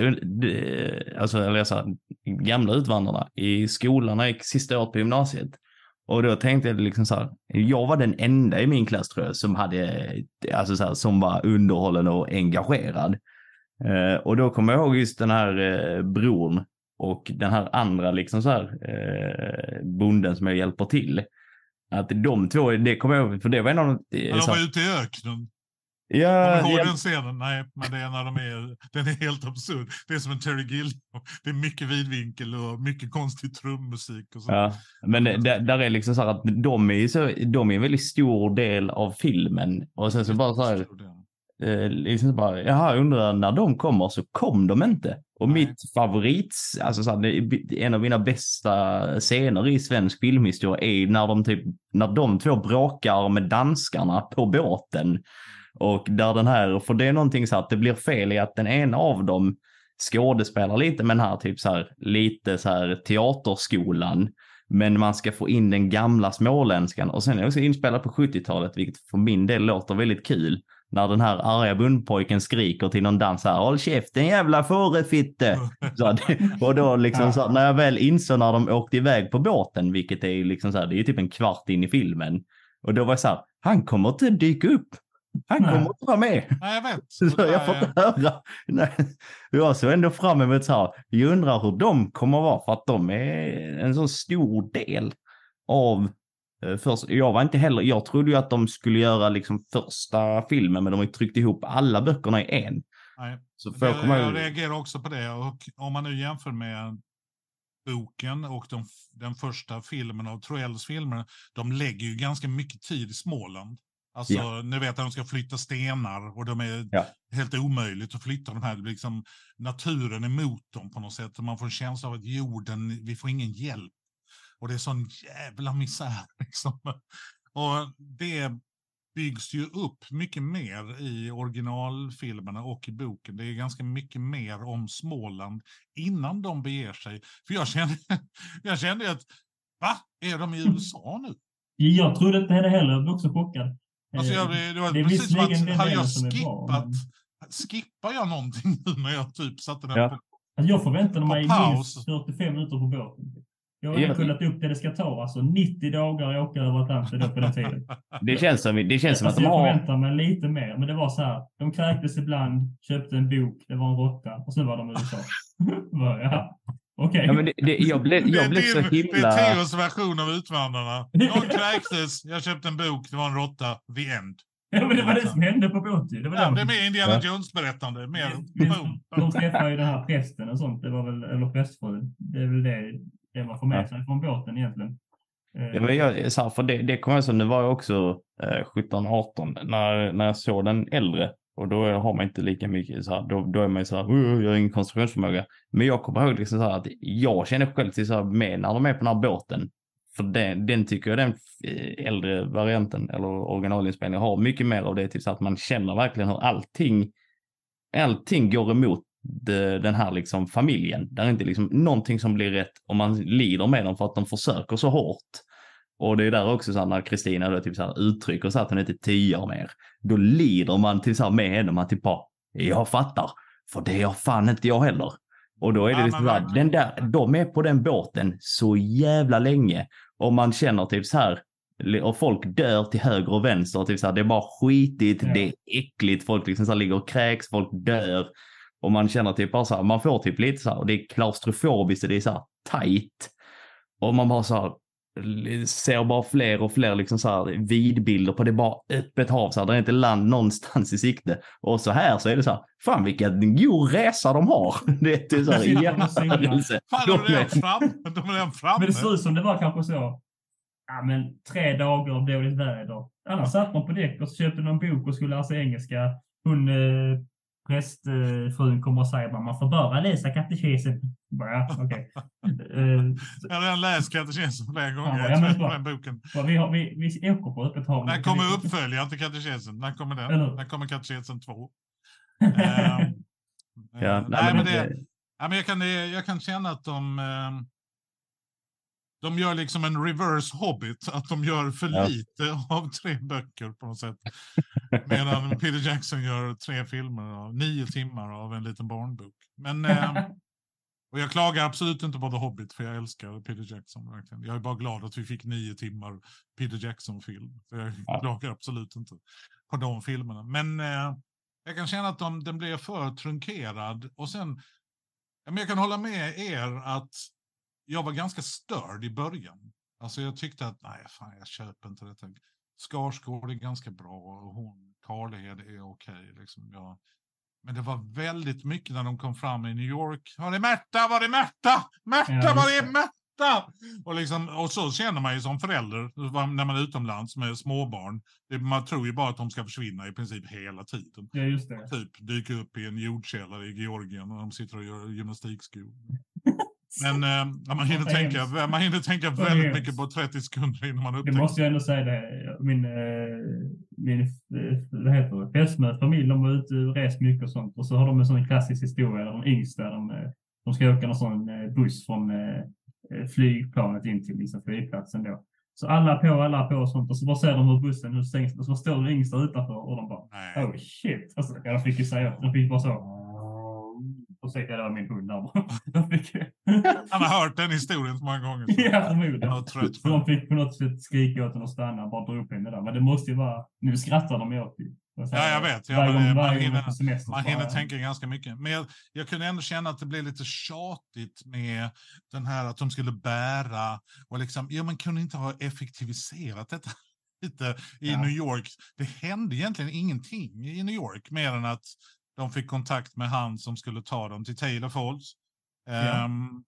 alltså, eller jag sa, gamla utvandrarna i skolan när jag gick sista året på gymnasiet. Och då tänkte jag liksom så här, jag var den enda i min klass tror jag som hade, alltså så här, som var underhållen och engagerad. Eh, och då kommer jag ihåg just den här eh, bron och den här andra liksom så här eh, bonden som jag hjälper till. Att de två, det kommer jag ihåg, för det var en av de... de var ute i öknen. Ja, Kommer du ihåg den scenen? Nej, men det är när de är... Den är helt absurd. Det är som en Terry Gilliam. Det är mycket vidvinkel och mycket konstig trummusik och så. ja. Men det- där, är liksom så här att de är, så, de är en väldigt stor del av filmen. Och sen så bara så här, eh, liksom bara, jaha, undrar när de kommer så kom de inte. Och Nej. mitt favorit, alltså så här, en av mina bästa scener i svensk filmhistoria är när de typ, när de två bråkar med danskarna på båten. Och där den här, för det är någonting så här att det blir fel i att den ena av dem skådespelar lite med den här typ så här, lite så här teaterskolan. Men man ska få in den gamla småländskan och sen är det också inspelat på 70-talet, vilket för min del låter väldigt kul. När den här arga bundpojken skriker till någon dans här, håll käften jävla fårefitte! Och då liksom så här, när jag väl insåg när de åkte iväg på båten, vilket är ju liksom så här, det är ju typ en kvart in i filmen. Och då var jag så här, han kommer inte dyka upp. Han kommer inte vara med. Nej, jag vet. Så jag får inte höra. Nej. Jag såg ändå fram emot så här, jag undrar hur de kommer vara för att de är en så stor del av eh, Först, jag var inte heller, jag trodde ju att de skulle göra liksom första filmen men de har ju tryckt ihop alla böckerna i en. Nej. Så får jag Jag, jag reagerar också på det. Och om man nu jämför med boken och de, den första filmen av Troells filmer, de lägger ju ganska mycket tid i Småland. Alltså, Ja. nu vet att de ska flytta stenar och de är Ja. helt omöjligt att flytta de här, liksom naturen emot dem på något sätt. Man får en känsla av att jorden, vi får ingen hjälp. Och det är sån jävla misär. Liksom. Och det byggs ju upp mycket mer i originalfilmerna och i boken. Det är ganska mycket mer om Småland innan de beger sig. För jag kände, jag kände att, va? Är de i USA nu? Jag trodde inte det heller, jag blev också chockad. Alltså Eh, jag, det var det precis som att, hade jag skippat, men- skippar jag någonting nu när jag typ satte den Ja. på Alltså jag förväntade mig minst 45 minuter på båten. Jag har kollat upp det det ska ta, alltså 90 dagar att åka över Atlanten då på den tiden. Det känns som, det känns som Alltså att de jag har... förväntade mig lite mer, men det var så här. De kräktes ibland, köpte en bok, det var en råtta och sen var de i USA. Ja, okej. Ja, men det, det, jag blev, jag så din, det himla... är Theos version av Utvandrarna. Någon kräktes, jag köpte en bok, det var en råtta, the end. Ja, men det var det som hände på båten. Det var Ja, det. det är mer Indiana Ja. Jones-berättande. Mer Men boom. De träffade ju den här prästen och sånt, det var väl, eller prästfrun. Det är väl det, det man får med Ja. sig från båten egentligen. Eh, Ja, men jag, så här, för det, det kommer jag så, nu var jag också eh, 17-18 när, när jag såg den äldre. Och då har man inte lika mycket så här, då, då är man ju så här, "Uh, jag har ingen koncentrationsförmåga. Men jag kommer ihåg liksom så här att jag känner själv till så här med när de är på den här båten. För den, den tycker jag den eh, äldre varianten eller originalinspelningen har mycket mer av det, typ så att man känner verkligen hur allting, allting går emot de, den här liksom familjen. Där är inte liksom någonting som blir rätt och man lider med dem för att de försöker så hårt. Och det är där också så här när Kristina då typ så här uttrycker så att hon inte år mer. Då lider man till så här med henne. Man typ bara, jag fattar. För det gör fan inte jag heller. Och då är det Ja, liksom så här, den där, de är på den båten så jävla länge. Och man känner typ så här, och folk dör till höger och vänster. Typ så här, det är bara skitigt, Ja. det är äckligt, folk liksom så här ligger och kräks, folk dör. Och man känner typ bara så här, man får typ lite så här, och det är klaustrofobiskt och det är så här tight. Och man bara så här, ser bara fler och fler liksom så här vidbilder på det bara öppet hav. Så här, det är inte land någonstans i sikte. Och så här så är det så här, fan vilken god resa de har. Det är typ så här, jävelse. Fan, de är redan är- framme. De är redan framme. Men det ser ut som det var kanske så. Ja, men tre dagar av dåligt väder. Annars satt man på däck och så köpte någon bok och skulle sig engelska. Hon, eh, prästfrun kommer och säger att man får bara läsa katekesen. Bara, Ja, okej. Eh, Jag har redan läst katekesen flera gånger. Ja, Jag men den boken. vi, har, vi, vi åker på öppet hav. När kommer uppföljaren till katekesen? När kommer den? Eller- När kommer katekesen 2? Ehm, Ja, eh, nej, nej, men det- det, ja, men jag, kan, eh, jag kan känna att de, ehm, de gör liksom en reverse hobbit, att de gör för Ja. lite av tre böcker på något sätt. Medan Peter Jackson gör tre filmer av nio timmar av en liten barnbok. Men, ehm, och jag klagar absolut inte på The Hobbit, för jag älskar Peter Jackson. Verkligen. Jag är bara glad att vi fick nio timmar Peter Jackson-film. Jag Ja. klagar absolut inte på de filmerna. Men eh, jag kan känna att de, den blir för trunkerad. Och sen, ja, men jag kan hålla med er att jag var ganska störd i början. Alltså jag tyckte att, nej fan jag köper inte detta. Skarsgård är ganska bra och hon, Karlhed är okej. liksom. Jag, men det var väldigt mycket när de kom fram i New York. Var är Märta? Var är Märta? Märta, Ja, var är Märta? Och, liksom, och så känner man ju som förälder när man är utomlands med småbarn. Man tror ju bara att de ska försvinna i princip hela tiden. Ja, just det. Typ dyka upp i en jordkällare i Georgien och de sitter och gör gymnastikskor. Men eh, man, hinner tänka, man hinner tänka väldigt mycket på 30 sekunder innan man Det upptäcker. måste jag ändå säga det. Min, eh, min eh, vad heter det, familj, de var ute och rest mycket och sånt. Och så har de en sån klassisk historia där de yngsta, de, eh, de ska åka någon sån buss från flygplanet in till liksom, flygplatsen då. Så alla på, alla på och sånt. Och så bara ser de hur bussen hur stängs. Och så står den yngsta utanför och de bara Nej. oh shit. Alltså, de fick ju säga, de fick bara så. Ursäkta, det var min hund där Han har hört den historien så många gånger. så ja, förmodligen. Jag Så de fick på något sätt skrika åt henne att stanna och bara dra upp henne där. Men det måste ju vara, nu skrattar de ju åt Ja, jag vet. Ja, varje men gång, det- man gång hinner- semester. Man hinner tänka ganska mycket. Men jag, jag kunde ändå känna att det blev lite tjatigt med den här att de skulle bära och liksom, ja man kunde inte ha effektiviserat detta lite i Ja. New York. Det hände egentligen ingenting i New York mer än att de fick kontakt med han som skulle ta dem till Taylor Falls. Ja. Ehm,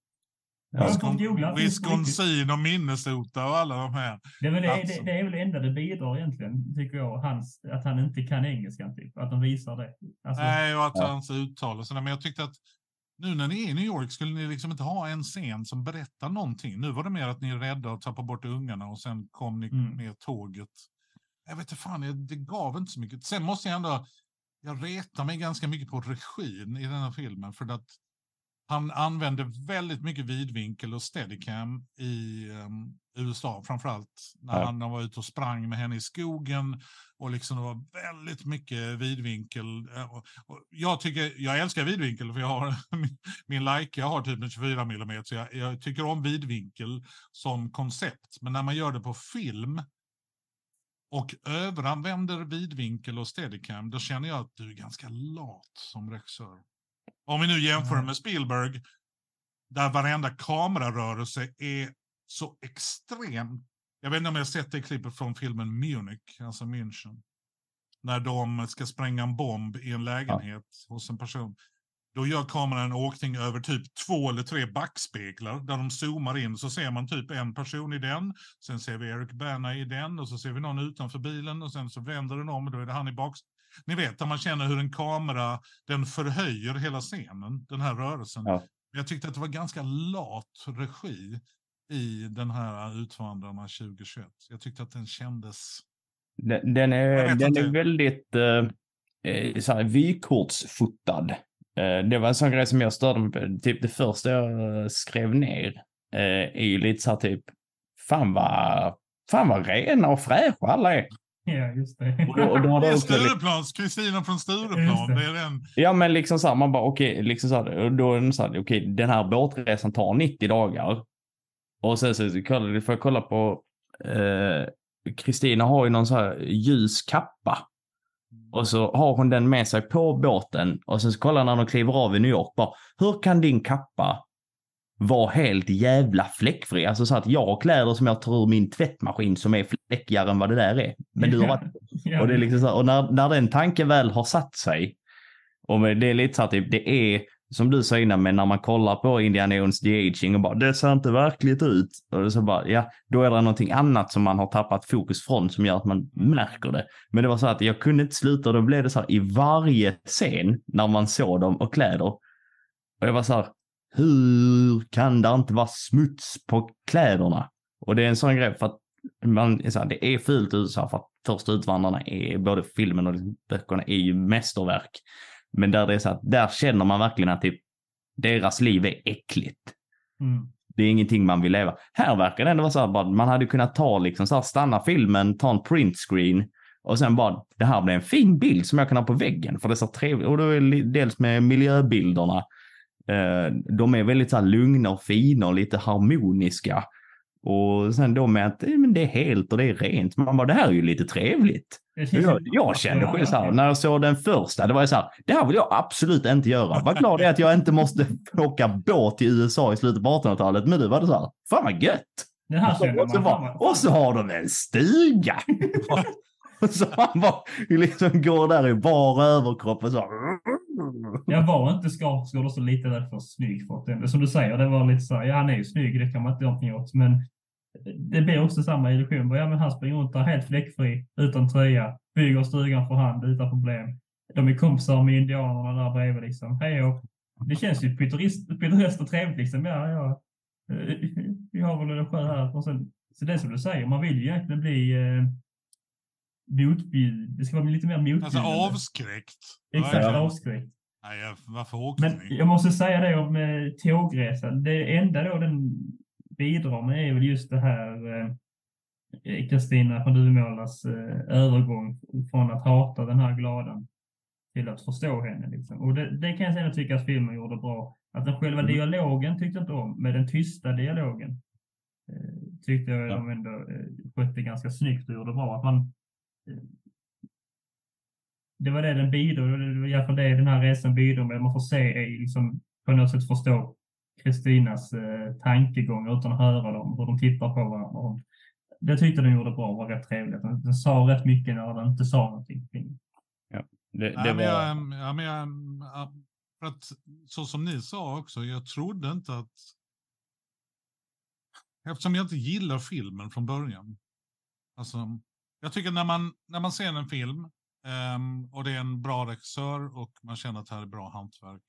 Ja. Wisconsin och Minnesota och alla de här. Det är, väl det, det, det är väl det enda det bidrar egentligen, tycker jag, hans, att han inte kan engelskan. Typ. Att de visar det. Alltså, Nej, och att Ja. hans uttal och sådär. Men jag tyckte att nu när ni är i New York skulle ni liksom inte ha en scen som berättar någonting. Nu var det mer att ni är rädda att tappa bort ungarna och sen kom ni Mm. med tåget. Jag vet inte fan, det gav inte så mycket. Sen måste jag ändå, jag retar mig ganska mycket på regin i den här filmen för att han använde väldigt mycket vidvinkel och steadicam i um, USA, framförallt när Ja. han var ute och sprang med henne i skogen och liksom det var väldigt mycket vidvinkel. eh, Och, och jag, tycker, jag älskar vidvinkel för jag har min, min Leica har typ en 24 mm så jag, jag tycker om vidvinkel som koncept. Men när man gör det på film och överanvänder vidvinkel och steadicam, då känner jag att du är ganska lat som regissör. Om vi nu jämför Mm. med Spielberg, där varenda kamerarörelse är så extrem. Jag vet inte om jag har sett det klippet från filmen Munich, alltså München. När de ska spränga en bomb i en lägenhet hos en person. Då gör kameran en åkning över typ två eller tre backspeglar där de zoomar in så ser man typ en person i den. Sen ser vi Eric Bana i den och så ser vi någon utanför bilen och sen så vänder den om och då är det han i bak. Ni vet där man känner hur en kamera den förhöjer hela scenen, den här rörelsen. Ja. Jag tyckte att det var ganska lat regi i den här Utvandrarna 2021. Jag tyckte att den kändes... Den, den är, den inte. är väldigt eh, eh, så här, vykortsfotad. Eh, det var en sån grej som jag störde mig på. Typ det första jag eh, skrev ner eh, är ju lite så här typ, fan vad, fan vad rena och fräscha alla är. ja, just det. Och då, och då Det är Stureplans, Kristina från Stureplan. det. Det är den. ja men liksom så här, man bara okej, liksom så här, och då är det så här, okej, den här båtresan tar 90 dagar. Och sen så kolla- får jag kolla på, eh, Kristina har ju någon så här ljus kappa. Och så har hon den med sig på båten och sen så kollar när de kliver av i New York bara, hur kan din kappa vara helt jävla fläckfri? Alltså så att jag har kläder som jag tar ur min tvättmaskin som är fläckigare än vad det där är. Men du har varit och det är liksom så här, och när, när den tanken väl har satt sig, och det är lite så att typ, det är som du sa innan, men när man kollar på Indiana Jones The Aging och bara det ser inte verkligt ut. Och så bara, ja, då är det någonting annat som man har tappat fokus från som gör att man märker det. Men det var så att jag kunde inte sluta och då blev det så här i varje scen när man såg dem och kläder. Och jag var så här, hur kan det inte vara smuts på kläderna? Och det är en sån grej för att man, är så här, det är fult i USA för att första Utvandrarna är, både filmen och böckerna är ju mästerverk. Men där det är så att där känner man verkligen att typ, deras liv är äckligt. Mm. Det är ingenting man vill leva. Här verkar det ändå vara så att man hade kunnat ta liksom så här, stanna filmen, ta en printscreen och sen bara, det här blir en fin bild som jag kan ha på väggen för det är så trevligt. Och då är det dels med miljöbilderna. Eh, de är väldigt så här lugna och fina och lite harmoniska. Och sen då med att men det är helt och det är rent. Man bara, det här är ju lite trevligt. Jag, jag kände själv så här, när jag såg den första, det var ju så här, det här vill jag absolut inte göra. Vad glad jag är att jag inte måste åka båt till USA i slutet på 1800-talet. Men nu var det så här, fan vad gött. Och, så, och, så, bara, och så har de en stuga. så han bara liksom går där i bar överkropp och så. Jag var inte Skarsgård och så lite rädd för snygg för att det, som du säger, det var lite så här, ja han är ju snygg, det kan man inte göra någonting åt, men det blir också samma illusion. Ja, men han springer runt där helt fläckfri, utan tröja, bygger stugan för hand utan problem. De är kompisar med indianerna där bredvid liksom. Hej och Det känns ju pittoreskt och trevligt liksom. Ja, ja. Vi har väl en sjö här. Och sen, så det är som du säger, man vill ju egentligen bli eh, motbjud. Det ska vara lite mer motbjudande. Alltså avskräckt. Exakt, ja. avskräckt. Nej, varför åkte Men ni? jag måste säga det om eh, tågresan. Det enda då den bidrar med är väl just det här eh, Kristina från Duvemålas eh, övergång från att hata den här gladan till att förstå henne. Liksom. Och det, det kan jag säga tycka att filmen gjorde bra. Att den själva mm. dialogen tyckte jag inte om, men den tysta dialogen eh, tyckte jag ja. de ändå eh, skötte ganska snyggt och gjorde bra. Att man, eh, det var det den bidrog, i alla fall det den här resan bidrog med. Man får se, liksom, på något sätt förstå Kristinas eh, tankegångar utan att höra dem, hur de tittar på varandra. Det tyckte den gjorde bra, var rätt trevligt. Den, den sa rätt mycket när den inte sa någonting. Ja, det, det ja, var... jag, ja, men jag, för att, så som ni sa också, jag trodde inte att... Eftersom jag inte gillar filmen från början. Alltså, jag tycker när man, när man ser en film um, och det är en bra regissör och man känner att det här är bra hantverk.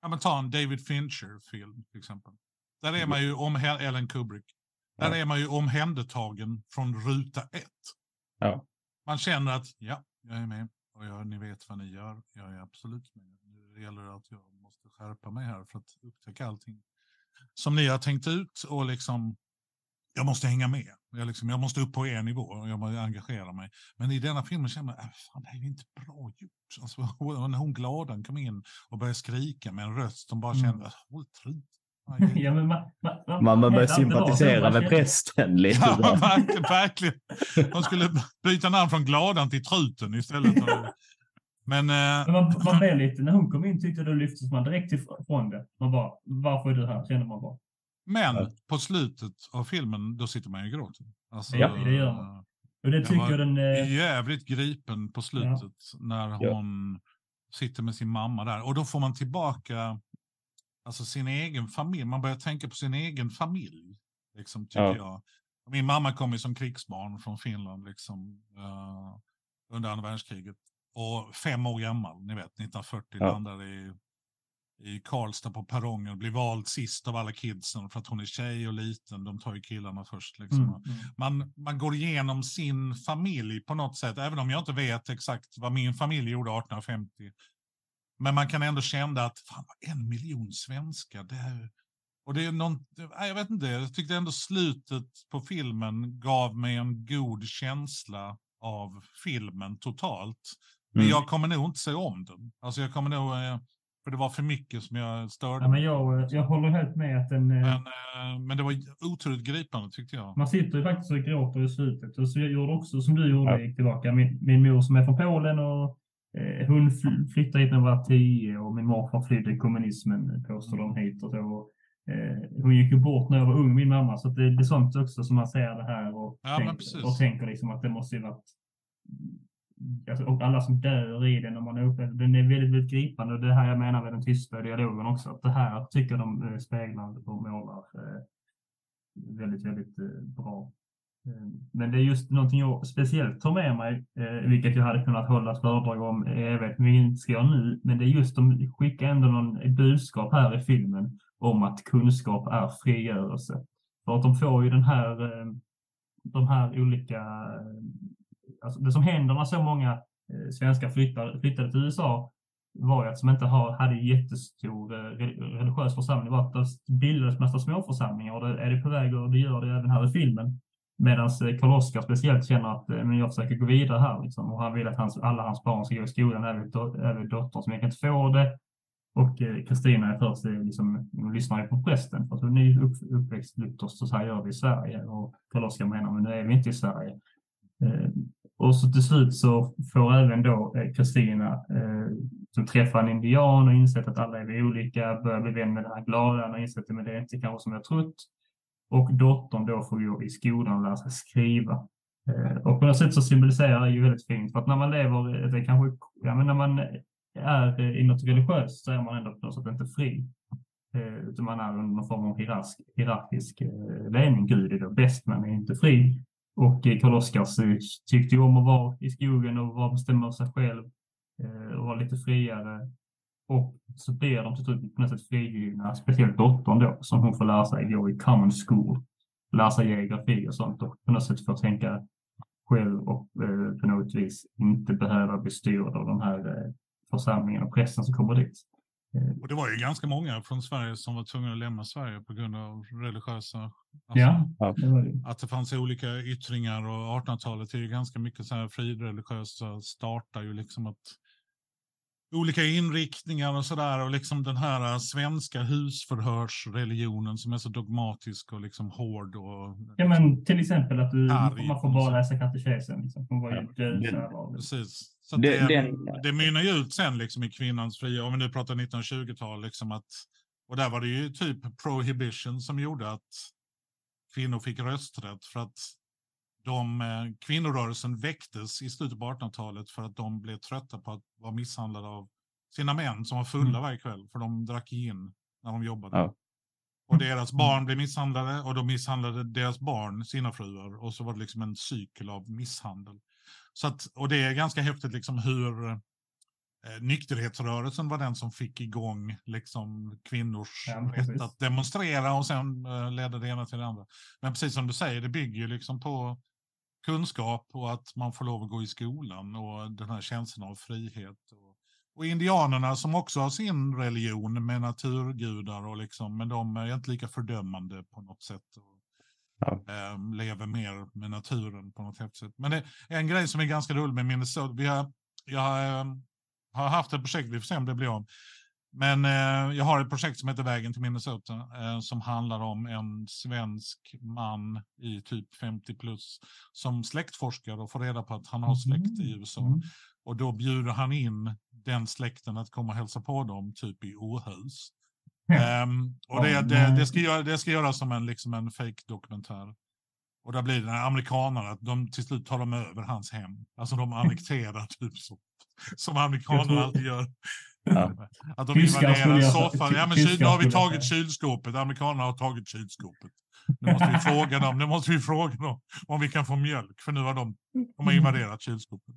Ja, men ta en David Fincher-film till exempel. Där är man ju om Ellen Kubrick. Där ja. är man ju omhändertagen från ruta ett. Ja. Man känner att ja, jag är med och jag, ni vet vad ni gör. Jag är absolut med. Nu gäller det att jag måste skärpa mig här för att upptäcka allting som ni har tänkt ut och liksom jag måste hänga med. Jag, liksom, jag måste upp på er nivå och jag måste engagera mig. Men i denna filmen känner jag, äh, fan, det här är inte bra gjort. Alltså, när hon gladan kom in och började skrika med en röst som bara kände, mm. håll trut. Ja, men man, man, man, man börjar sympatisera med prästen lite. Ja, verkligen, verkligen. Man skulle byta namn från gladan till truten istället. Men, eh... men man, man blev lite, när hon kom in tyckte det lyftes man direkt ifrån det. Man bara, varför är du här? Känner man bara. Men ja. på slutet av filmen, då sitter man ju och gråter. Alltså, ja, det gör man. Och det tycker jag den... Eh... jävligt gripen på slutet ja. när hon sitter med sin mamma där. Och då får man tillbaka alltså sin egen familj. Man börjar tänka på sin egen familj. Liksom, tycker ja. jag. Min mamma kom ju som krigsbarn från Finland liksom, uh, under andra världskriget. Och fem år gammal, ni vet, 1940 ja. landade i i Karlstad på perrongen blir vald sist av alla kidsen för att hon är tjej och liten. De tar ju killarna först. Liksom. Mm, mm. Man, man går igenom sin familj på något sätt, även om jag inte vet exakt vad min familj gjorde 1850. Men man kan ändå känna att fan, en miljon svenskar, det är... Och det är någon, jag vet inte, jag tyckte ändå slutet på filmen gav mig en god känsla av filmen totalt. Men mm. jag kommer nog inte se om den. Alltså jag kommer nog eh, för det var för mycket som jag störde ja, men jag, jag håller helt med att den... Eh, men, eh, men det var otroligt gripande tyckte jag. Man sitter ju faktiskt och gråter i slutet. Och så jag gjorde också som du gjorde, ja. gick tillbaka. Min, min mor som är från Polen och eh, hon flyttade hit när hon var tio och min morfar flydde kommunismen, påstår de hit och så. Eh, hon gick ju bort när jag var ung, min mamma. Så det, det är sånt också som man ser det här och, ja, tänk, och tänker liksom att det måste ju varit alltså, och alla som dör i den, när man upplever den är väldigt, väldigt gripande. Och det här jag menar med den tysta dialogen också, att det här tycker de eh, speglar och målar eh, väldigt, väldigt eh, bra. Eh, men det är just någonting jag speciellt tar med mig, eh, vilket jag hade kunnat hålla ett föredrag om jag vet men inte ska göra nu, men det är just de skickar ändå någon budskap här i filmen om att kunskap är frigörelse. För att de får ju den här, eh, de här olika alltså det som händer när så många eh, svenskar flyttar, flyttade till USA var ju att som inte har, hade jättestor eh, religiös församling var att det bildades massa småförsamlingar och det är det på väg och det gör det även här i filmen. Medan eh, Karl Oskar speciellt känner att eh, men jag försöker gå vidare här liksom, och han vill att hans, alla hans barn ska gå i skolan, även, även dottern som jag kan inte få det. Och eh, Kristina är först liksom, lyssnar ju på prästen för att hon är upp, uppväxt luthersk så här gör vi i Sverige. Och Karl Oskar menar men nu är vi inte i Sverige. Eh, och så till slut så får även då eh, Kristina, eh, som träffar en indian och insett att alla är vi olika, börjar bli vän med den här glada och insett att det är inte kanske som jag trott. och dottern då får gå i skolan och lära sig skriva. Och på något sätt så symboliserar det ju väldigt fint, för att när man lever, det kanske, ja men när man är i något religiöst så är man ändå på något sätt inte fri. Utan man är under någon form av hierarkisk, hierarkisk ledning. Gud är då bäst, men är inte fri. Och eh, Karl Oskar eh, tyckte ju om att vara i skogen och vara bestämma sig själv eh, och vara lite friare. Och så blir de till slut på något sätt frigivna, speciellt dottern då, som hon får lära sig gå i common school, lära sig geografi och sånt och på något sätt få tänka själv och eh, på något vis inte behöva bli styrd av de här eh, församlingarna och pressen som kommer dit. Eh, och det var ju ganska många från Sverige som var tvungna att lämna Sverige på grund av religiösa... Alltså, ja, det var det. Att det fanns olika yttringar och 1800-talet är ju ganska mycket så här frireligiösa startar ju liksom att olika inriktningar och sådär. Och liksom den här äh, svenska husförhörsreligionen som är så dogmatisk och liksom hård. Och, ja, men till exempel att du, man får bara läsa katekesen. Liksom. Hon var ju ja, Precis. Så det, det, det mynnar ju ut sen liksom i kvinnans fria, om vi nu pratar 1920-tal, liksom att, och där var det ju typ prohibition som gjorde att kvinnor fick rösträtt för att de, eh, kvinnorörelsen väcktes i slutet på 1800-talet för att de blev trötta på att vara misshandlade av sina män som var fulla mm. varje kväll, för de drack in när de jobbade. Ja. Och deras barn blev misshandlade och de misshandlade deras barn, sina fruar. Och så var det liksom en cykel av misshandel. Så att, och det är ganska häftigt liksom hur eh, nykterhetsrörelsen var den som fick igång liksom, kvinnors ja, rätt att demonstrera och sen eh, ledde det ena till det andra. Men precis som du säger, det bygger ju liksom på kunskap och att man får lov att gå i skolan och den här känslan av frihet. Och, och indianerna som också har sin religion med naturgudar, och liksom, men de är inte lika fördömande på något sätt. Och, ja. äh, lever mer med naturen på något häftigt sätt. Men det är en grej som är ganska rolig med Minnesota. Vi har, jag äh, har haft ett projekt, vi får se om det blir om, men eh, jag har ett projekt som heter Vägen till Minnesota eh, som handlar om en svensk man i typ 50 plus som släktforskar och får reda på att han har släkt i mm. USA. Mm. Och då bjuder han in den släkten att komma och hälsa på dem, typ i Åhus. Um, och det, det, det, ska göra, det ska göras som en, liksom en fake-dokumentär. Och där blir det när amerikanerna, att de till slut tar de över hans hem. Alltså de annekterar typ så. Som amerikanerna alltid gör. Ja. Att de invaderar soffan. Ja, men kyl, nu har vi tagit kylskåpet. Amerikanerna har tagit kylskåpet. Nu måste vi fråga dem, nu måste vi fråga dem om vi kan få mjölk, för nu har de, de har invaderat kylskåpet.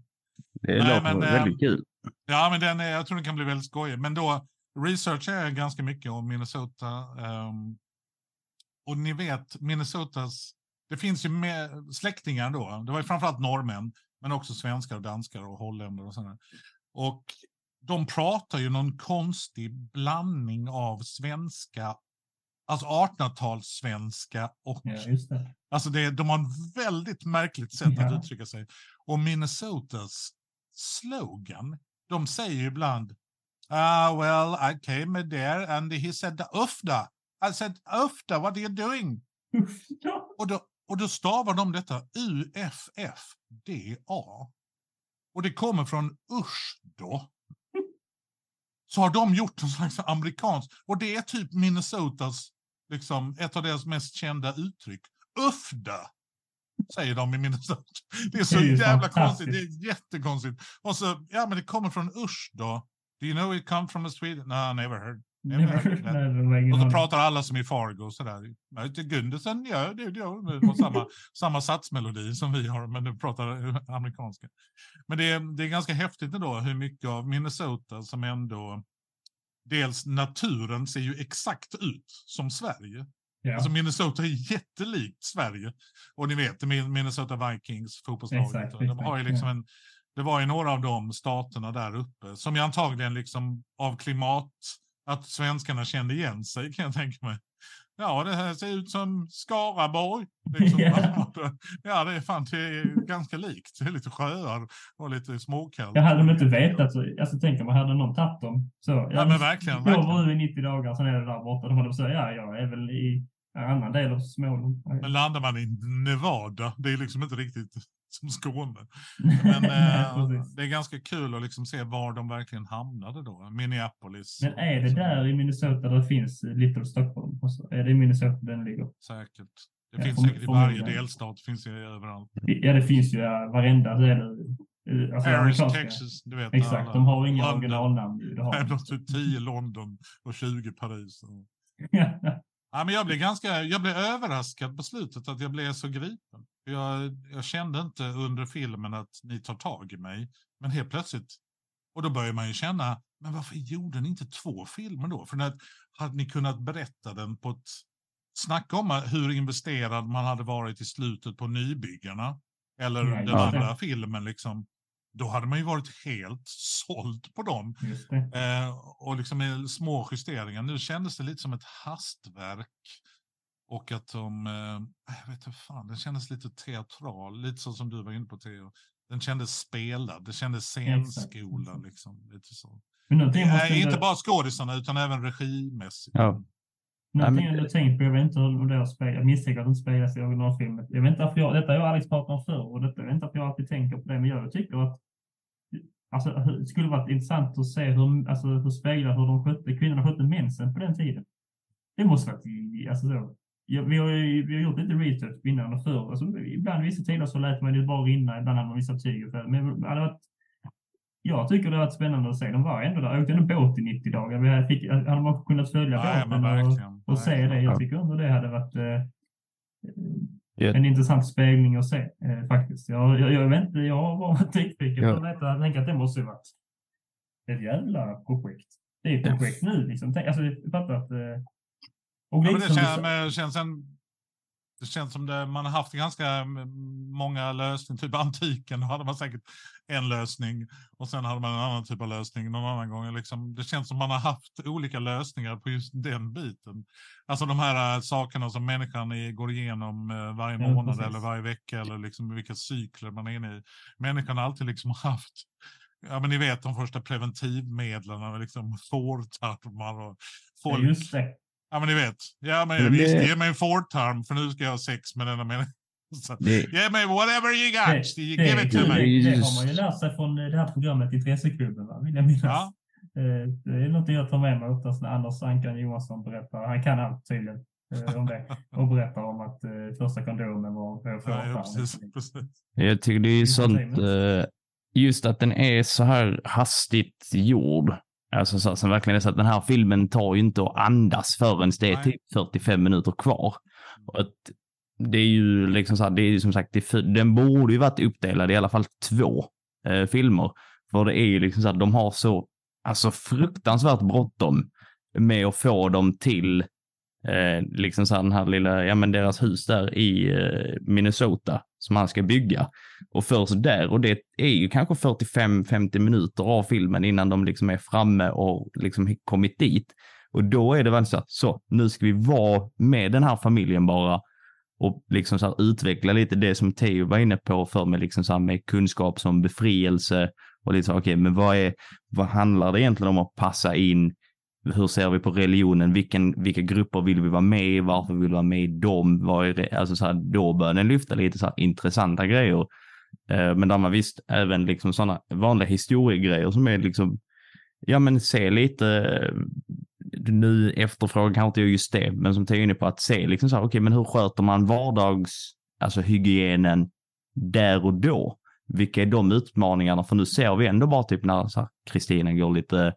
Det låter men, väldigt kul. Ja, men den är, jag tror den kan bli väldigt skojig. Men då researchar jag ganska mycket om Minnesota. Um, och ni vet, Minnesotas, det finns ju med släktingar då. Det var ju framförallt norrmän, men också svenskar och danskar och holländare och sådär. Och de pratar ju någon konstig blandning av svenska, alltså 1800-talssvenska och... Ja, det. Alltså det, de har en väldigt märkligt sätt ja. att uttrycka sig. Och Minnesotas slogan, de säger ju ibland Ah, uh, well, I came there and he said Ufda. I said Ufda, what are you doing? och, då, och då stavar de detta U-F-F-D-A. Och det kommer från usch då så har de gjort en slags amerikansk, och det är typ Minnesotas, liksom, ett av deras mest kända uttryck. Ufda, säger de i Minnesota. Det är så det är jävla konstigt, det är jättekonstigt. Och så, ja men det kommer från usch då. Do you know it come from a Sweden? No, never heard. Never heard och så pratar alla som i Fargo sådär. Gundersen, ja, det, det, det samma, samma satsmelodi som vi har, men du pratar amerikanska. Men det är, det är ganska häftigt ändå hur mycket av Minnesota som ändå dels naturen ser ju exakt ut som Sverige. Ja. Alltså Minnesota är jättelikt Sverige. Och ni vet, Minnesota Vikings, fotbollslaget. De har ju liksom en, det var ju några av de staterna där uppe som ju antagligen liksom av klimat, att svenskarna kände igen sig kan jag tänka mig. Ja, det här ser ut som Skaraborg. Liksom. Yeah. Ja, det är fan det är ganska likt. Det är lite sjöar och lite småkallt. Jag hade de inte vetat så, alltså tänker man, hade någon tagit dem så. Ja, ja men verkligen. Jag var i 90 dagar, sen är det där borta. De hade sagt, ja, jag är väl i en annan del av Småland. Men landar man i Nevada, det är liksom inte riktigt som Skåne. Men eh, det är ganska kul att liksom se var de verkligen hamnade då. Minneapolis. Men är det där i Minnesota där det finns Little Stockholm? Är det i Minnesota den ligger? Säkert. Det finns säkert i varje delstat, finns det överallt. Ja, det finns ju ja, varenda del. Alltså, Paris, Texas, du vet. Exakt, alla. de har inga originalnamn. Det har de. typ 10 London och 20 Paris. ja, men jag blev ganska, jag blev överraskad på slutet att jag blev så gripen. Jag, jag kände inte under filmen att ni tar tag i mig, men helt plötsligt, och då börjar man ju känna, men varför gjorde ni inte två filmer då? För när, hade ni kunnat berätta den på ett Snacka om hur investerad man hade varit i slutet på Nybyggarna. Eller ja, den andra filmen. Liksom, då hade man ju varit helt såld på dem. Eh, och liksom med små justeringar. Nu kändes det lite som ett hastverk. Och att de, eh, jag vet inte fan, den kändes lite teatral. Lite så som du var inne på Theo. Den kändes spelad, det kändes scenskola. Liksom, lite så. Men eh, inte bara skådisarna utan även regimässigt. Ja. Någonting jag tänkt på, jag vet inte om det har spelat, jag misstänker att det inte spelas i originalfilmen. Jag vet inte varför jag, detta har Alex pratat om förr och detta, jag vet inte varför jag alltid tänker på det, men jag tycker att alltså, det skulle varit intressant att se hur, alltså, hur speglar hur de skötte, kvinnorna skötte mensen på den tiden. Det måste varit, alltså så. Ja, vi, har, vi har gjort lite research innan och förr. Alltså, ibland vissa tider så lät man det bara rinna, ibland hade man vissa tyger. Men det hade varit jag tycker det har varit spännande att se. De var ändå där. åkte ändå båt i 90 dagar. Vi fick, hade man kunnat följa ja, båten och, och se det. Jag tycker ändå det hade varit eh, en intressant spegling att se eh, faktiskt. Jag, jag, jag, vet inte, jag har varit nyfiken på att veta. Jag tänker att det måste ju varit ett jävla projekt. Det är ett projekt nu liksom. Tänk, alltså, fattar att... Eh, och ja, det känns, känns en det känns som det, man har haft ganska många lösningar, typ antiken, då hade man säkert en lösning och sen hade man en annan typ av lösning någon annan gång. Liksom, det känns som man har haft olika lösningar på just den biten. Alltså de här äh, sakerna som människan går igenom äh, varje månad ja, eller varje vecka eller liksom vilka cykler man är inne i. Människan har alltid liksom haft Ja, men ni vet de första preventivmedlen, liksom fårtarmar och folk. Ja, Ja, men ni vet. Ja, men, men visst, det... ge mig en Ford-tarm för nu ska jag ha sex med denna människa. Det... Ge mig whatever you got, det, give it to me. Det, det har man ju lärt sig från det här programmet Intresseklubben, vill jag minnas. Ja. Eh, det är något jag tar med mig oftast när Anders Ankan Johansson berättar. Han kan allt tydligen eh, om det och berättar om att uh, första kondomen var på ja, ja, precis, precis. Jag tycker det är sånt, just att den är så här hastigt gjord Alltså så, som verkligen är så att den här filmen tar ju inte att andas förrän det är typ 45 minuter kvar. Och att det är ju liksom så här, det är ju som sagt, det, den borde ju varit uppdelad i alla fall två eh, filmer. För det är ju liksom så att de har så, alltså fruktansvärt bråttom med att få dem till eh, liksom så här, den här lilla, ja men deras hus där i eh, Minnesota som han ska bygga. Och först där, och det är ju kanske 45-50 minuter av filmen innan de liksom är framme och liksom kommit dit. Och då är det väl så att så, nu ska vi vara med den här familjen bara och liksom så utveckla lite det som Theo var inne på för med, liksom så med kunskap som befrielse och lite så, okej, okay, men vad är, vad handlar det egentligen om att passa in hur ser vi på religionen? Vilken, vilka grupper vill vi vara med i? Varför vill vi vara med i dem? Vad är det? Alltså så här, då börjar den lyfta lite så här intressanta grejer. Eh, men där man visst även liksom sådana vanliga historiegrejer som är liksom, ja men se lite, eh, nu efterfrågar kanske inte jag just det, men som tar inne på att se liksom så här, okej okay, men hur sköter man vardags, alltså hygienen där och då? Vilka är de utmaningarna? För nu ser vi ändå bara typ när Kristina går lite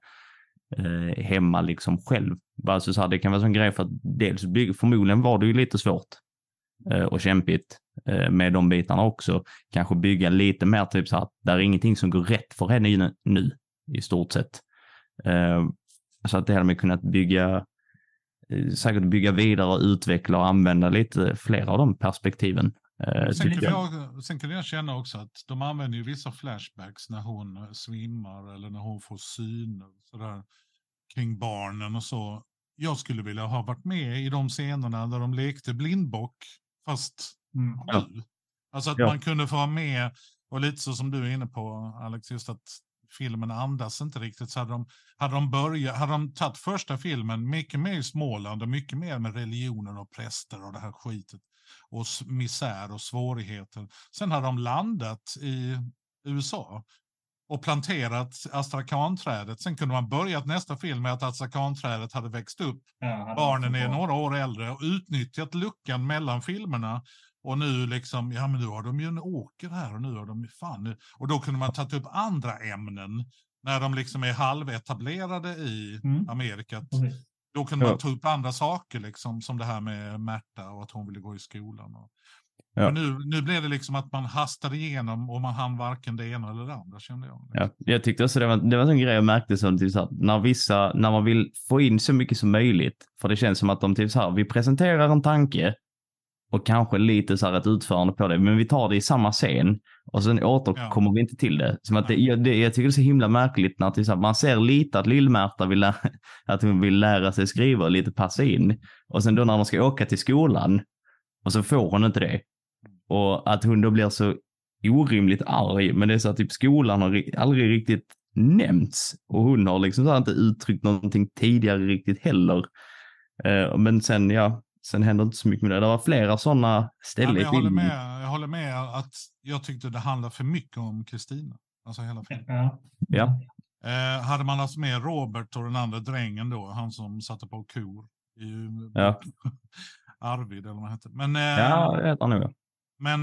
eh, hemma liksom själv. Alltså så här, det kan vara en grej för att dels förmodligen var det ju lite svårt eh, och kämpigt eh, med de bitarna också. Kanske bygga lite mer typ så att det är ingenting som går rätt för henne nu i stort sett. Eh, så att det hade man kunnat bygga eh, säkert bygga vidare och utveckla och använda lite fler av de perspektiven. Eh, sen, kan jag, sen kan jag känna också att de använder ju vissa flashbacks när hon svimmar eller när hon får syner sådär, kring barnen och så. Jag skulle vilja ha varit med i de scenerna där de lekte blindbock, fast mm. nu. Alltså att ja. man kunde få vara med, och lite så som du är inne på Alex, just att filmen andas inte riktigt. Så hade de, hade de, börjat, hade de tagit första filmen mycket mer i Småland och mycket mer med religionen och präster och det här skitet och misär och svårigheter. Sen hade de landat i USA och planterat astrakanträdet. Sen kunde man börjat nästa film med att astrakanträdet hade växt upp. Ja, Barnen är några år äldre och utnyttjat luckan mellan filmerna. Och nu liksom, ja men nu har de ju en åker här och nu har de fan nu. Och då kunde man tagit upp andra ämnen när de liksom är halvetablerade i mm. Amerika. Mm. Då kunde man ta upp andra saker liksom som det här med Märta och att hon ville gå i skolan. Och, Ja. nu, nu blev det liksom att man hastade igenom och man hann varken det ena eller det andra kände jag. Ja, jag tyckte också det var, det var en grej jag märkte som typ så här, när vissa, när man vill få in så mycket som möjligt, för det känns som att de typ så här, vi presenterar en tanke och kanske lite så här ett utförande på det, men vi tar det i samma scen och sen återkommer ja. vi inte till det. Som att det, jag, det, jag tycker det är så himla märkligt när det man ser lite att Lill-Märta vill, att hon vill lära sig skriva och lite passa in och sen då när de ska åka till skolan och så får hon inte det och att hon då blir så orimligt arg. Men det är så att typ skolan har aldrig riktigt nämnts och hon har liksom så inte uttryckt någonting tidigare riktigt heller. Uh, men sen, ja, sen händer inte så mycket med det. Det var flera sådana ställen ja, jag, håller med, jag håller med att jag tyckte det handlar för mycket om Kristina. Alltså hela filmen. Ja. ja. Eh, hade man haft med Robert och den andra drängen då, han som satte på kor. I, ja. Arvid eller vad han hette. Men, eh, ja, det heter han nog. Men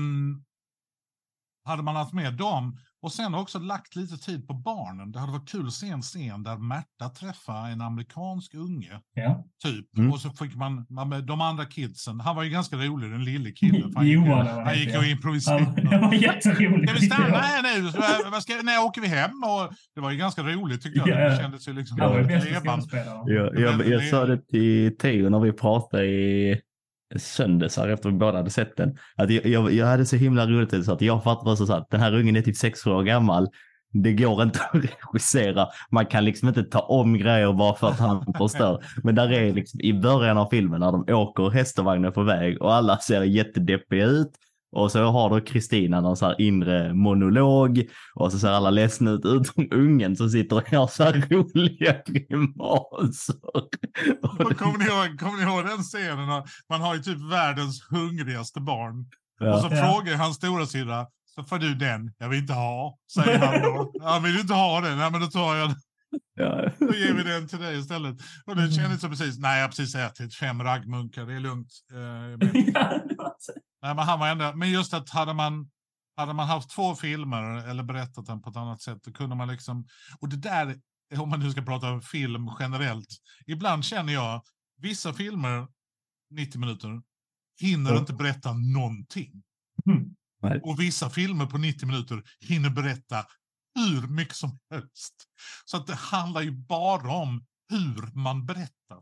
hade man haft med dem och sen också lagt lite tid på barnen. Det hade varit kul att se en scen där Märta träffar en amerikansk unge. Ja. Typ. Mm. Och så fick man, man, de andra kidsen. Han var ju ganska rolig, den lille killen. Han gick, Johan, han gick och improviserade. Ja, det var jätteroligt. Ska vi stanna här nu? Ska, när åker vi hem? Och det var ju ganska roligt tyckte jag. Ja. Det kändes ju liksom... Han var ju bästa skådespelaren. Jag, jag, jag sa det till Theo när vi pratade i söndesar efter vi båda hade sett den. Att jag, jag, jag hade så himla roligt så att jag fattade också så att den här ungen är typ sex år gammal. Det går inte att regissera. Man kan liksom inte ta om grejer bara för att han förstör. Men där är liksom i början av filmen när de åker häst och vagn på väg och alla ser jättedeppiga ut och så har då Kristina någon så här inre monolog och så ser alla ledsna ut utom ungen som sitter och gör så här roliga grimaser. Kommer ni, ihåg, kommer ni ihåg den scenen? Man har ju typ världens hungrigaste barn. Ja. Och så ja. frågar hans stora syrra, så får du den, jag vill inte ha, säger han då. Jag vill inte ha den, ja men då tar jag den. Ja. Då ger vi den till dig istället. Och det mm. kändes som precis, nej jag har precis ätit fem raggmunkar, det är lugnt. Eh, nej, men, han var ändå, men just att hade man, hade man haft två filmer eller berättat den på ett annat sätt, då kunde man liksom, och det där, om man nu ska prata om film generellt, ibland känner jag, vissa filmer, 90 minuter, hinner mm. inte berätta någonting. Mm. Och vissa filmer på 90 minuter hinner berätta hur mycket som helst. Så att det handlar ju bara om hur man berättar.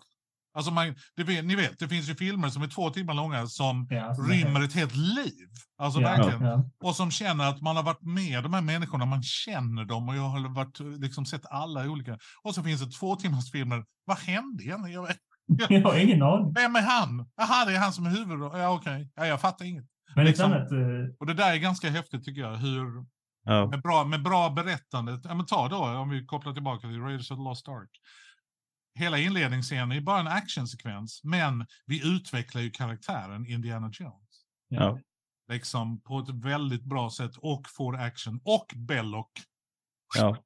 Alltså man, det, ni vet, det finns ju filmer som är två timmar långa som ja, rymmer ett helt liv. Alltså ja, verkligen. Ja. Och som känner att man har varit med de här människorna, man känner dem och jag har varit, liksom sett alla olika. Och så finns det två timmars filmer. Vad hände egentligen? Jag, jag, jag har ingen aning. Vem är han? Jaha, det är han som är huvud. Ja, okej. Okay. Ja, jag fattar inget. Men liksom, annat, uh... Och det där är ganska häftigt tycker jag. Hur, Ja. Med, bra, med bra berättande. Ja, men ta då, om vi kopplar tillbaka till Raiders of the Lost Ark. Hela inledningsscenen är bara en actionsekvens, men vi utvecklar ju karaktären Indiana Jones. Ja. Liksom på ett väldigt bra sätt och får action och Belloc. Ja.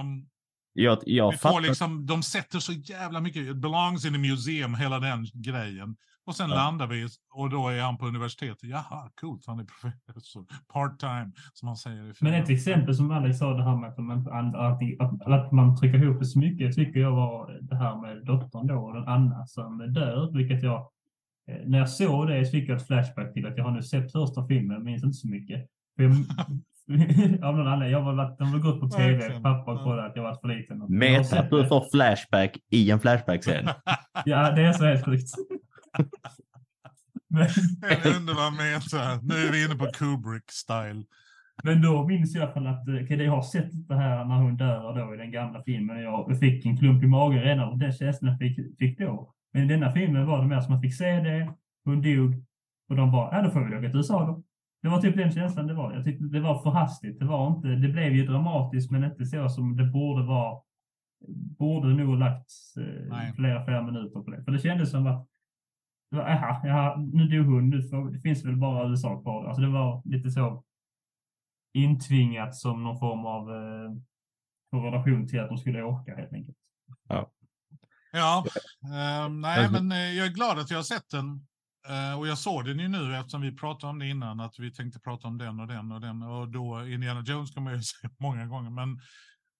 Um, jag, jag fattar... liksom, de sätter så jävla mycket, it belongs in a museum, hela den grejen. Och sen ja. landar vi och då är han på universitetet. Jaha, coolt, han är professor. Part-time, som man säger. Men ett exempel som Alex sa, det här med att man, att, att man trycker ihop det så mycket, tycker jag var det här med dottern då, den Anna som dör, vilket jag eh, när jag såg det så fick jag ett flashback till att jag har nu sett första filmen, minns inte så mycket. För jag, av någon anledning. Jag var, de har gått på tv, pappa har kollat att jag varit för liten. Meta att du får flashback i en flashback-scen. ja, det är så helt sjukt. En underbar meta. Nu är vi inne på Kubrick-style. Men då minns jag i alla fall att okay, jag har sett det här när hon dör då i den gamla filmen. Jag fick en klump i magen redan av den känslan jag fick, fick då. Men i denna filmen var det mer som att man fick se det, hon dog och de bara, ja då får vi åka till USA då. Det var typ den känslan det var. Jag tyckte det var för hastigt. Det var inte, det blev ju dramatiskt men inte så som det borde vara. Borde nog lagts eh, flera, flera minuter på det. För det kändes som att Jaha, jaha, nu dog hon. Nu får, det finns väl bara USA kvar. Alltså det var lite så intvingat som någon form av eh, relation till att de skulle åka helt enkelt. Ja, eh, nej, men eh, jag är glad att jag har sett den. Eh, och jag såg den ju nu eftersom vi pratade om det innan, att vi tänkte prata om den och den och den. Och då Indiana Jones kommer jag ju se många gånger. Men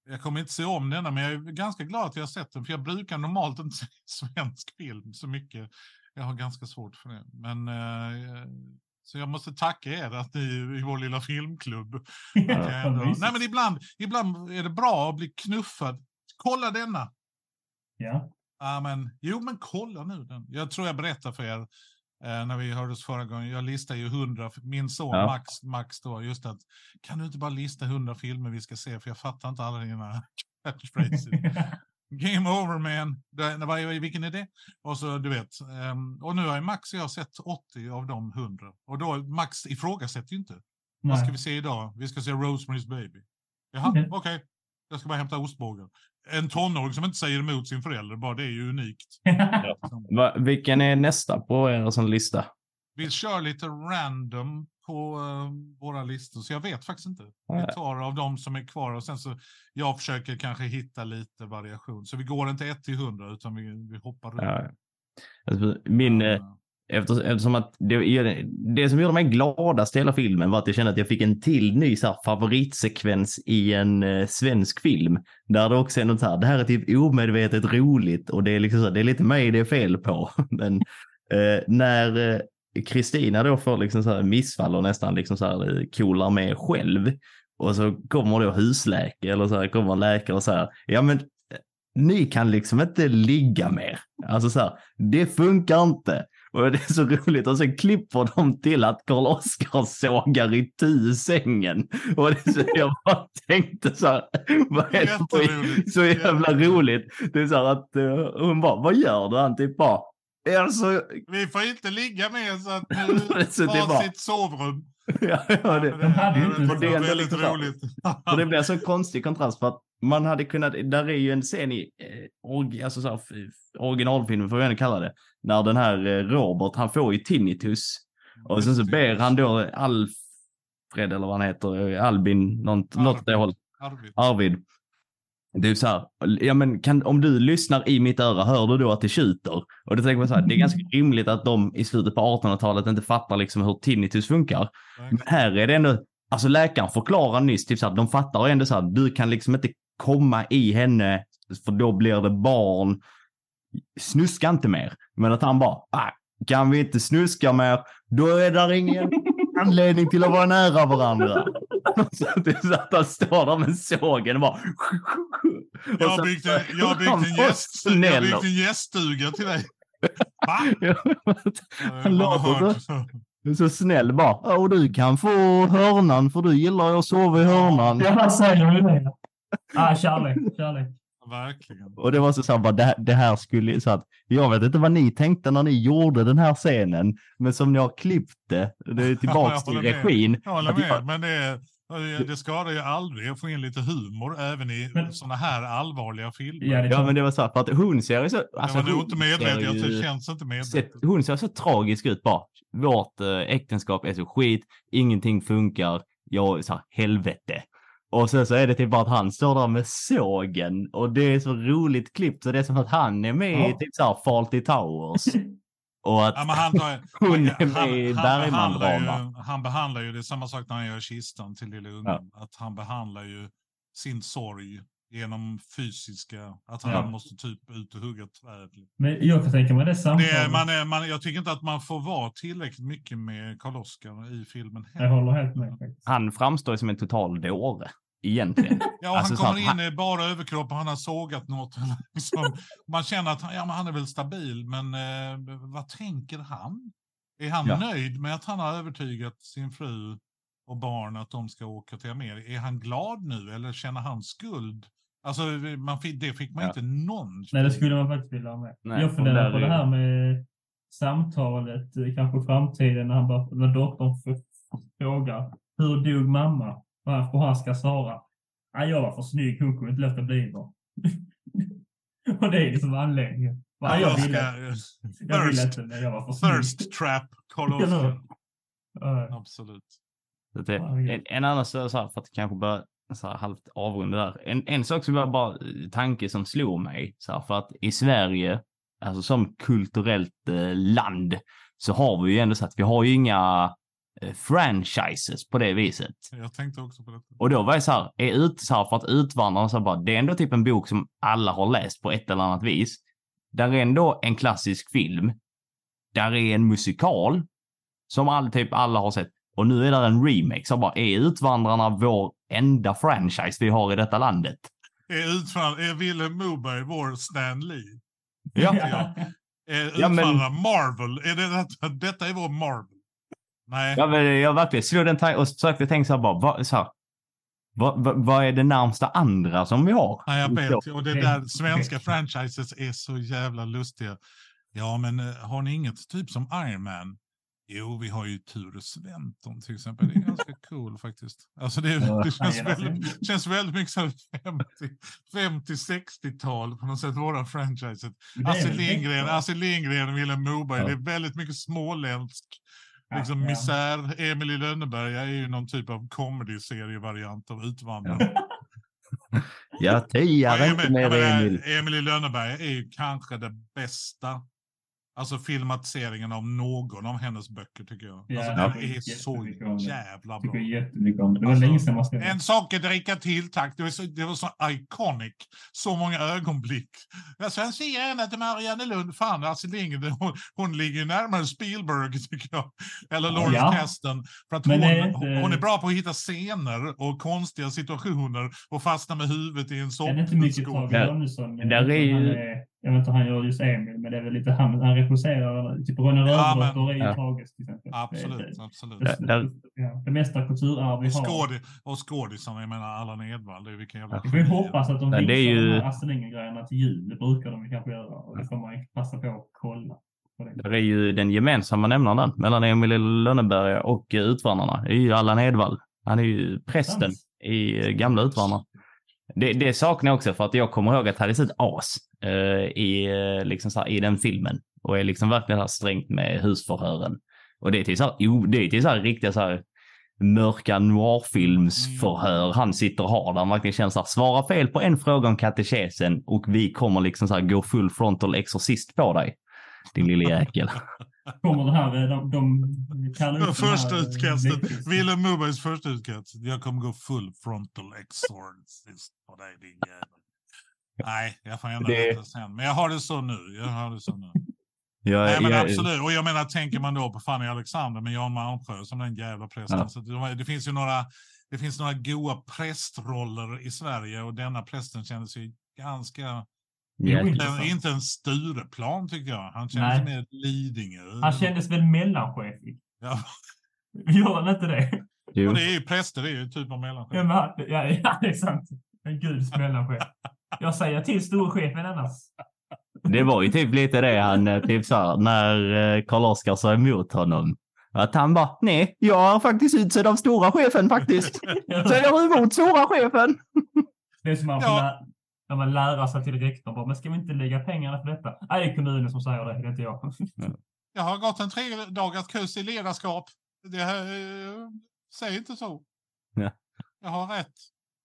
jag kommer inte se om denna, men jag är ganska glad att jag har sett den. För jag brukar normalt inte se svensk film så mycket. Jag har ganska svårt för det. Men eh, så jag måste tacka er att ni i vår lilla filmklubb. Ja, ändå, nej, men ibland, ibland är det bra att bli knuffad. Kolla denna! ja. Men, jo, men kolla nu den. Jag tror jag berättade för er eh, när vi hördes förra gången. Jag listar ju hundra, min son Ja. Max, Max då, just att kan du inte bara lista hundra filmer vi ska se, för jag fattar inte alla dina catchphrases. Game over man. Det, vilken är det? Och så du vet. ehm, och nu har ju Max och jag sett 80 av de 100. Och då Max ifrågasätter ju inte. Vad ska Nej. vi se idag? Vi ska se Rosemary's Baby. Jaha, Okej. okej. Jag ska bara hämta ostbågen. En tonåring som inte säger emot sin förälder, bara det är ju unikt. Va, vilken är nästa på er sån lista? Vi kör lite random på eh, våra listor, så jag vet faktiskt inte. Vi tar av de som är kvar och sen så jag försöker kanske hitta lite variation. Så vi går inte 1 till 100 utan vi, vi hoppar runt. Ja. Alltså, min, eh, efter, eftersom att det, det som gjorde mig gladast i hela filmen var att jag kände att jag fick en till ny så här, favoritsekvens i en eh, svensk film. Där det också är något så här, det här är typ omedvetet roligt och det är liksom så, det är lite mig det är fel på. Men eh, när eh, Kristina då får liksom så här missfall och nästan liksom så här eh, coolar med själv. Och så kommer då husläkare eller så här, kommer läkare och säger, ja men ni kan liksom inte ligga mer. Alltså så här, det funkar inte. Och det är så roligt och sen klipper de till att Karl Oskar sågar i tu sängen. Och det så, jag bara tänkte så här, vad är det Jätteroligt. så jävla roligt. Det är så här att uh, hon bara, vad gör du? Han typ bara, alltså, Vi får inte ligga med så att nu Så det var sitt sovrum. ja, ja, det, Men hade ju inte- det, det är ändå lite roligt. Det blir så konstig kontrast för att man hade kunnat, där är ju en scen i eh, alltså så här, originalfilmen får vi ändå kalla det, när den här eh, Robert, han får ju tinnitus. Och sen så ber han då Alfred eller vad han heter, eh, Albin, något, något åt det hållet, Arvid. Arvid. Det är så här, ja men kan, om du lyssnar i mitt öra, hör du då att det tjuter? Och då tänker man så här, det är ganska rimligt att de i slutet på 1800-talet inte fattar liksom hur tinnitus funkar. Men här är det ändå, alltså läkaren förklarar nyss, typ så här, de fattar ändå så här, du kan liksom inte komma i henne för då blir det barn. Snuska inte mer. Men att han bara, ah, kan vi inte snuska mer, då är där ingen anledning till att vara nära varandra. Så det är så att han står där med sågen och bara... Jag har byggt så- en, jag byggt en, gäst, jag byggt en gäststuga till dig. Va? Han låter. Du är så snäll bara. "Ja, Och du kan få hörnan för du gillar att sova i hörnan. Ja, han säger ju det. Ah, kärlek, kärlek. Verkligen. Och det var så, så här, bara, det, här- det här skulle, så att jag vet inte vad ni tänkte när ni gjorde den här scenen, men som ni har klippt det, det är tillbaks jag till håller med. regin. Jag håller att jag- med, men det, är, det skadar ju aldrig att få in lite humor även i Men- sådana här allvarliga filmer. Ja, det är Ja men det var så här, för att hon ser ju så... Alltså, jag var nog hon inte medveten, ser jag ju- det känns inte medvetet. Hon ser så tragisk ut bara. Vårt eh, äktenskap är så skit, ingenting funkar, jag är så här, helvete. Och sen så är det typ bara att han står där med sågen och det är så roligt klippt så det är som att han är med i Ja. typ så här Fawlty Towers. Och att Ja, men han, tar, Hon är han, med i han, Bergman-drama. behandlar ju, han behandlar ju, det är samma sak när han gör kistan till lille ungen, att han behandlar ju sin sorg genom fysiska, att han Ja. måste typ ut och hugga träd. Men jag kan tänka mig det är, man är, man, jag tycker inte att man får vara tillräckligt mycket med Karl Oskar i filmen. Jag håller helt med han framstår som en total dåre. Egentligen. Ja, Alltså, så han kommer in i bara överkropp och han har sågat något. Liksom. Man känner att han, ja, men han är väl stabil, men eh, vad tänker han? Är han Ja. nöjd med att han har övertygat sin fru och barn att de ska åka till Amerika? Är han glad nu eller känner han skuld? Alltså, man, fick- det fick man Ja. inte någon. Nej, det skulle man faktiskt vilja ha med. Nej, jag funderar på det här med samtalet, eh, kanske framtiden, när, han bara, när doktorn f- frågar hur dog mamma? Varför han ska svara. "Nej, jag var för snygg, hon kunde inte låta bli då. Och det är liksom anledningen. Ja, jag ska- ville. Jag ville Thirst, inte, men jag var för snygg. thirst trap, Karl. Ja. Absolut. Det, Ja, det är en, en annan så, här, för att kanske börja så här, halvt avrunda där. En, en sak som var bara eh, tanke som slog mig, så här, för att i Sverige, alltså som kulturellt eh, land, så har vi ju ändå så att vi har ju inga franchises på det viset. Jag tänkte också på detta. Och då var jag så här, är ut, så här för att utvandrarna så bara, det är ändå typ en bok som alla har läst på ett eller annat vis. Där är ändå en klassisk film. Där är en musikal som all, typ alla har sett. Och nu är där en remake. Så bara, är Utvandrarna vår enda franchise vi har i detta landet? Är, utfall, är Willem Moberg vår Stan Lee? Ja. Ja. Är Ja, men- utvandrarna Marvel? Är det detta, detta är vår Marvel? Nej. Ja, men jag verkligen slog den tanken och försökte tänka så här bara, vad, så här, vad, vad, vad är det närmsta andra som vi har? Nej, jag vet. Och det där svenska franchises är så jävla lustiga. Ja, men eh, har ni inget typ som Iron Man? Jo, vi har ju Ture Sventon till exempel. Det är ganska cool faktiskt. Alltså det, det känns, Ja, väldigt, känns väldigt mycket 50 50-60-tal på något sätt, våra är Astrid Lindgren. Astrid Lindgren och Vilhelm Moberg. Ja. Det är väldigt mycket småländsk liksom Ja. misär. Emil i Lönneberga är ju någon typ av comedy-serievariant av Utvandrarna. Jag Ja, inte Emil, mer jag menar, Emil. Emil i Lönneberga är ju kanske det bästa. Alltså filmatiseringen av någon av hennes böcker tycker jag. Ja, alltså, den är så jävla bra. tycker jättemycket om det. Det var Alltså, länge sedan man skrev. En sak är dricka till tack. Det var så, det var så iconic. Så många ögonblick. Jag sen ser gärna till Marianne Lund. Fan, Lindgren, hon, hon ligger ju närmare Spielberg tycker jag. Eller Lawrence Ja. Kasdan. För att hon, är inte- hon är bra på att hitta scener och konstiga situationer och fastna med huvudet i en Är det inte mycket. Tage Danielsson? Där är ju- han är- Jag vet inte om han gör just Emil, men det är väl lite han. Han regisserar, typ Ronny Ja, Rövardotter är ju Ja. Till exempel. Absolut, Det, absolut. det, det, ja, det mesta kulturarv vi har. skådi, och skådisarna, jag menar Allan Edwall, det är vilken jävla Vi får hoppas att de Ja, visar det är ju- de här Astrid Lindgren-grejerna till jul. Det brukar de ju kanske göra. Och det får man passa på att kolla. Det. Är ju den gemensamma nämnaren mellan Emil Lönneberga och Utvandrarna. Det är ju Allan Edwall. Han är ju prästen i eh, gamla Utvandrarna. Det, det saknar jag också för att jag kommer ihåg att han är ett as eh, i, eh, liksom så här, i den filmen. Och är liksom verkligen så här strängt med husförhören. Och det är till så här, det är till så här riktiga så här mörka noirfilmsförhör han sitter och har där han verkligen känner så här, svara fel på en fråga om katekesen och vi kommer liksom så här gå full frontal exorcist på dig. Din lille jäkel. Kommer det här, eh, de, de kallar upp första eh, utkastet. Willem Mobergs första utkast. Jag kommer gå full frontal exorcist på dig din jävel. Nej, jag får ändra Det- detta sen. Men jag har det så nu. Jag har det så nu. Jag, Nej men jag- absolut. Och jag menar, tänker man då på Fanny Alexander med Jan Malmsjö som den jävla prästen. Ja. Så det, det finns ju några, det finns några goa prästroller i Sverige och denna prästen kändes ju ganska, jag- inte- inte, inte en Stureplan tycker jag. Han kändes Nej. mer Lidingö. Han kändes väl mellanchefig? Ja, Gör han inte det? jo. och det är ju präster, det är ju typ av mellanchef. Ja, men, ja, ja, det är sant. En guds mellanchef. Jag säger till storchefen annars. Det var ju typ lite det han, eh, typ så här, när eh, Karl-Oskar sa emot honom. Att han bara, nej, jag är faktiskt utsedd av stora chefen faktiskt. Så jag är emot stora chefen. Det är som man Ja. när man lära sig till rektorn. bara, Men ska vi inte lägga pengarna på detta? Nej, det är kommunen som säger det, det är inte jag. Jag har gått en tre dagars kurs i ledarskap. Det här, eh, säg inte så. Ja. Jag har rätt.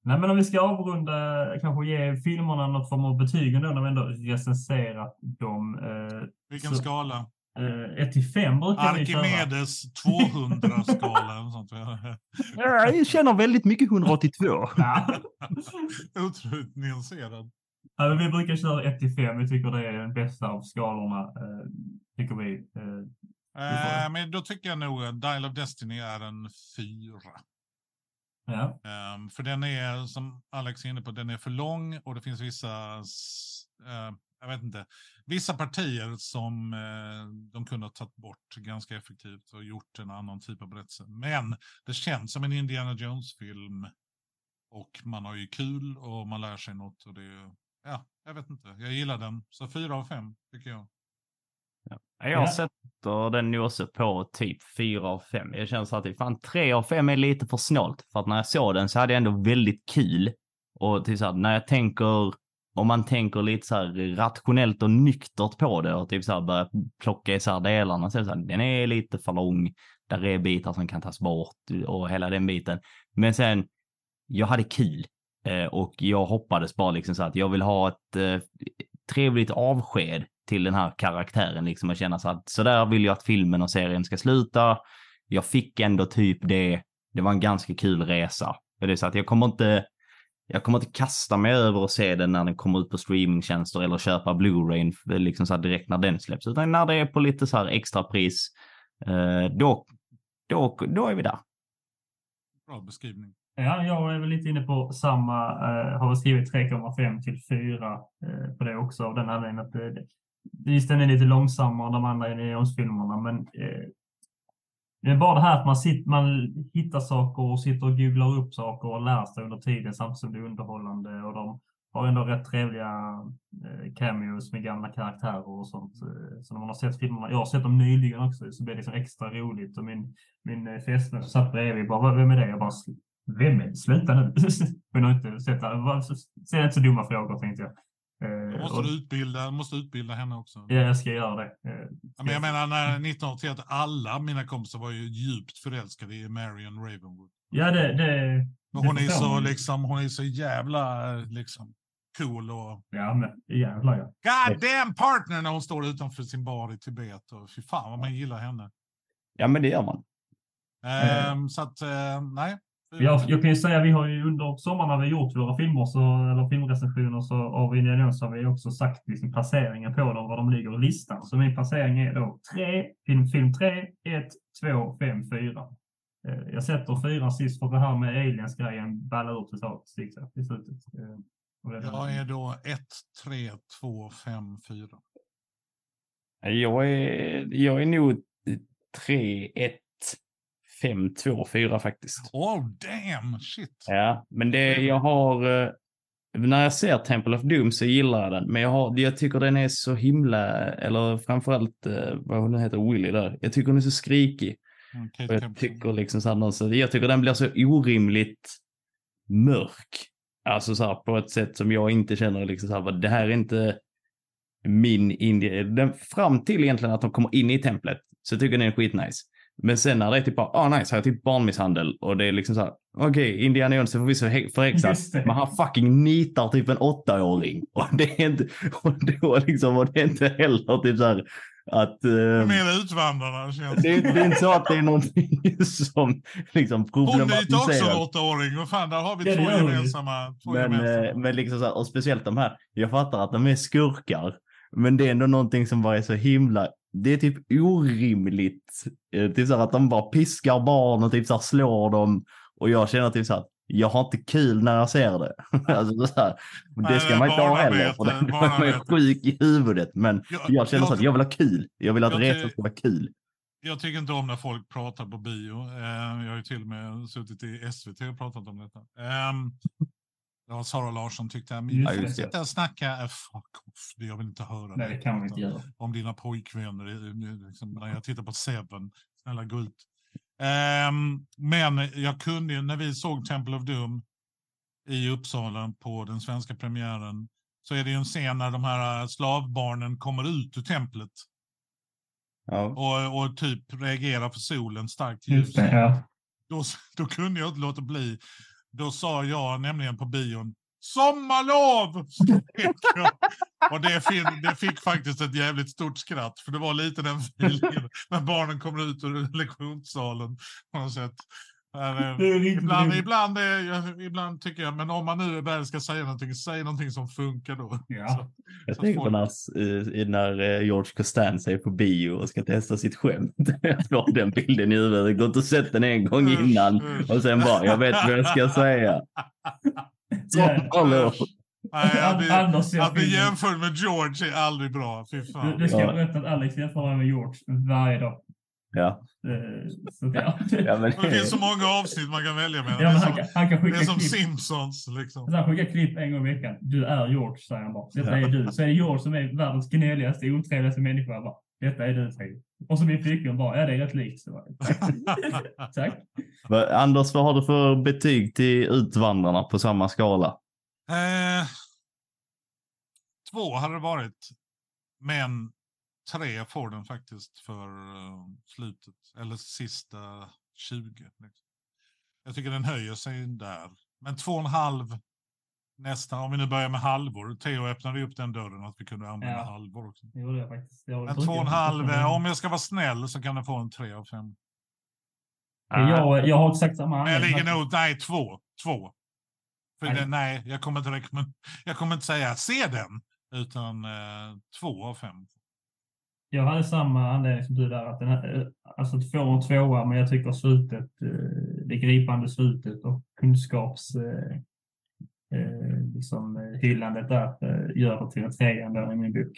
Nej, men om vi ska avrunda, kanske ge filmerna något form av betyg ändå när vi ändå recenserat dem. Eh, Vilken Så- skala? eh, 1 till 5 brukar vi köra. Arkimedes 200-skala. eller sånt. Jag känner väldigt mycket 182. Ja. Otroligt nyanserad. Ja, vi brukar köra 1 till 5. Vi tycker det är den bästa av skalorna. Eh, tycker vi. Eh, Eh, men då tycker jag nog att Dial of Destiny är en fyra ja. Um, för den är, som Alex är inne på, den är för lång och det finns vissa, uh, jag vet inte, vissa partier som uh, de kunde ha tagit bort ganska effektivt och gjort en annan typ av berättelse. Men det känns som en Indiana Jones-film och man har ju kul och man lär sig något och det är, ja, jag vet inte, jag gillar den. Så fyra av fem tycker jag. Jag Ja. sätter den också på typ 4 av 5. Jag känner så att det- fan 3 av 5 är lite för snålt. För att när jag såg den så hade jag ändå väldigt kul. Och till så här, när jag tänker, om man tänker lite så här rationellt och nyktert på det och typ så här börja plocka isär delarna så är så här, den är lite för lång. Där är bitar som kan tas bort och hela den biten. Men sen, jag hade kul eh, och jag hoppades bara liksom så att jag vill ha ett eh, trevligt avsked till den här karaktären liksom och känna så att så där vill jag att filmen och serien ska sluta. Jag fick ändå typ det. Det var en ganska kul resa. Det är så att jag kommer inte jag kommer inte kasta mig över och se den när den kommer ut på streamingtjänster eller köpa Blu-ray liksom så direkt när den släpps, utan när det är på lite så här extra pris, eh, då, då, då är vi där. Bra beskrivning. Ja, jag är väl lite inne på samma, eh, har skrivit 3,5 till 4 eh, på det också av den anledningen att det, visst den är lite långsammare de andra Neons-filmerna, men eh, det är bara det här att man, sitter, man hittar saker och sitter och googlar upp saker och lär sig under tiden samtidigt som det är underhållande. Och de har ändå rätt trevliga eh, cameos med gamla karaktärer och sånt. Eh, så när man har sett filmerna, jag har sett dem nyligen också, så blir det liksom extra roligt. Och min, min eh, fästmö som satt bredvid bara, vem är det? Jag bara, vem är det? Sluta nu! Hon har inte sett det. Ställ inte så dumma frågor tänkte jag. Då måste du utbilda, måste utbilda henne också. Ja, jag ska göra det. Men jag menar, när 1981, alla mina kompisar var ju djupt förälskade i Marion Ravenwood. Ja, det... det men hon, det är så, liksom, hon är så jävla liksom, cool och... Ja, men jävlar ja. God damn partner när hon står utanför sin bar i Tibet. Och fy fan vad man gillar henne. Ja, men det gör man. Um, så att, nej. Jag, jag kan ju säga, vi har ju under sommaren när vi gjort våra filmer så, eller filmrecensioner så av Indiana så har vi också sagt liksom placeringen på dem, var de ligger i listan. Så min placering är då 3, film, film 3, 1, 2, 5, 4. Jag sätter fyra sist för det här med aliens-grejen ballar ut totalt i slutet. Jag är då 1, 3, 2, 5, 4. Jag är, jag är nog 3, 1, 5, 2, 4 faktiskt. Oh damn, shit. Ja, men det jag har... Eh, när jag ser Temple of Doom så gillar jag den, men jag, har, jag tycker den är så himla, eller framförallt eh, vad hon heter, Willy där. Jag tycker hon är så skrikig. Okay, och jag tycker liksom så här, så, jag tycker den blir så orimligt mörk. Alltså så här, på ett sätt som jag inte känner liksom så här, det här är inte min indie. fram till egentligen att de kommer in i templet så tycker jag den är skitnice. Men sen när det är typ bara, ah nice, här är typ barnmisshandel och det är liksom så här, okej, okay, Indiana Jones är förvisso förhäxad, men han fucking nitar typ en åttaåring. Och det är inte, och då liksom, och det är inte heller typ så här att... Uh, Mer utvandrarna känns det. Det är inte så att det är någonting som liksom problematiseras. Hon nitar också en åttaåring, vad fan, där har vi två gemensamma. Två men, gemensamma. Eh, men liksom så här, och speciellt de här, jag fattar att de är skurkar, men det är ändå någonting som bara är så himla det är typ orimligt. Eh, typ så att de bara piskar barn och typ så slår dem. Och jag känner typ så att jag har inte kul när jag ser det. alltså, så här, det ska man inte ha heller, för det, man är sjuk i huvudet. Men jag, jag känner jag, så att jag vill ha kul. Jag vill att resan ska vara kul. Jag tycker inte om när folk pratar på bio. Eh, jag har ju till och med suttit i SVT och pratat om detta. Ja, Sara Larsson tyckte jag. Men just sitta och snacka, eh, fuck off, det jag vill inte höra. Nej, det kan man inte göra. Om dina pojkvänner, liksom, när jag tittar på Seven, snälla gå ut. Um, men jag kunde ju, när vi såg Temple of Doom i Uppsala på den svenska premiären, så är det ju en scen när de här eh, slavbarnen kommer ut ur templet. Ja. Och, och typ reagerar för solen, starkt ljus. Ja. då, då kunde jag inte låta bli då sa jag nämligen på bion Sommarlov! och det fick, det fick, faktiskt ett jävligt stort skratt, för det var lite den feelingen när barnen kommer ut ur lektionssalen. På något sätt. Ibland, ibland, är, ibland tycker jag, men om man nu väl ska säga någonting, säg någonting som funkar då. Ja. Så, jag så tänker på när, när eh, George Costanza är på bio och ska testa sitt skämt. Jag får den bilden i huvudet, gått och sett den en gång innan och sen bara, jag vet vad jag ska säga. Så, hallå. Nej, att bli, att bli jämförd med George är aldrig bra. Fy fan. Du, du ska berätta att Alex jämför med George varje dag. Ja. Eh, så, ja. ja men... Det finns så många avsnitt man kan välja mellan. Ja, det är han, som, han kan skicka det är som klipp. Simpsons. Liksom. Han skickar klipp en gång i veckan. Du är George, säger han bara. Detta är du. Så är det George som är världens gnälligaste, otrevligaste människa. Bara, Detta är du, Fredrik. Och så min flickvän bara, ja det är rätt likt. Så bara, Tack. Tack. Anders, vad har du för betyg till Utvandrarna på samma skala? Eh, två hade det varit. Men tre får den faktiskt för uh, slutet, eller sista 20. Liksom. Jag tycker den höjer sig där. Men två och en halv nästan, om vi nu börjar med halvor. Theo öppnade upp den dörren att vi kunde använda ja. halvor också. Det gjorde jag faktiskt. Men två och en halv, om jag ska vara snäll så kan den få en tre av fem. Jag, jag har exakt samma anledning. Jag ligger nog, nej, två. Två. För nej. Det, nej, jag kommer, inte, jag kommer inte säga se den, utan eh, två av fem. Jag hade samma anledning som du där, att den här, eh, alltså två och tvåa, men jag tycker slutet, eh, det gripande slutet och kunskaps eh, liksom, hyllandet där gör det till en trea i min bok.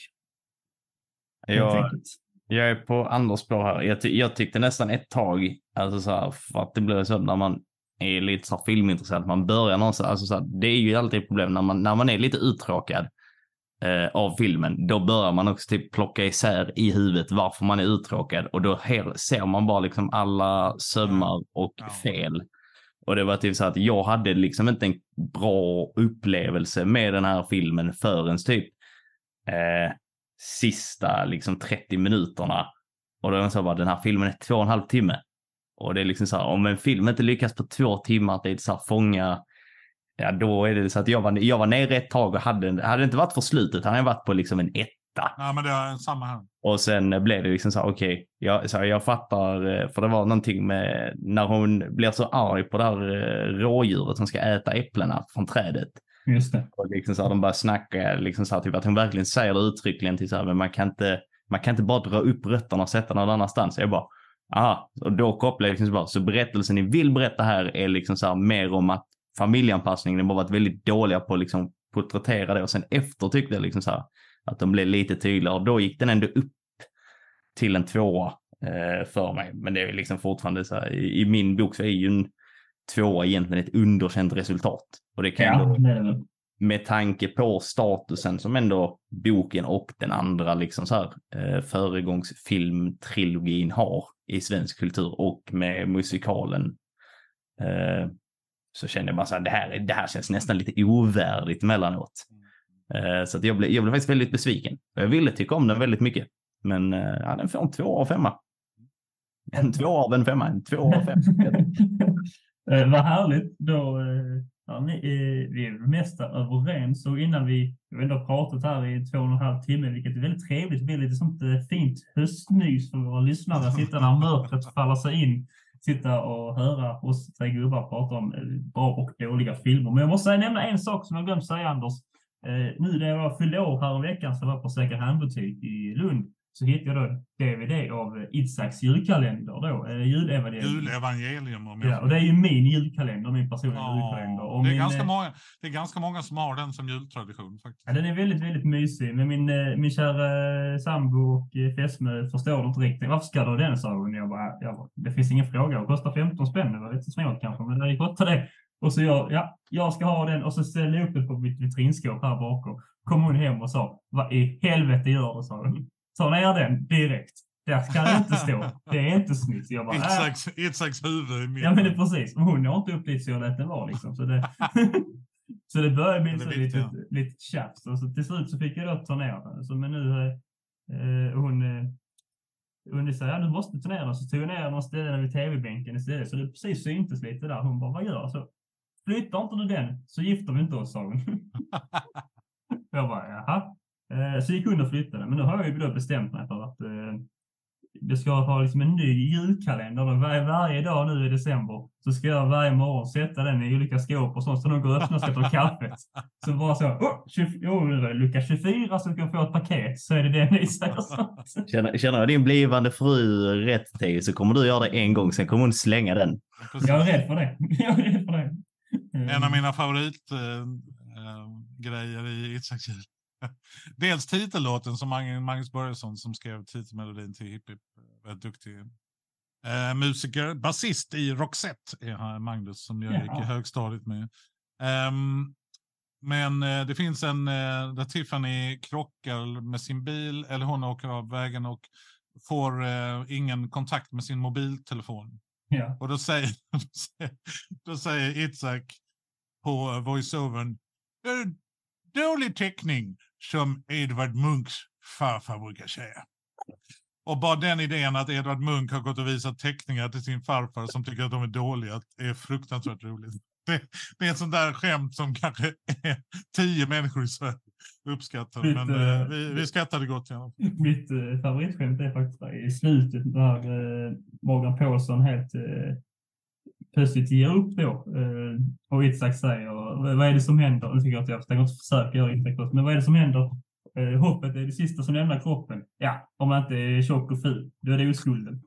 Jag, jag är på Anders spår här. Jag, ty jag tyckte nästan ett tag, alltså så här, för att det blir så när man är lite så här filmintresserad, man börjar någonstans, alltså så här, det är ju alltid ett problem när man, när man är lite uttråkad eh, av filmen, då börjar man också typ plocka isär i huvudet varför man är uttråkad och då ser man bara liksom alla sömmar och fel. Och det var typ så att jag hade liksom inte en bra upplevelse med den här filmen förrän typ eh, sista liksom 30 minuterna. Och då är det så bara, den här filmen är två och en halv timme. Och det är liksom så här, om en film inte lyckas på två timmar att det är så här, fånga, ja då är det så att jag var, jag var nere ett tag och hade, hade det inte varit för slutet hade jag varit på liksom en etta. Ja men det är samma här. Och sen blev det liksom så här, okej, okay, jag, så här, jag fattar, för det var någonting med när hon blir så arg på det här eh, rådjuret som ska äta äpplena från trädet. Just det. Och liksom så här, de bara snackar, liksom så här, typ att hon verkligen säger det uttryckligen till så här, men man kan inte, man kan inte bara dra upp rötterna och sätta någon annanstans. Jag bara, aha, och då kopplar jag liksom så bara, så berättelsen ni vill berätta här är liksom så här mer om att familjeanpassningen, har varit väldigt dåliga på att liksom porträttera det och sen efter tyckte jag liksom så här, att de blev lite tydligare och då gick den ändå upp till en tvåa eh, för mig. Men det är liksom fortfarande så här, i, i, min bok så är ju en tvåa egentligen ett underkänt resultat. Och det kan ja, ändå, det med tanke på statusen som ändå boken och den andra liksom så här, eh, föregångsfilmtrilogin har i svensk kultur och med musikalen eh, så kände jag bara så här, det här, det här känns nästan lite ovärdigt mellanåt. Eh, så att jag, blev, jag blev faktiskt väldigt besviken. Jag ville tycka om den väldigt mycket. Men eh, ja, den får en två av femma. En två av en femma, en två av fem. Eh, vad härligt. Då, ja, ni, vi är mesta överens och innan vi, vi har ändå pratat här i två och en halv timme, vilket är väldigt trevligt. Det blir lite sånt fint höstmys för våra lyssnare. Sitta när mörkret faller sig in sitta och höra oss tre gubbar prata om eh, bra och dåliga filmer. Men jag måste nämna en sak som jag glömt säga, Anders. Eh, nu när jag fyllde år häromveckan så var jag på second hand-butik i Lund så hittade jag då DVD av Isaks julkalender då, eh, julevangelium. Julevangelium. Om ja, och det är ju min julkalender, min personliga ja, julkalender. Och det, är min, ganska eh, många, det är ganska många som har den som jultradition faktiskt. Ja, den är väldigt, väldigt mysig. Men min, eh, min kära sambo och fästmö förstår inte riktigt. Varför ska du ha den, sa hon. Jag bara, jag bara, det finns ingen fråga. Det kostar 15 spänn. Det var lite snålt kanske, men det kostar det. Och så jag, ja, jag ska ha den och så ställde jag upp den på mitt vitrinskåp här bakom. Kom hon hem och sa, vad i helvete gör du? sa hon. Ta ner den direkt. Där ska det inte stå. Det är inte snyggt. Jag bara, äh. Itzaks huvud i. Ja men det är precis. Hon når inte upp dit så jag lät den vara liksom. Så det, så det började bli så lite, ja. lite tjafs. Och så till slut så fick jag då ta ner den. Så men nu, eh, hon, eh, hon sa, ja du måste ta ner den. Så tog jag ner den och ställde den vid tv-bänken istället. Så det precis syntes lite där. Hon bara, vad gör du? Så flyttar inte du den så gifter vi inte oss, sa hon. jag bara, jaha. Eh, så gick hon och flyttade, men nu har jag ju då bestämt mig för att eh, det ska ha liksom en ny julkalender. Var, varje dag nu i december så ska jag varje morgon sätta den i olika skåp och sånt så de går och öppnar och ska ta kaffet. Så bara så, oh, 20, oh, nu är det lucka 24 så kan få ett paket så är det den i sig. Känner, känner jag din blivande fru rätt till så kommer du göra det en gång, sen kommer hon slänga den. Jag är rädd för det. Jag är rädd för det. En av mina favoritgrejer äh, äh, i Itzhaks jul Dels titellåten som Magnus Börjesson som skrev titelmelodin till Hipp Hipp. Väldigt duktig eh, musiker. Basist i Roxette är Magnus som jag gick i högstadiet med. Um, men eh, det finns en eh, där Tiffany krockar med sin bil eller hon åker av vägen och får eh, ingen kontakt med sin mobiltelefon. Ja. Och då säger, då säger Itzak på voiceovern dålig täckning. Som Edvard Munchs farfar brukar säga. Och bara den idén att Edvard Munch har gått och visat teckningar till sin farfar som tycker att de är dåliga är fruktansvärt roligt. Det, det är ett sånt där skämt som kanske tio människor i Sverige uppskattar. Mitt, men eh, vi, vi skrattade gott i alla fall. Mitt eh, favoritskämt är faktiskt i slutet när eh, Morgan Paulsson helt plötsligt ger upp då. Eh, och Itzhak säger, "Vad- är det som händer? Nu tycker jag att jag tänker inte försöka göra Itzhak men vad är det som händer? Eh, hoppet är det sista som lämnar kroppen. Ja, om man inte är tjock och ful, då är det oskulden.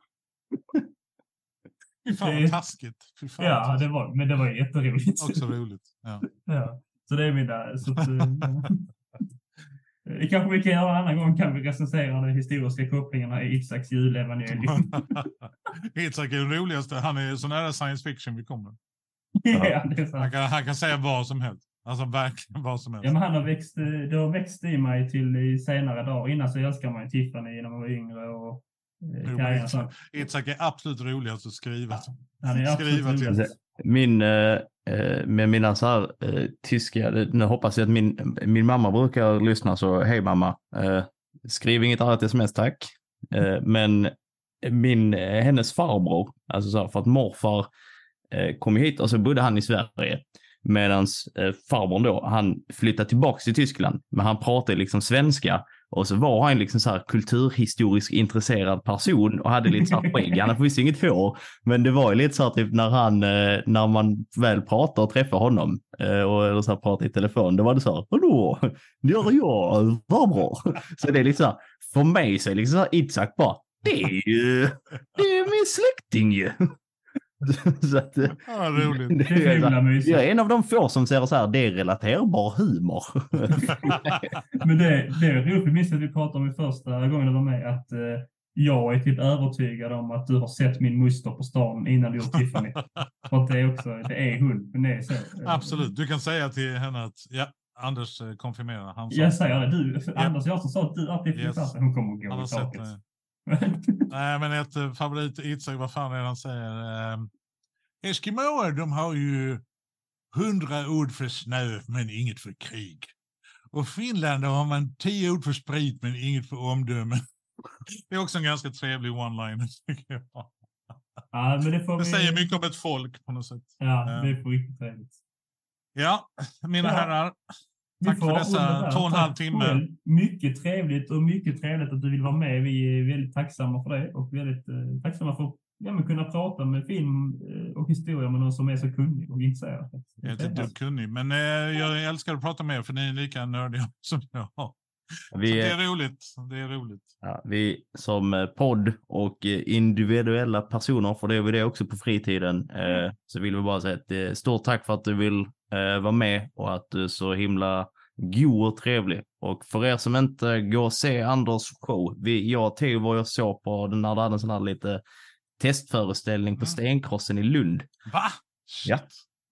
Fy fan vad taskigt. Fan Ja, taskigt. det var, men det var jätteroligt. Också roligt. Ja. Ja, så det är mina... Så att, eh, kanske vi kan göra en annan gång, kan vi recensera de historiska kopplingarna i Itzhaks julevangelium. Itzhak är den roligaste. Han är så nära science fiction vi kommer. ja, det är Han kan, han kan säga vad som helst. Alltså verkligen vad som helst. Ja, men han har växt, det har växt i mig till i senare dagar. Innan så älskar man ju Tiffany när man var yngre och eh, Kaja är absolut roligast att skriva. Han är skriva till. roligast. Min, eh, Eh, med mina så här eh, tyska, eh, nu hoppas jag att min, min mamma brukar lyssna så hej mamma, eh, skriv inget argt sms tack. Eh, men min, eh, hennes farbror, alltså så här, för att morfar eh, kom hit och så bodde han i Sverige. Medan eh, farbrorn då, han flyttade tillbaka till Tyskland, men han pratade liksom svenska. Och så var han liksom så här kulturhistoriskt intresserad person och hade lite så här skägg. Han hade förvisso inget hår, men det var ju lite så här typ när han, eh, när man väl pratar och träffar honom eh, och eller så här pratar i telefon, då var det så här, hallå, det är jag, Vad bra! Så det är lite så här, för mig så är det liksom så här, Itzhak bara, det är ju, det är min släkting ju. Så att, eh, Ja, roligt. det Det är himla jag är en av de få som säger så här, det är relaterbar humor. Men det, det är roligt, vi minns att vi pratade om det första gången du var med, att eh, jag är typ övertygad om att du har sett min moster på stan innan du gjort Tiffany. För att det är också, det är hon, men det är så. Absolut. Du kan säga till henne att ja, Anders eh, konfirmerar. Han, sa, Jag säger det, du, Anders jag som sa att du alltid Yes. yes. hon kommer att gå i sett taket. Nej, men ett eh, favorit Itzhak, vad fan är han säger? Eh, Eskimoer, de har ju hundra ord för snö, men inget för krig. Och Finland, har man tio ord för sprit, men inget för omdöme. Det är också en ganska trevlig one-liner. Ja, men det får Det vi... säger mycket om ett folk på något sätt. Ja, Ja. det är på riktigt trevligt. Ja, mina Ja. herrar. Vi Tack får för dessa två och en halv timme. Mycket trevligt och mycket trevligt att du vill vara med. Vi är väldigt tacksamma för det och väldigt eh, tacksamma för ja, men kunna prata med film eh, och historia med någon som är så kunnig och intresserad. Jag är inte dugg kunnig, men eh, jag älskar att prata med er för ni är lika nördiga som jag. Så Vi, det är- roligt. Det är roligt. Ja, vi som eh, podd och eh, individuella personer, för det är vi det också på fritiden, eh, så vill vi bara säga ett stort tack för att du vill eh, vara med och att du är så himla god och trevlig. Och för er som inte går och se Anders show, vi, jag och Theo var ju och såg på den när du hade en sån här lite testföreställning på Mm. Stenkrossen i Lund. Va? Shit. Ja.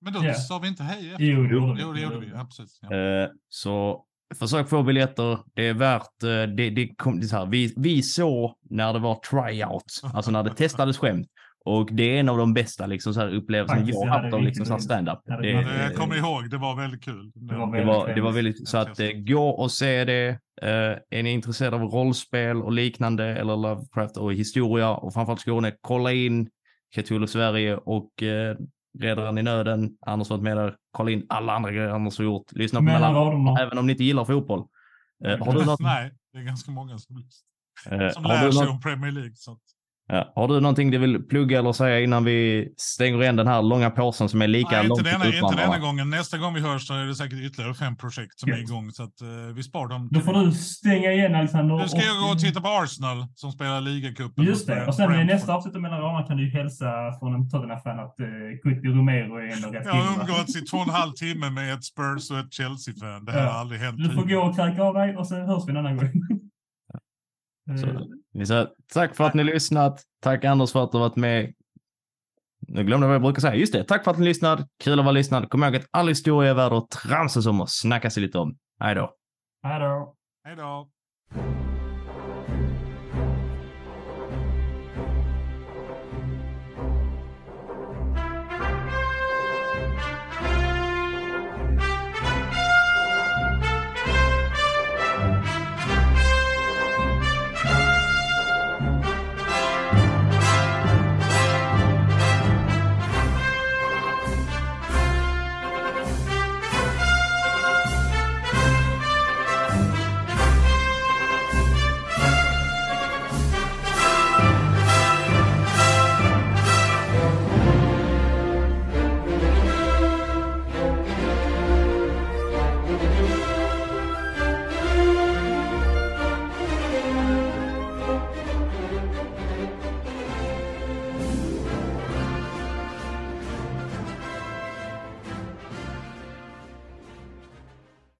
Men då Ja. sa vi inte hej efter. Jo, vi. Jo, det gjorde vi. Ja, precis. Ja. Eh, så försök få biljetter. Det är värt, eh, det, det, kom, det så här, vi, vi såg när det var tryout, alltså när det testades skämt. Och det är en av de bästa liksom, så här, upplevelserna jag ja, har det haft av liksom, så här riktigt stand-up. Det Det, Det, jag kommer ihåg, det var väldigt kul. Det var det väldigt var, det var väldigt, så att eh, gå och se det. Eh, är ni intresserade av rollspel och liknande eller Lovecraft och historia och framförallt Skåne, kolla in Cthulhu Sverige och eh, Räddaren i nöden. Anders har varit med där. Kolla in alla andra grejer Anders har gjort. Lyssna på Mellan raderna. även om ni inte gillar fotboll. Eh, har, du något, Nej, det är ganska många som, eh, som lär du sig något, om Premier League. Så att, ja, har du någonting du vill plugga eller säga innan vi stänger igen den här långa pausen som är lika nej, lång inte, denna, inte denna gången. Nästa gång vi hörs så är det säkert ytterligare fem projekt som är Gött. igång. Så att, eh, vi spar dem. Då får du stänga igen Alexander. Nu ska jag gå och titta på Arsenal som spelar ligacupen. Just det. Och sen i nästa avsnitt av Mellan kan du ju hälsa från en Tottenham-fan att uh, Romero är ändå rätt Jag har umgåtts i två och en halv timme med ett Spurs och ett Chelsea-fan. Det här Ja. har aldrig hänt Du får tidigare. gå och kräka av dig och sen hörs vi en annan gång. Så, Eh, vi säger tack för att ni lyssnat. Tack Anders för att du varit med. Nu glömde jag vad jag brukar säga. Just det, tack för att ni lyssnade. Kul att vara lyssnad. Kom ihåg att all historia är värd att tramsas om och snacka sig lite om. Hej då. Hej då. Hej då.